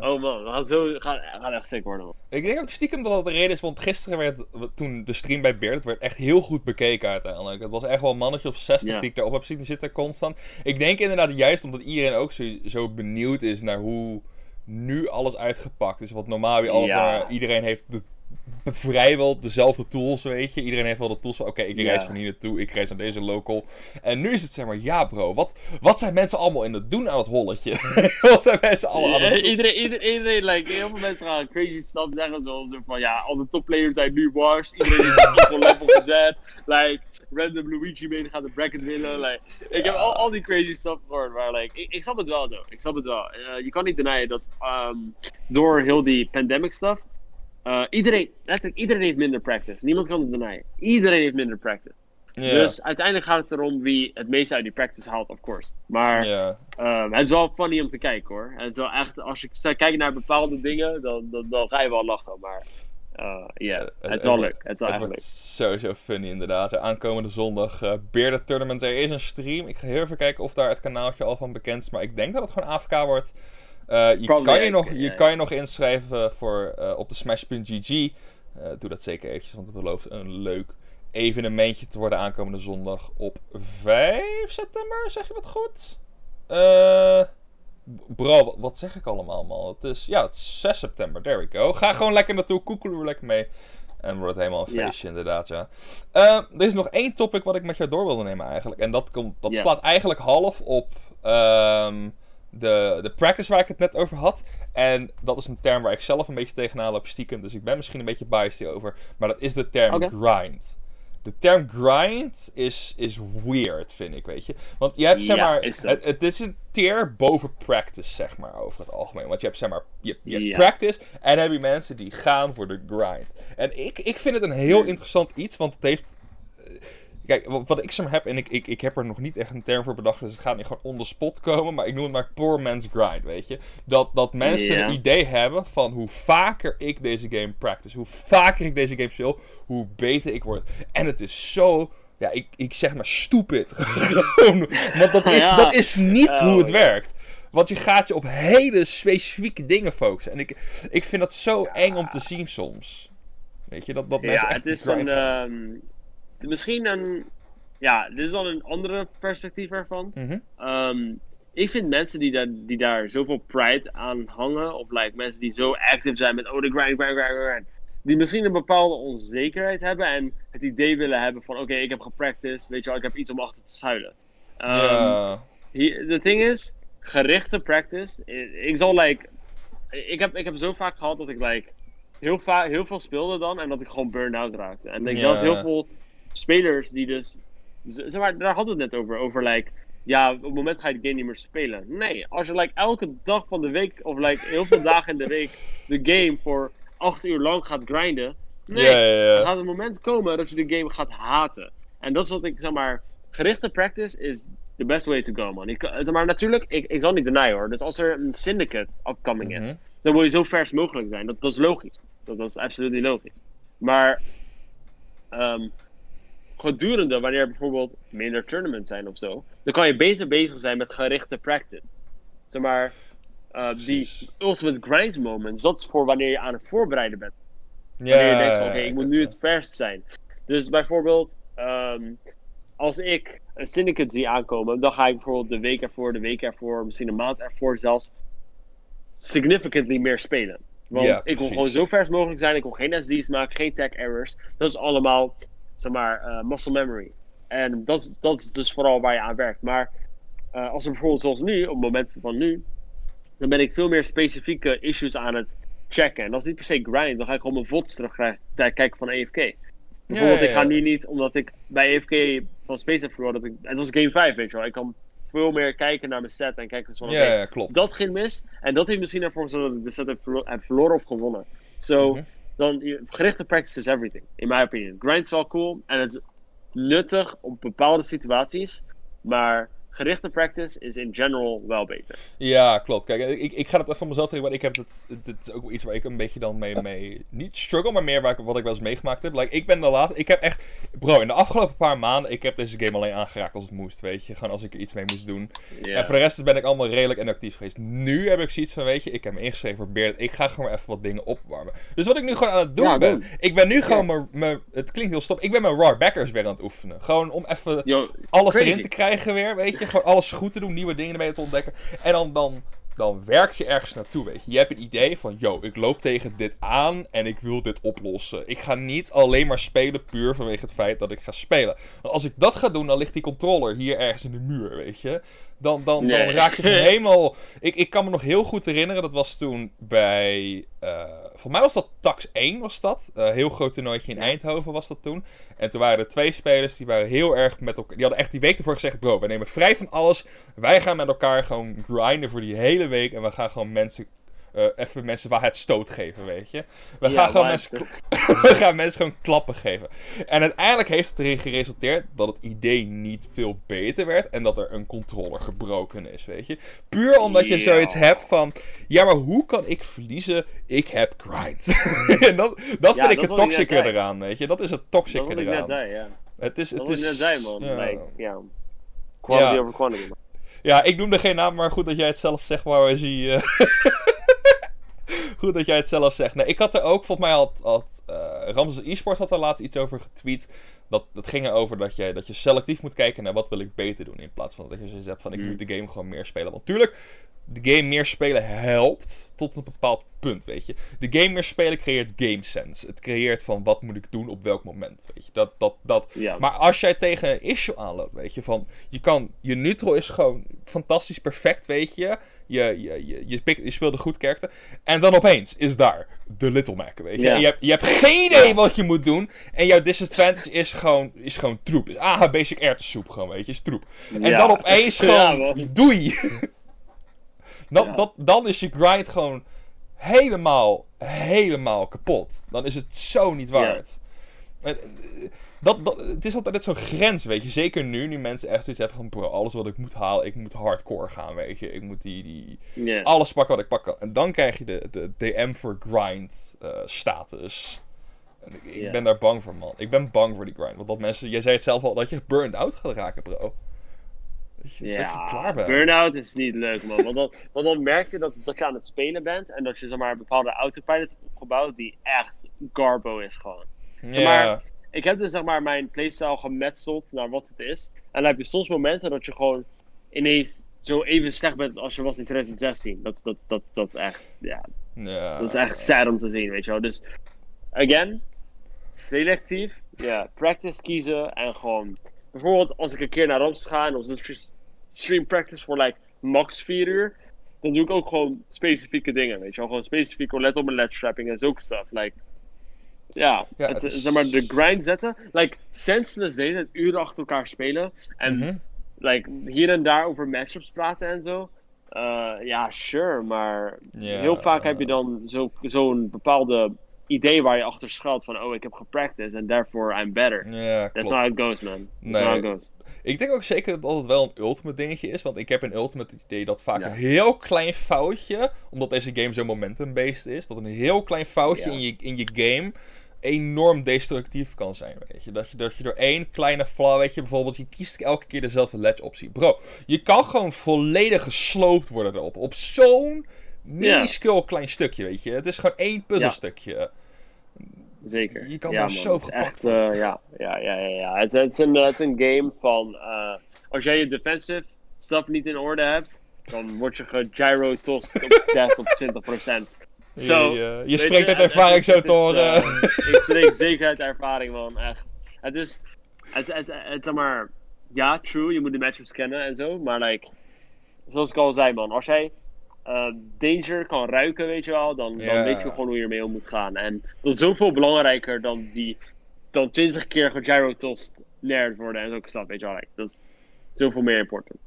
Oh man, we gaan zo gaan, gaan echt sick worden man. Ik denk ook stiekem dat dat de reden is, want gisteren werd, toen de stream bij Beard werd echt heel goed bekeken uiteindelijk. Het was echt wel een mannetje of 60 Ja. die ik daarop heb zien zitten constant. Ik denk inderdaad juist omdat iedereen ook zo, zo benieuwd is naar hoe nu alles uitgepakt is. Want normaal weer altijd, Ja. iedereen heeft de, vrijwel dezelfde tools, weet je. Iedereen heeft wel de tools van, oké, ik reis gewoon hier naartoe, ik reis naar deze local. En nu is het zeg maar, ja bro, wat, wat zijn mensen allemaal in het doen aan het holletje? wat zijn mensen allemaal aan het doen? iedereen, iedereen, iedereen like, heel veel mensen gaan crazy stuff zeggen. Zoals zo van ja, al de topplayers zijn nu washed. Iedereen is op equal level gezet. Like, random Luigi mee gaat de bracket winnen. Like, ik heb al, al die crazy stuff gehoord. Maar like, ik, ik snap het wel, though. Ik snap het wel. Eh, je kan niet denyen dat ehm, door heel die pandemic stuff. Eh, iedereen, letterlijk iedereen heeft minder practice. Niemand kan het denyen. Iedereen heeft minder practice. Dus uiteindelijk gaat het erom wie het meeste uit die practice haalt, of course. Maar. Ehm, het is wel funny om te kijken hoor. Het is wel echt, als je kijkt naar bepaalde dingen, dan, dan, dan ga je wel lachen. Maar eh, ja, Eh, het is wel leuk. Het is Het wordt leuk. sowieso funny inderdaad. De aankomende zondag uh, Bearded Tournament. Er is een stream. Ik ga heel even kijken of daar het kanaaltje al van bekend is. Maar ik denk dat het gewoon AFK wordt. Eh, je, kan je, nog, je ja. kan je nog inschrijven voor, eh, op de Smash.gg. Eh, doe dat zeker eventjes, want het belooft een leuk evenementje te worden aankomende zondag op 5 september. Zeg je dat goed? Eh... Bro, wat- zeg ik allemaal, man? Het is, ja, het is 6 september. There we go. Ga gewoon lekker naartoe. Koekeloer er lekker mee. En wordt het helemaal een Ja. feestje, inderdaad, ja. Eh, er is nog één topic wat ik met jou door wilde nemen, eigenlijk. En dat, komt, dat Ja. slaat eigenlijk half op ehm, de, de practice waar ik het net over had. En dat is een term waar ik zelf een beetje tegenaan loop stiekem. Dus ik ben misschien een beetje biased hierover. Maar dat is de term grind. De term grind is, is weird, vind ik, weet je. Want je hebt, zeg Ja, maar, is dat. het, het is een tier boven practice, zeg maar, over het algemeen. Want je hebt, zeg maar, je, je Ja. practice en dan heb je mensen die gaan voor de grind. En ik, ik vind het een heel interessant iets, want het heeft... Kijk, wat, ik maar heb, en ik, ik, ik heb er nog niet echt een term voor bedacht, dus het gaat niet gewoon on the spot komen, maar ik noem het maar poor man's grind, weet je. Dat, dat mensen een idee hebben van hoe vaker ik deze game practice, hoe vaker ik deze game speel, hoe beter ik word. En het is zo, ja, ik, ik zeg maar stupid. Want dat is, Ja. dat is niet Oh, hoe het ja. werkt. Want je gaat je op hele specifieke dingen focussen. En ik, ik vind dat zo eng om te zien soms. Weet je, dat, dat mensen Ja, echt het is een. Misschien een. ja, dit is dan een andere perspectief ervan. Mhm. Ehm, ik vind mensen die daar, die daar zoveel pride aan hangen, of like mensen die zo active zijn met oh de grind, grind, grind, grind, die misschien een bepaalde onzekerheid hebben en het idee willen hebben van oké, ik heb gepracticed, weet je wel, ik heb iets om achter te schuilen. De ding is, gerichte practice, ik zal like, ik heb, ik heb zo vaak gehad dat ik like, heel, vaak heel veel speelde dan en dat ik gewoon burn-out raakte. En ik denk dat heel veel spelers die dus, zeg maar, daar hadden we het net over, over like, ja, op het moment ga je de game niet meer spelen. Nee, als je like elke dag van de week, of like heel veel dagen in de week, de game voor acht uur lang gaat grinden. Nee, Ja, ja, ja. er gaat een moment komen dat je de game gaat haten. En dat is wat ik zeg maar. Gerichte practice is the best way to go, man. Ik, zeg maar natuurlijk, ik, ik zal niet denyen hoor. Dus als er een syndicate upcoming is, Mhm. dan wil je zo vers mogelijk zijn. Dat, dat is logisch. Dat, dat is absoluut logisch. Maar ehm, gedurende, wanneer bijvoorbeeld minder tournaments zijn of zo, dan kan je beter bezig zijn met gerichte practice. Zeg maar, eh, die ultimate grind moments, dat is voor wanneer je aan het voorbereiden bent. Wanneer je denkt van, oké, ik moet nu het verst zijn. Dus bijvoorbeeld, ehm, als ik een syndicate zie aankomen, dan ga ik bijvoorbeeld de week ervoor, de week ervoor, misschien een maand ervoor zelfs, significantly meer spelen. Want Ja, ik wil gewoon zo vers mogelijk zijn, ik wil geen SD's maken, geen tech errors. Dat is allemaal, zeg maar, eh, muscle memory. En dat is, dat is dus vooral waar je aan werkt. Maar eh, als er bijvoorbeeld zoals nu, op het moment van nu, dan ben ik veel meer specifieke issues aan het checken. En dat is niet per se grind, dan ga ik gewoon mijn VODs terugkijken van EFK. Bijvoorbeeld, ja, ik ga nu niet, omdat ik bij EFK van Space heb verloren, dat ik, het was game 5, weet je wel. Ik kan veel meer kijken naar mijn set en kijken van, Ja, klopt. dat ging mis. En dat heeft misschien ervoor gezorgd dat ik de set heb, verlo- heb verloren of gewonnen. So, Mhm. Dan, gerichte practice is everything, in my opinion. Grind is wel cool en het is nuttig op bepaalde situaties, maar gerichte practice is in general wel beter. Ja, klopt. Kijk, ik, ik ga het even van mezelf zeggen, want ik heb het, dit is ook wel iets waar ik een beetje dan mee, mee niet struggle, maar meer waar ik, wat ik wel eens meegemaakt heb. Like, ik ben de laatste, ik heb echt, bro, in de afgelopen paar maanden, ik heb deze game alleen aangeraakt als het moest, weet je. Gewoon als ik er iets mee moest doen. En voor de rest ben ik allemaal redelijk inactief geweest. Nu heb ik zoiets van, weet je, ik heb me ingeschreven voor Beard. Ik ga gewoon even wat dingen opwarmen. Dus wat ik nu gewoon aan het doen Ja, ben, doen. ik ben nu gewoon mijn, het klinkt heel stom, ik ben mijn raw backers weer aan het oefenen. Gewoon om even Yo, alles Crazy. erin te krijgen weer, weet je. Gewoon alles goed te doen, nieuwe dingen ermee te ontdekken. En dan, dan, dan werk je ergens naartoe, weet je. Je hebt een idee van, yo, ik loop tegen dit aan en ik wil dit oplossen. Ik ga niet alleen maar spelen puur vanwege het feit dat ik ga spelen. Want als ik dat ga doen, dan ligt die controller hier ergens in de muur, weet je. Dan, dan, dan Nee. raak je helemaal... Ik, ik kan me nog heel goed herinneren, dat was toen bij... eh voor mij was dat Tax 1, was dat. Eh, heel groot toernooitje in Eindhoven was dat toen. En toen waren er twee spelers die waren heel erg met elkaar... Die hadden echt die week ervoor gezegd, bro, we nemen vrij van alles. Wij gaan met elkaar gewoon grinden voor die hele week. En we gaan gewoon mensen... eh, even mensen waar het stoot geven, weet je. We Ja, gaan gewoon mensen... we gaan mensen gewoon klappen geven. En uiteindelijk heeft het erin geresulteerd dat het idee niet veel beter werd. En dat er een controller gebroken is, weet je. Puur omdat je zoiets hebt van... Ja, maar hoe kan ik verliezen? Ik heb grind. en dat, dat Ja, vind ik dat het toxische eraan, weet je. Dat is het Dat toxische wat ik net eraan. zei, ja. Het is, Dat het is, net zei, man. ja. Like. Quality over quantity, man. Ja, ik noemde geen naam, maar goed dat jij het zelf zegt waar we zie. eh. goed dat jij het zelf zegt. Nee, ik had er ook, volgens mij had, had eh, Ramses eSports had er laatst iets over getweet. Dat, dat ging erover dat je, dat je selectief moet kijken naar wat wil ik beter doen. In plaats van dat je zoiets hebt van ik Mm. moet de game gewoon meer spelen. Want tuurlijk, de game meer spelen helpt tot een bepaald punt, weet je. De game meer spelen creëert game sense. Het creëert van wat moet ik doen op welk moment, weet je. Dat, dat, dat, Ja. maar als jij tegen een issue aanloopt, weet je, van je kan, je neutral is gewoon fantastisch perfect, weet je. Je, je, je, je, een goed karakter. En dan opeens is daar de Little Mac, weet je. Je, hebt, je hebt geen idee wat je moet doen. En jouw disadvantage is gewoon, is gewoon troep. Is AH basic airsoep gewoon, weet je, is troep. En Ja. dan opeens gewoon, doei. dan, Ja. dat, dan is je grind gewoon helemaal, helemaal kapot. Dan is het zo niet waard. En, eh, Dat, dat, het is altijd net zo'n grens, weet je. Zeker nu, nu mensen echt zoiets hebben van... Bro, alles wat ik moet halen, ik moet hardcore gaan, weet je. Ik moet die, die, alles pakken wat ik pak kan. En dan krijg je de, de DM for grind eh, status. En ik, ik ben daar bang voor, man. Ik ben bang voor die grind. Want dat mensen... Jij zei het zelf al, dat je burned out gaat raken, bro. Dat je, Ja, burn-out is niet leuk, man. Want dan, want dan merk je dat, dat je aan het spelen bent en dat je zeg maar, een bepaalde autopilot hebt opgebouwd die echt garbo is gewoon. ja. zeg maar, ik heb dus zeg maar mijn playstyle gemetseld naar wat het is. En dan heb je soms momenten dat je gewoon ineens zo even slecht bent als je was in 2016. Dat, dat, dat, dat is echt, ja, Ja, dat is echt sad om te zien, weet je wel. Dus, again, selectief, ja, practice kiezen en gewoon, bijvoorbeeld als ik een keer naar Rams ga en een stream practice voor like max 4 uur, dan doe ik ook gewoon specifieke dingen, weet je wel. Gewoon specifiek, let op mijn ledge trapping en zulke stuff. Like, ja, Ja, het, het is- zeg maar de grind zetten. Like, senseless deed het uren achter elkaar spelen. En Mhm. like, hier en daar over matchups praten en zo. Eh, ja, sure, maar heel vaak heb je eh, dan zo- zo'n bepaalde idee waar je achter schuilt van, oh, ik heb gepracticed and therefore I'm better. That's klopt. not how it goes, man. That's Nee. not how it goes. Ik denk ook zeker dat het wel een ultimate dingetje is. Want ik heb een ultimate idee dat vaak Ja. een heel klein foutje, omdat deze game zo momentum-based is, dat een heel klein foutje Ja. in, je, in je game enorm destructief kan zijn, weet je. Dat je, dat je door één kleine flaw, weet je, bijvoorbeeld, je kiest elke keer dezelfde ledge optie. Bro, je kan gewoon volledig gesloopt worden erop. Op zo'n minuscule klein stukje, weet je. Het is gewoon één puzzelstukje. Zeker. Je kan ja, daar man, zo gepakt echt, eh, ja, ja, ja, ja, ja. Het, het, is een, het is een game van, eh, als jij je defensive stuff niet in orde hebt, dan word je gegyro-tossed op 30 of 20 procent. Zo, je, je, spreekt uit het- ervaring zo is, horen. eh, ik spreek zeker uit ervaring, man. Echt. Het is, het, het, het, zeg maar, ja, true, je moet de matchups kennen en zo, maar like, zoals ik al zei, man, als jij eh, danger kan ruiken, weet je wel, dan, dan weet je gewoon hoe je ermee om moet gaan. En dat is zoveel belangrijker dan die, dan 20 keer gegyrotost nerd worden en zulke stuff, weet je wel. Dat is zoveel meer important.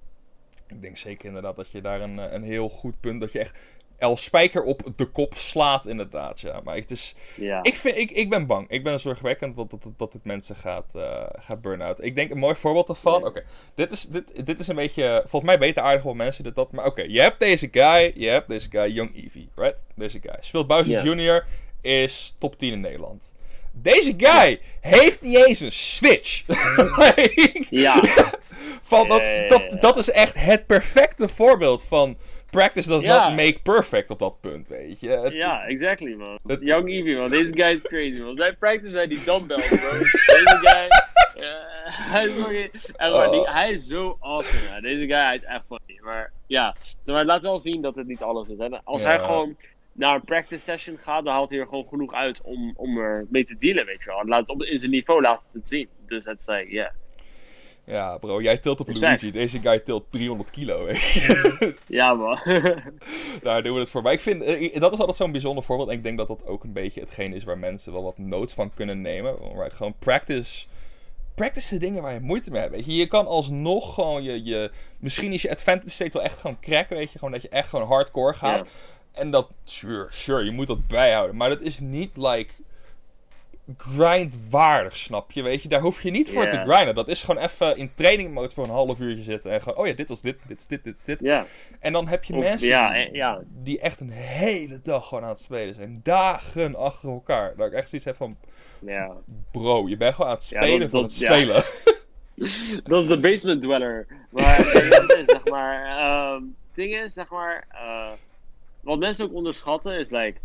Ik denk zeker inderdaad dat je daar een, eh, een heel goed punt, dat je echt El Spijker op de kop slaat inderdaad, ja. Maar het is, Ja. ik, vind, ik, ik ben bang. Ik ben zorgwekkend dat, dat, dat dit mensen gaat, eh gaat burn-out. Ik denk een mooi voorbeeld daarvan. Oké, dit, is, dit, dit is een beetje, volgens mij beter aardig voor mensen dit dat. Maar oké, je hebt deze guy, je hebt deze guy, Young Eevee, right? Deze guy. Speelt Bowser. Jr., is top 10 in Nederland. Deze guy heeft niet eens een Switch. Like, Ja. van dat, dat, dat is echt het perfecte voorbeeld van practice does not make perfect op dat punt, weet je. Ja, exactly, man. Het- Young Eevee, man. Deze guy is crazy, man. Zijn practice zijn die dumbbells, bro. Deze guy... hij is fucking... en maar die- Oh. hij is zo awesome, man. Deze guy hij is echt funny. Maar ja, maar laat wel zien dat het niet alles is. En als hij gewoon naar een practice session gaat, dan haalt hij er gewoon genoeg uit om, om er mee te dealen, weet je wel. En laat het op, in zijn niveau laat het het zien. Dus het is like, yeah. Ja, bro, jij tilt op Luigi. Deze guy tilt 300 kilo. Ja, man. Daar doen we het voor. Maar ik vind, eh, dat is altijd zo'n bijzonder voorbeeld. En ik denk dat dat ook een beetje hetgeen is waar mensen wel wat notes van kunnen nemen. Gewoon practice. Practice de dingen waar je moeite mee hebt. Weet je, je kan alsnog gewoon je, je. Misschien is je advantage state wel echt gewoon cracken. Weet je, gewoon dat je echt gewoon hardcore gaat. En dat, sure, sure, je moet dat bijhouden. Maar dat is niet like grindwaardig, snap je? Weet je, daar hoef je niet voor te grinden. Dat is gewoon even in training mode voor een half uurtje zitten. En gewoon, oh ja, dit was dit, dit is dit, dit is dit. En dan heb je Of- mensen ja, die, ja. die echt een hele dag gewoon aan het spelen zijn. Dagen achter elkaar. Dat ik echt zoiets heb van, bro, je bent gewoon aan het Ja, spelen dat- dat- het spelen. Dat is de basement dweller. Maar zeg maar, ehm ding is, zeg maar, eh, wat mensen ook onderschatten is, like,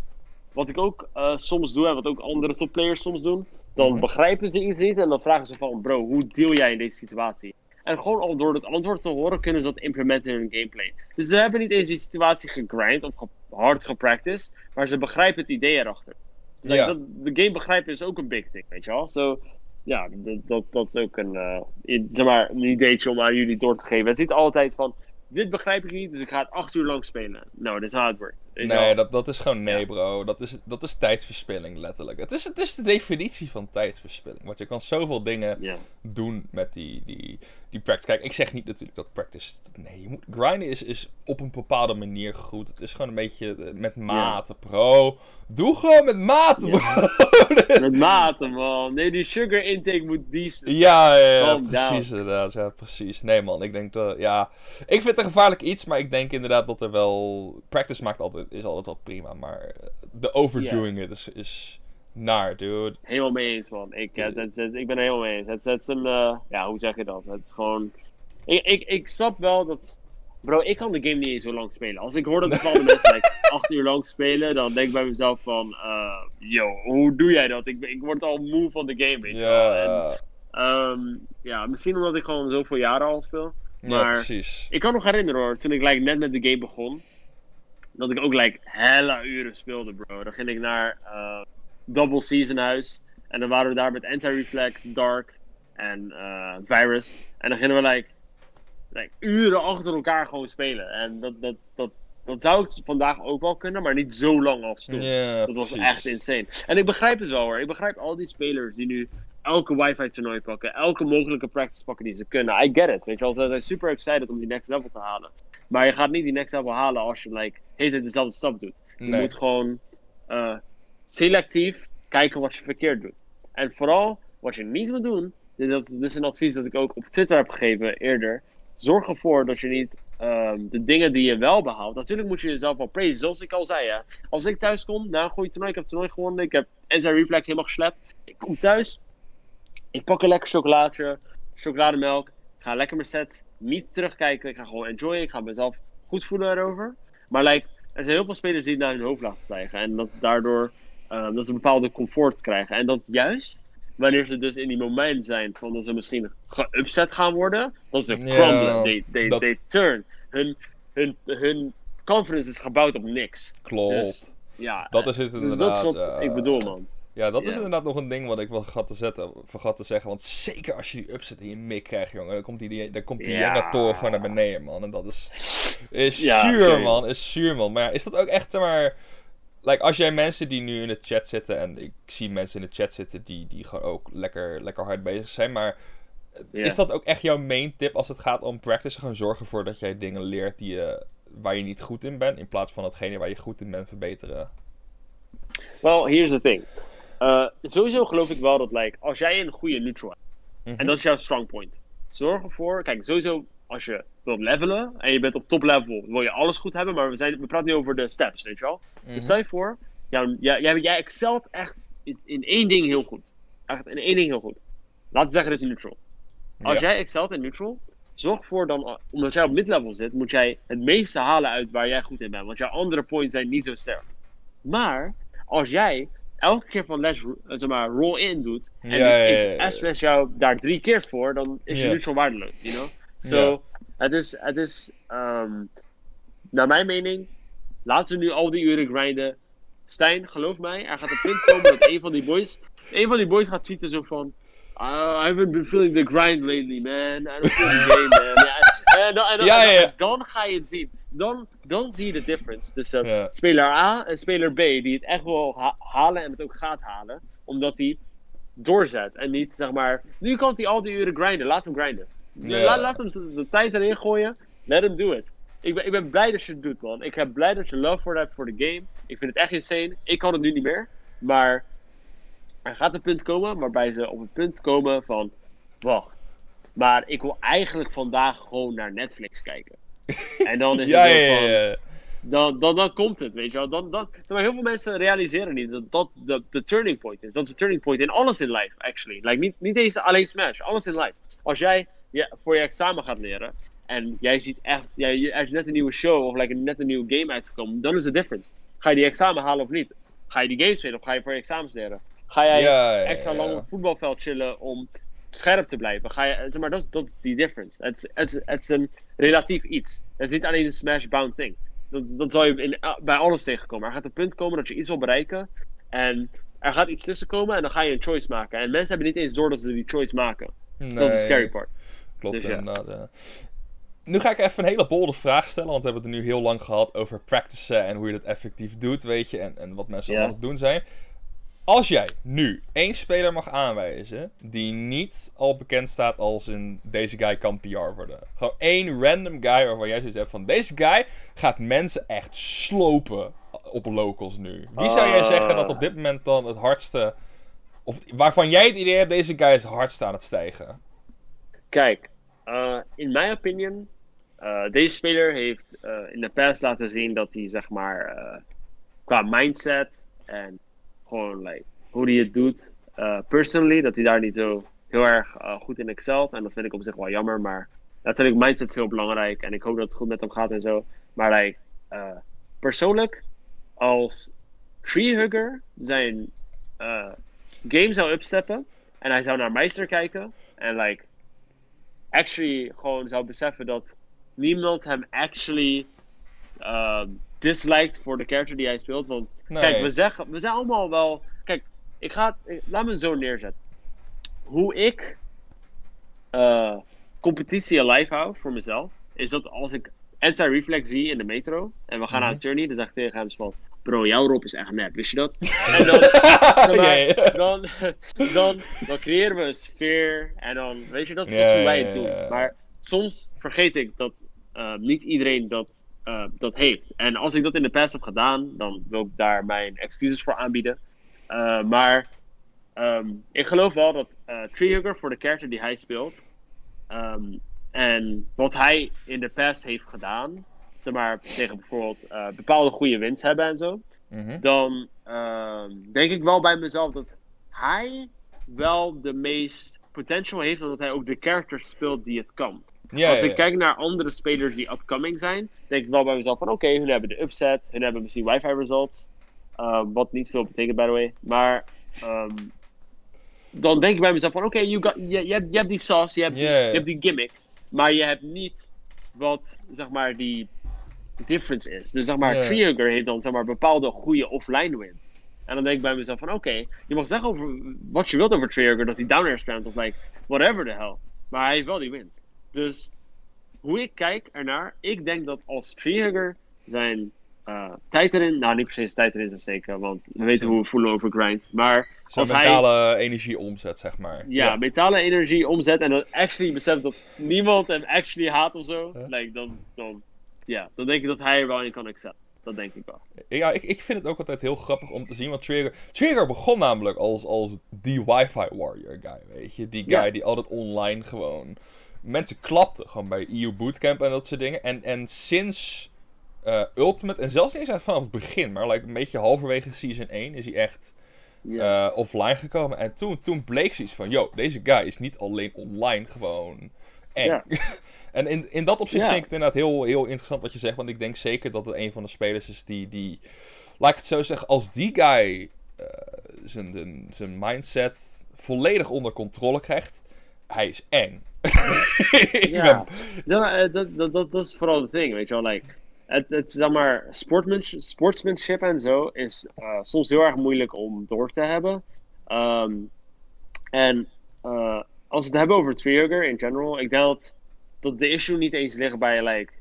wat ik ook eh, soms doe en wat ook andere topplayers soms doen, dan Mhm. begrijpen ze iets niet en dan vragen ze van, bro, hoe deal jij in deze situatie? En gewoon al door het antwoord te horen, kunnen ze dat implementen in hun gameplay. Dus ze hebben niet eens die situatie gegrind of ge- hard gepracticed, maar ze begrijpen het idee erachter. Like, Ja. dat, de game begrijpen is ook een big thing, weet je wel? So, ja, dat, dat, dat is ook een, zeg maar, een ideetje om aan jullie door te geven. Het is niet altijd van, dit begrijp ik niet, dus ik ga het acht uur lang spelen. No, that's not how it works. Nee, wel? dat, dat is gewoon nee, Ja. bro. Dat is, dat is tijdsverspilling, letterlijk. Het is, het is de definitie van tijdsverspilling. Want je kan zoveel dingen Ja, doen met die, die, die practice. Kijk, ik zeg niet natuurlijk dat practice. Nee, je moet, grinden is, is op een bepaalde manier goed. Het is gewoon een beetje eh, met mate, bro. Doe gewoon met mate, bro. met mate, man. Nee, die sugar intake moet decent. Ja, ja, precies inderdaad. Ja, precies. Nee man, ik denk dat, ja... Ik vind het een gevaarlijk iets, maar ik denk inderdaad dat er wel... Practice maakt altijd, is altijd wel prima, maar eh, de overdoing it is, is naar, dude. Helemaal mee eens, man. Ik, het, het- het- ik ben er helemaal mee eens. Het, is een, eh, ja, hoe zeg je dat? Het is gewoon... Ik, ik, ik snap wel dat Bro, ik kan de game niet eens zo lang spelen. Als ik hoor dat bepaalde mensen like, acht uur lang spelen, dan denk ik bij mezelf van... eh, yo, hoe doe jij dat? Ik, ben- ik word al moe van de game, weet je wel. En, Ja, ehm, ja, misschien omdat ik gewoon zoveel jaren al speel. ja, maar- precies. Ik kan nog herinneren hoor, toen ik like, net met de game begon, dat ik ook like, hella uren speelde, bro. Dan ging ik naar eh, Double Season Huis. En dan waren we daar met Anti-Reflex, Dark en eh, Virus. En dan gingen we like, like, uren achter elkaar gewoon spelen. En dat, dat, dat, dat zou ik vandaag ook wel kunnen, maar niet zo lang als toen. Dat was precies. echt insane. En ik begrijp het wel hoor. Ik begrijp al die spelers die nu elke wifi toernooi pakken. Elke mogelijke practice pakken die ze kunnen. I get it. Weet je wel. Ze zijn super excited om die next level te halen. Maar je gaat niet die next level halen als je like, hele dezelfde stap doet. Je Nee. moet gewoon eh, selectief kijken wat je verkeerd doet. En vooral wat je niet moet doen. Dit, dat, is een advies dat ik ook op Twitter heb gegeven eerder. Zorg ervoor dat je niet ehm, de dingen die je wel behaalt. Natuurlijk moet je jezelf wel praisen. Zoals ik al zei. Hè. Als ik thuis kom na een goede toernooi. Ik heb het toernooi gewonnen. Ik heb anti-reflex helemaal geslept. Ik kom thuis. Ik pak een lekker chocolaatje. Chocolademelk. Ga lekker mijn set niet terugkijken. Ik ga gewoon enjoyen. Ik ga mezelf goed voelen erover. Maar like, er zijn heel veel spelers die het naar hun hoofd laten stijgen. En dat daardoor ehm, dat ze een bepaalde comfort krijgen. En dat juist wanneer ze dus in die moment zijn van dat ze misschien geupset gaan worden. Dat ze Ja, crumblen. They, they, dat- they turn. Hun, hun, hun confidence is gebouwd op niks. Klopt. Dus, ja, dat is het dus inderdaad. dat is wat ik bedoel, man. Ja, dat is inderdaad nog een ding wat ik wel vergat te, zetten, vergat te zeggen. Want zeker als je die upset in je mik krijgt, jongen. Dan komt die, die, dan komt die Ja. Gewoon naar beneden, man. En dat is, is zuur, man. Is zuur, man. Maar is dat ook echt, maar... Like, als jij mensen die nu in de chat zitten... En ik zie mensen in de chat zitten die, die gewoon ook lekker, lekker hard bezig zijn. Maar is dat ook echt jouw main tip als het gaat om practice? Gewoon zorgen ervoor dat jij dingen leert die je, waar je niet goed in bent. In plaats van hetgene waar je goed in bent verbeteren. Well, here's the thing. Uh, sowieso geloof ik wel dat, like, als jij een goede neutral hebt, Mhm. en dat is jouw strong point, zorg ervoor, kijk, sowieso als je wilt levelen en je bent op top level, wil je alles goed hebben, maar we, zijn, we praten nu over de steps, weet je wel. Mhm. Dus stel je voor, jou, jij, jij, jij excelt echt in, in één ding heel goed. Echt in één ding heel goed. Laten we zeggen dat je neutral. Als Ja. jij excelt in neutral, zorg ervoor dan, omdat jij op mid-level zit, moet jij het meeste halen uit waar jij goed in bent. Want jouw andere points zijn niet zo sterk. Maar, als jij elke keer van les, eh, zeg maar, roll-in doet, en Ja, ja, ja, ik smash jou daar drie keer voor, dan is je neutral waardeloos, you know? So, het is, het is ehm, naar mijn mening, laten we nu al die uren grinden. Stijn, geloof mij, er gaat een punt komen dat een van die boys, een van die boys gaat tweeten zo van, "Ah, I haven't been feeling the grind lately, man. I don't feel the game, man. En dan, en dan, Ja, en dan- ja, ja. en dan ga je het zien. Dan, dan zie je de difference tussen speler A en speler B, die het echt wil ha- halen en het ook gaat halen, omdat hij doorzet. En niet zeg maar, nu kan hij al die uren grinden, laat hem grinden. Laat, laat hem de tijd erin gooien, let hem do it. Ik ben, ik ben blij dat je het doet, man. Ik ben blij dat je love voor hebt voor de game. Ik vind het echt insane. Ik kan het nu niet meer. Maar er gaat een punt komen waarbij ze op het punt komen van... Wacht, maar ik wil eigenlijk vandaag gewoon naar Netflix kijken. En dan is Ja, het ja, zo van... ja. Dan, dan, dan komt het, weet je wel. Dan, dan, maar, heel veel mensen realiseren niet dat dat de, de turning point is. Dat is de turning point in alles in life, actually. Like, niet, niet eens alleen Smash, alles in life. Als jij ja, voor je examen gaat leren en jij ziet echt, jij, er is net een nieuwe show of like, net een nieuwe game uitgekomen, dan is de difference. Ga je die examen halen of niet? Ga je die game spelen of ga je voor je examens leren? Ga jij extra lang op het voetbalveld chillen om scherp te blijven? Ga je, zeg maar, dat is, dat is die difference. Het is- het het is een relatief iets. Het is niet alleen een smash-bound thing. Dat, dat zal je in, ah, bij alles tegenkomen. Er gaat een punt komen dat je iets wil bereiken. En er gaat iets tussen komen en dan ga je een choice maken. En mensen hebben niet eens door dat ze die choice maken. Dat is de scary part. Klopt Dus ja. inderdaad, ja. Nu ga ik even een hele bolde vraag stellen, want we hebben het er nu heel lang gehad over practicen en hoe je dat effectief doet, weet je, en, en wat mensen allemaal aan het doen zijn. Als jij nu één speler mag aanwijzen die niet al bekend staat als in deze guy kan PR worden. Gewoon één random guy waarvan jij zoiets hebt van deze guy gaat mensen echt slopen op locals nu. Wie zou jij zeggen dat op dit moment dan het hardste, of waarvan jij het idee hebt deze guy is het hardst aan het stijgen? Kijk, eh, in mijn opinion, eh, deze speler heeft eh, in de past laten zien dat hij zeg maar qua mindset en gewoon like, hoe hij het doet, eh, personally, dat hij daar niet zo heel erg eh, goed in excelt. En dat vind ik op zich wel jammer, maar natuurlijk, mindset is heel belangrijk. En ik hoop dat het goed met hem gaat en zo. Maar like, eh, persoonlijk, als Treehugger zijn game zou upsteppen. En hij zou naar Meister kijken. En like, actually gewoon zou beseffen dat niemand hem actually uh, disliked voor de character die hij speelt. Want Nee. kijk, we, zeggen, we zijn allemaal wel. Kijk, ik ga, laat me zo neerzetten. Hoe ik eh, competitie alive hou voor mezelf, is dat als ik anti-reflex zie in de metro en we gaan naar Mhm. een tourney, dan zeg ik tegen hem van, bro, jouw rop is echt nep, wist je dat? En dan, dan, dan, dan creëren we een sfeer en dan, weet je, dat is hoe wij het doen. Maar soms vergeet ik dat eh, niet iedereen dat, eh, dat heeft. En als ik dat in de past heb gedaan, dan wil ik daar mijn excuses voor aanbieden. Eh, maar ehm, ik geloof wel dat eh Treehugger voor de character die hij speelt ehm, en wat hij in de past heeft gedaan, zeg maar tegen bijvoorbeeld bepaalde goede wins hebben en zo, Mhm. dan ehm, denk ik wel bij mezelf dat hij wel de meest potential heeft, omdat hij ook de characters speelt die het kan. Ja, Als ja, ik kijk naar andere spelers die upcoming zijn, denk ik wel bij mezelf van oké, hun hebben de upset, hun hebben misschien wifi results, uh, wat niet veel betekent by the way. Maar ehm, dan denk ik bij mezelf van oké, you je, je, hebt, je hebt die sauce, je hebt, die- Ja, ja. je hebt die gimmick, maar je hebt niet wat zeg maar die difference is. Dus zeg maar. Treehugger heeft dan zeg maar bepaalde goede offline win. En dan denk ik bij mezelf van oké, je mag zeggen over wat je wilt over Treehugger, dat hij down air spamt of like whatever the hell. Maar hij heeft wel die wins. Dus hoe ik kijk ernaar, ik denk dat als Treehugger zijn eh, tijd erin, nou niet precies tijd erin steken, want we weten hoe we voelen over grind. Maar Zo'n als hij mentale energie omzet, zeg maar. ja, metalen energie omzet en dan actually beseft dat niemand hem actually haat of zo, Ja. like, dan, dan, ja, dan denk ik dat hij er wel in kan accepten. Dat denk ik wel. Ja, ik, ik vind het ook altijd heel grappig om te zien. Want Trigger, Trigger begon namelijk als, als die Wi-Fi warrior guy, weet je. Die guy Ja. die altijd online gewoon... Mensen klapten gewoon bij EU Bootcamp en dat soort dingen. En, en sinds eh, Ultimate, en zelfs niet eens vanaf het begin, maar like een beetje halverwege Season 1 is hij echt eh, offline gekomen. En toen, toen bleek zoiets van, yo, deze guy is niet alleen online gewoon eng. En in, in dat opzicht vind ik het inderdaad heel, heel interessant wat je zegt. Want ik denk zeker dat het een van de spelers is die, die laat ik het zo zeggen, als die guy zijn, zijn, zijn mindset volledig onder controle krijgt, hij is eng. Ja. maar, eh, dat, dat, dat, dat is vooral het ding, weet je wel. Like, het, het, zeg maar, sportsmanship, sportsmanship en zo is eh, soms heel erg moeilijk om door te hebben. Ehm, en eh, als we het hebben over Trigger in general, ik denk dat, dat de issue niet eens ligt bij, like,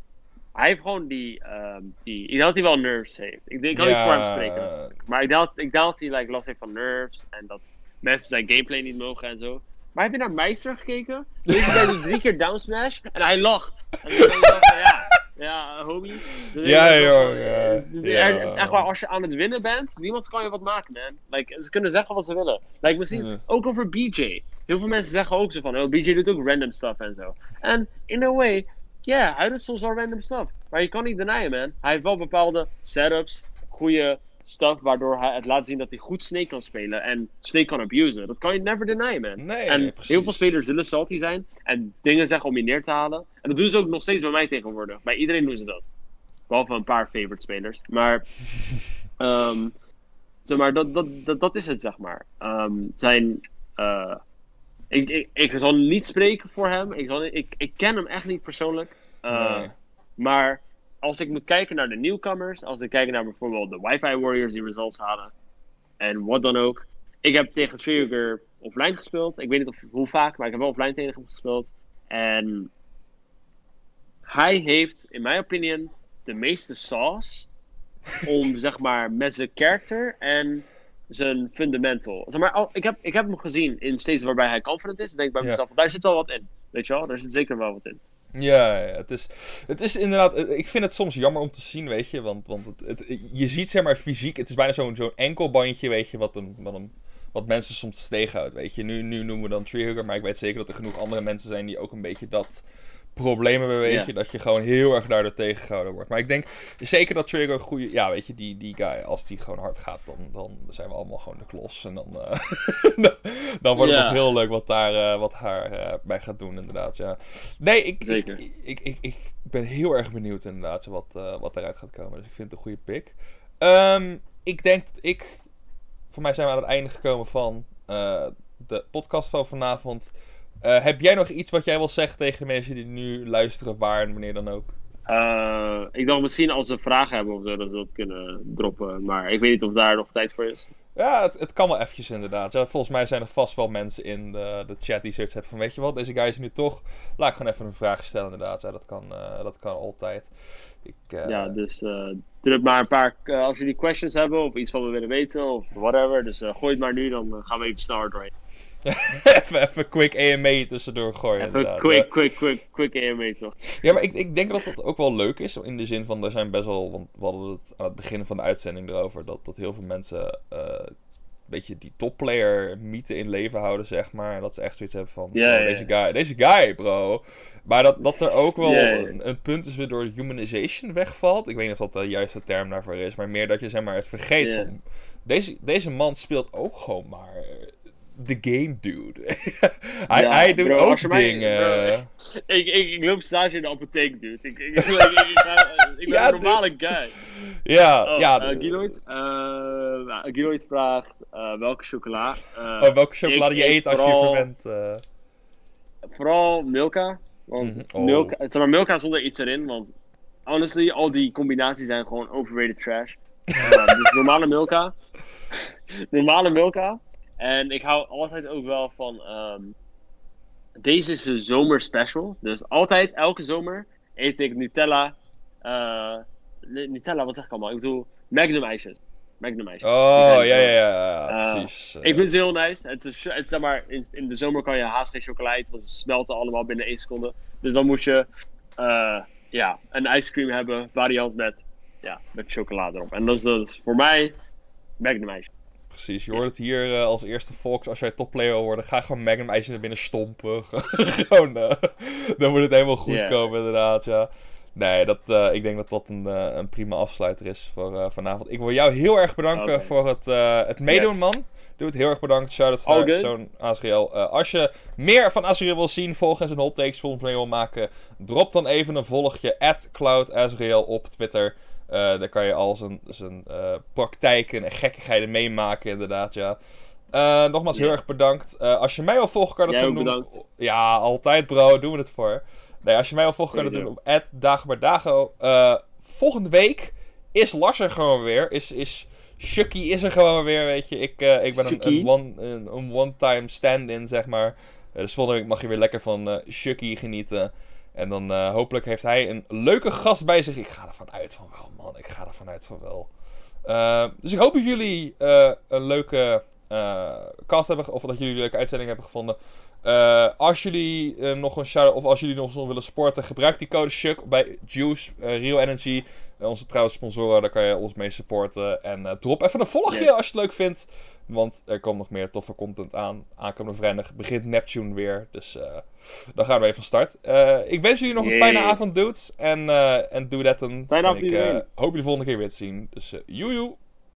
hij heeft gewoon die, ehm, die ik denk dat hij wel nerves heeft. Ik, ik kan niet voor hem spreken. Maar ik denk, dat- ik denk dat hij like, last heeft van nerves en dat mensen zijn gameplay niet mogen en zo. Maar heb je naar Meister gekeken? Deze guy doet drie keer down smash en hij lacht. En dan denk ik van, ja, ja, homie. Ja, joh, ja, eh, ja. Echt waar, als je aan het winnen bent, niemand kan je wat maken, man. Like, ze kunnen zeggen wat ze willen. Like, misschien ook over BJ. Heel veel mensen zeggen ook zo van, oh, BJ doet ook random stuff en zo. En in a way, ja, hij doet soms wel random stuff. Maar je kan niet denyen, man. Hij heeft wel bepaalde setups, goede stuff, waardoor hij het laat zien dat hij goed Snake kan spelen en Snake kan abusen. Dat kan je never denyen, man. Nee, en nee, heel veel spelers zullen salty zijn en dingen zeggen om je neer te halen. En dat doen ze ook nog steeds bij mij tegenwoordig. Bij iedereen doen ze dat. Behalve een paar favorite spelers. Maar, ehm, zeg maar dat, dat, dat, dat is het, zeg maar. Ehm, zijn, eh, ik, ik, ik zal niet spreken voor hem. Ik, zal, ik, ik ken hem echt niet persoonlijk. Eh, Nee. Maar als ik moet kijken naar de newcomers, als ik kijk naar bijvoorbeeld de Wi-Fi Warriors die results hadden, en wat dan ook. Ik heb tegen Trigger offline gespeeld. Ik weet niet of, hoe vaak, maar ik heb wel offline tegen hem gespeeld. En hij heeft, in mijn opinion, de meeste sauce om, zeg maar, met zijn character en zijn fundamental. Zeg maar, al- ik, heb, ik heb hem gezien in stages waarbij hij confident is. Dan denk ik bij Ja. mezelf, daar zit wel wat in. Weet je wel, daar zit zeker wel wat in. Ja, het is, het is inderdaad. eh, Ik vind het soms jammer om te zien, weet je. Want, want het, het, je ziet zeg maar fysiek. Het is bijna zo'n zo'n enkelbandje, weet je. Wat, een, wat, een, wat mensen soms tegenhoudt, weet je. Nu, nu noemen we dan Treehugger. Maar ik weet zeker dat er genoeg andere mensen zijn die ook een beetje dat problemen mee, weet je. Dat je gewoon heel erg daardoor tegengehouden wordt. Maar ik denk zeker dat Trigger een goede... Ja, weet je, die, die guy, als die gewoon hard gaat, dan, dan zijn we allemaal gewoon de klos. En dan, eh, dan wordt het nog heel leuk wat daar eh, wat haar eh, bij gaat doen, inderdaad. Ja. Nee, ik, Zeker. Ik, ik, ik, ik ben heel erg benieuwd, inderdaad, wat, wat eruit gaat komen. Dus ik vind het een goede pick. Ehm, ik denk dat ik... Voor mij zijn we aan het einde gekomen van de podcast van vanavond. Eh, heb jij nog iets wat jij wil zeggen tegen de mensen die nu luisteren, waar en wanneer dan ook? Eh, ik dacht misschien als ze vragen hebben of zo, dat ze dat kunnen droppen. Maar ik weet niet of daar nog tijd voor is. Ja, het, het kan wel eventjes inderdaad. Ja, volgens mij zijn er vast wel mensen in de, de chat die zoiets hebben van... Weet je wat, deze guy is nu toch. Laat ik gewoon even een vraag stellen inderdaad. Ja, dat kan, eh, dat kan altijd. Ik, Ja, dus druk maar een paar, als jullie questions hebben of iets van we willen weten of whatever. Dus gooi het maar nu, dan gaan we even snel doorheen. even, even quick AMA tussendoor gooien Even inderdaad. quick, quick, quick, quick AMA toch? Ja, maar ik, ik denk dat dat ook wel leuk is. In de zin van, er zijn best wel... Want we hadden het aan het begin van de uitzending erover... Dat, dat heel veel mensen... eh, een beetje die topplayer mythe in leven houden, zeg maar. Dat ze echt zoiets hebben van... Ja, oh, ja, deze, guy, deze guy, bro. Maar dat, dat er ook wel Ja. Een, een punt is waardoor humanization wegvalt. Ik weet niet of dat de juiste term daarvoor is. Maar meer dat je zeg maar het vergeet van... Deze, deze man speelt ook gewoon maar... De game dude. hij, Ja, hij doet bro, ook je mij- dingen. Ik, ik, ik loop stage in de apotheek, dude. Ik, ik, ik, ben Ja, een normale guy. Ja, Oh, ja. eh, Giloid, eh, nou, Giloid vraagt eh, welke chocola. Oh, welke chocolade ik je eet als je vooral- verwend. eh. Vooral Milka. Want oh. Milka, zeg maar, Milka zonder iets erin. Want honestly, al die combinaties zijn gewoon overrated trash. Dus normale Milka. normale Milka. En ik hou altijd ook wel van. ehm, deze is een zomer special. Dus altijd, elke zomer, eet ik Nutella. nee, Nutella, wat zeg ik allemaal? Ik bedoel, Magnum ijsjes. Magnum ijsjes. Oh, ja, ja, ja, Eh, precies. eh. ik vind ze heel nice. Het is, het, is, zeg maar, in, in de zomer kan je haast geen chocola eten, want ze smelten allemaal binnen één seconde. Dus dan moet je eh, ja, een ijscream hebben, variant met, ja, met chocolade erop. En dat is dus voor mij Magnum ijsje. Precies, je hoort het hier eh, als eerste volks. Als jij topplayer wil worden, ga gewoon Magnum ijsje naar binnen stompen. gewoon, eh, dan moet het helemaal goed komen, inderdaad, ja. Nee, dat, eh, ik denk dat dat een, een prima afsluiter is voor vanavond. Ik wil jou heel erg bedanken voor het, het meedoen, Yes. man. Doe het heel erg bedankt. Shout-out naar zo'n Azriel. Als je meer van Azriel wil zien, volgen en zijn hot takes volgens mee wil maken, drop dan even een volgje at op Twitter. Eh daar kan je al zijn, zijn eh, praktijken en gekkigheden meemaken, inderdaad, ja. Eh, nogmaals, heel erg bedankt. Als je mij wil volgen, kan je dat doen. bedankt. Ja, altijd, bro. Doen we het voor. Nee, als je mij wil volgen, kan je dat doen op @dagoberdago. Eh volgende week is Lars er gewoon weer. Is, is Shucky is er gewoon weer, weet je. Ik, ik ben een, een one- een, een one-time stand-in, zeg maar. Dus volgende week mag je weer lekker van Shucky genieten. En dan eh, hopelijk heeft hij een leuke gast bij zich. Ik ga ervan uit van wel, man. Ik ga ervan uit van wel. Eh, dus ik hoop dat jullie eh, een leuke cast hebben, of dat jullie een leuke uitzending hebben gevonden. Als jullie nog een shout of als jullie nog eens willen sporten, gebruik die code SHUK bij Juice, Real Energy. Onze trouwens sponsoren, daar kan je ons mee supporten. En drop even een volgje Yes. als je het leuk vindt. Want er komt nog meer toffe content aan. Aankomende vrijdag begint Neptune weer. Dus eh, dan gaan we even van start. Eh, ik wens jullie nog een fijne avond, dudes. En, eh, en doe dat dan. Fijne En avond ik hoop jullie volgende keer weer te zien. Dus eh joe joe.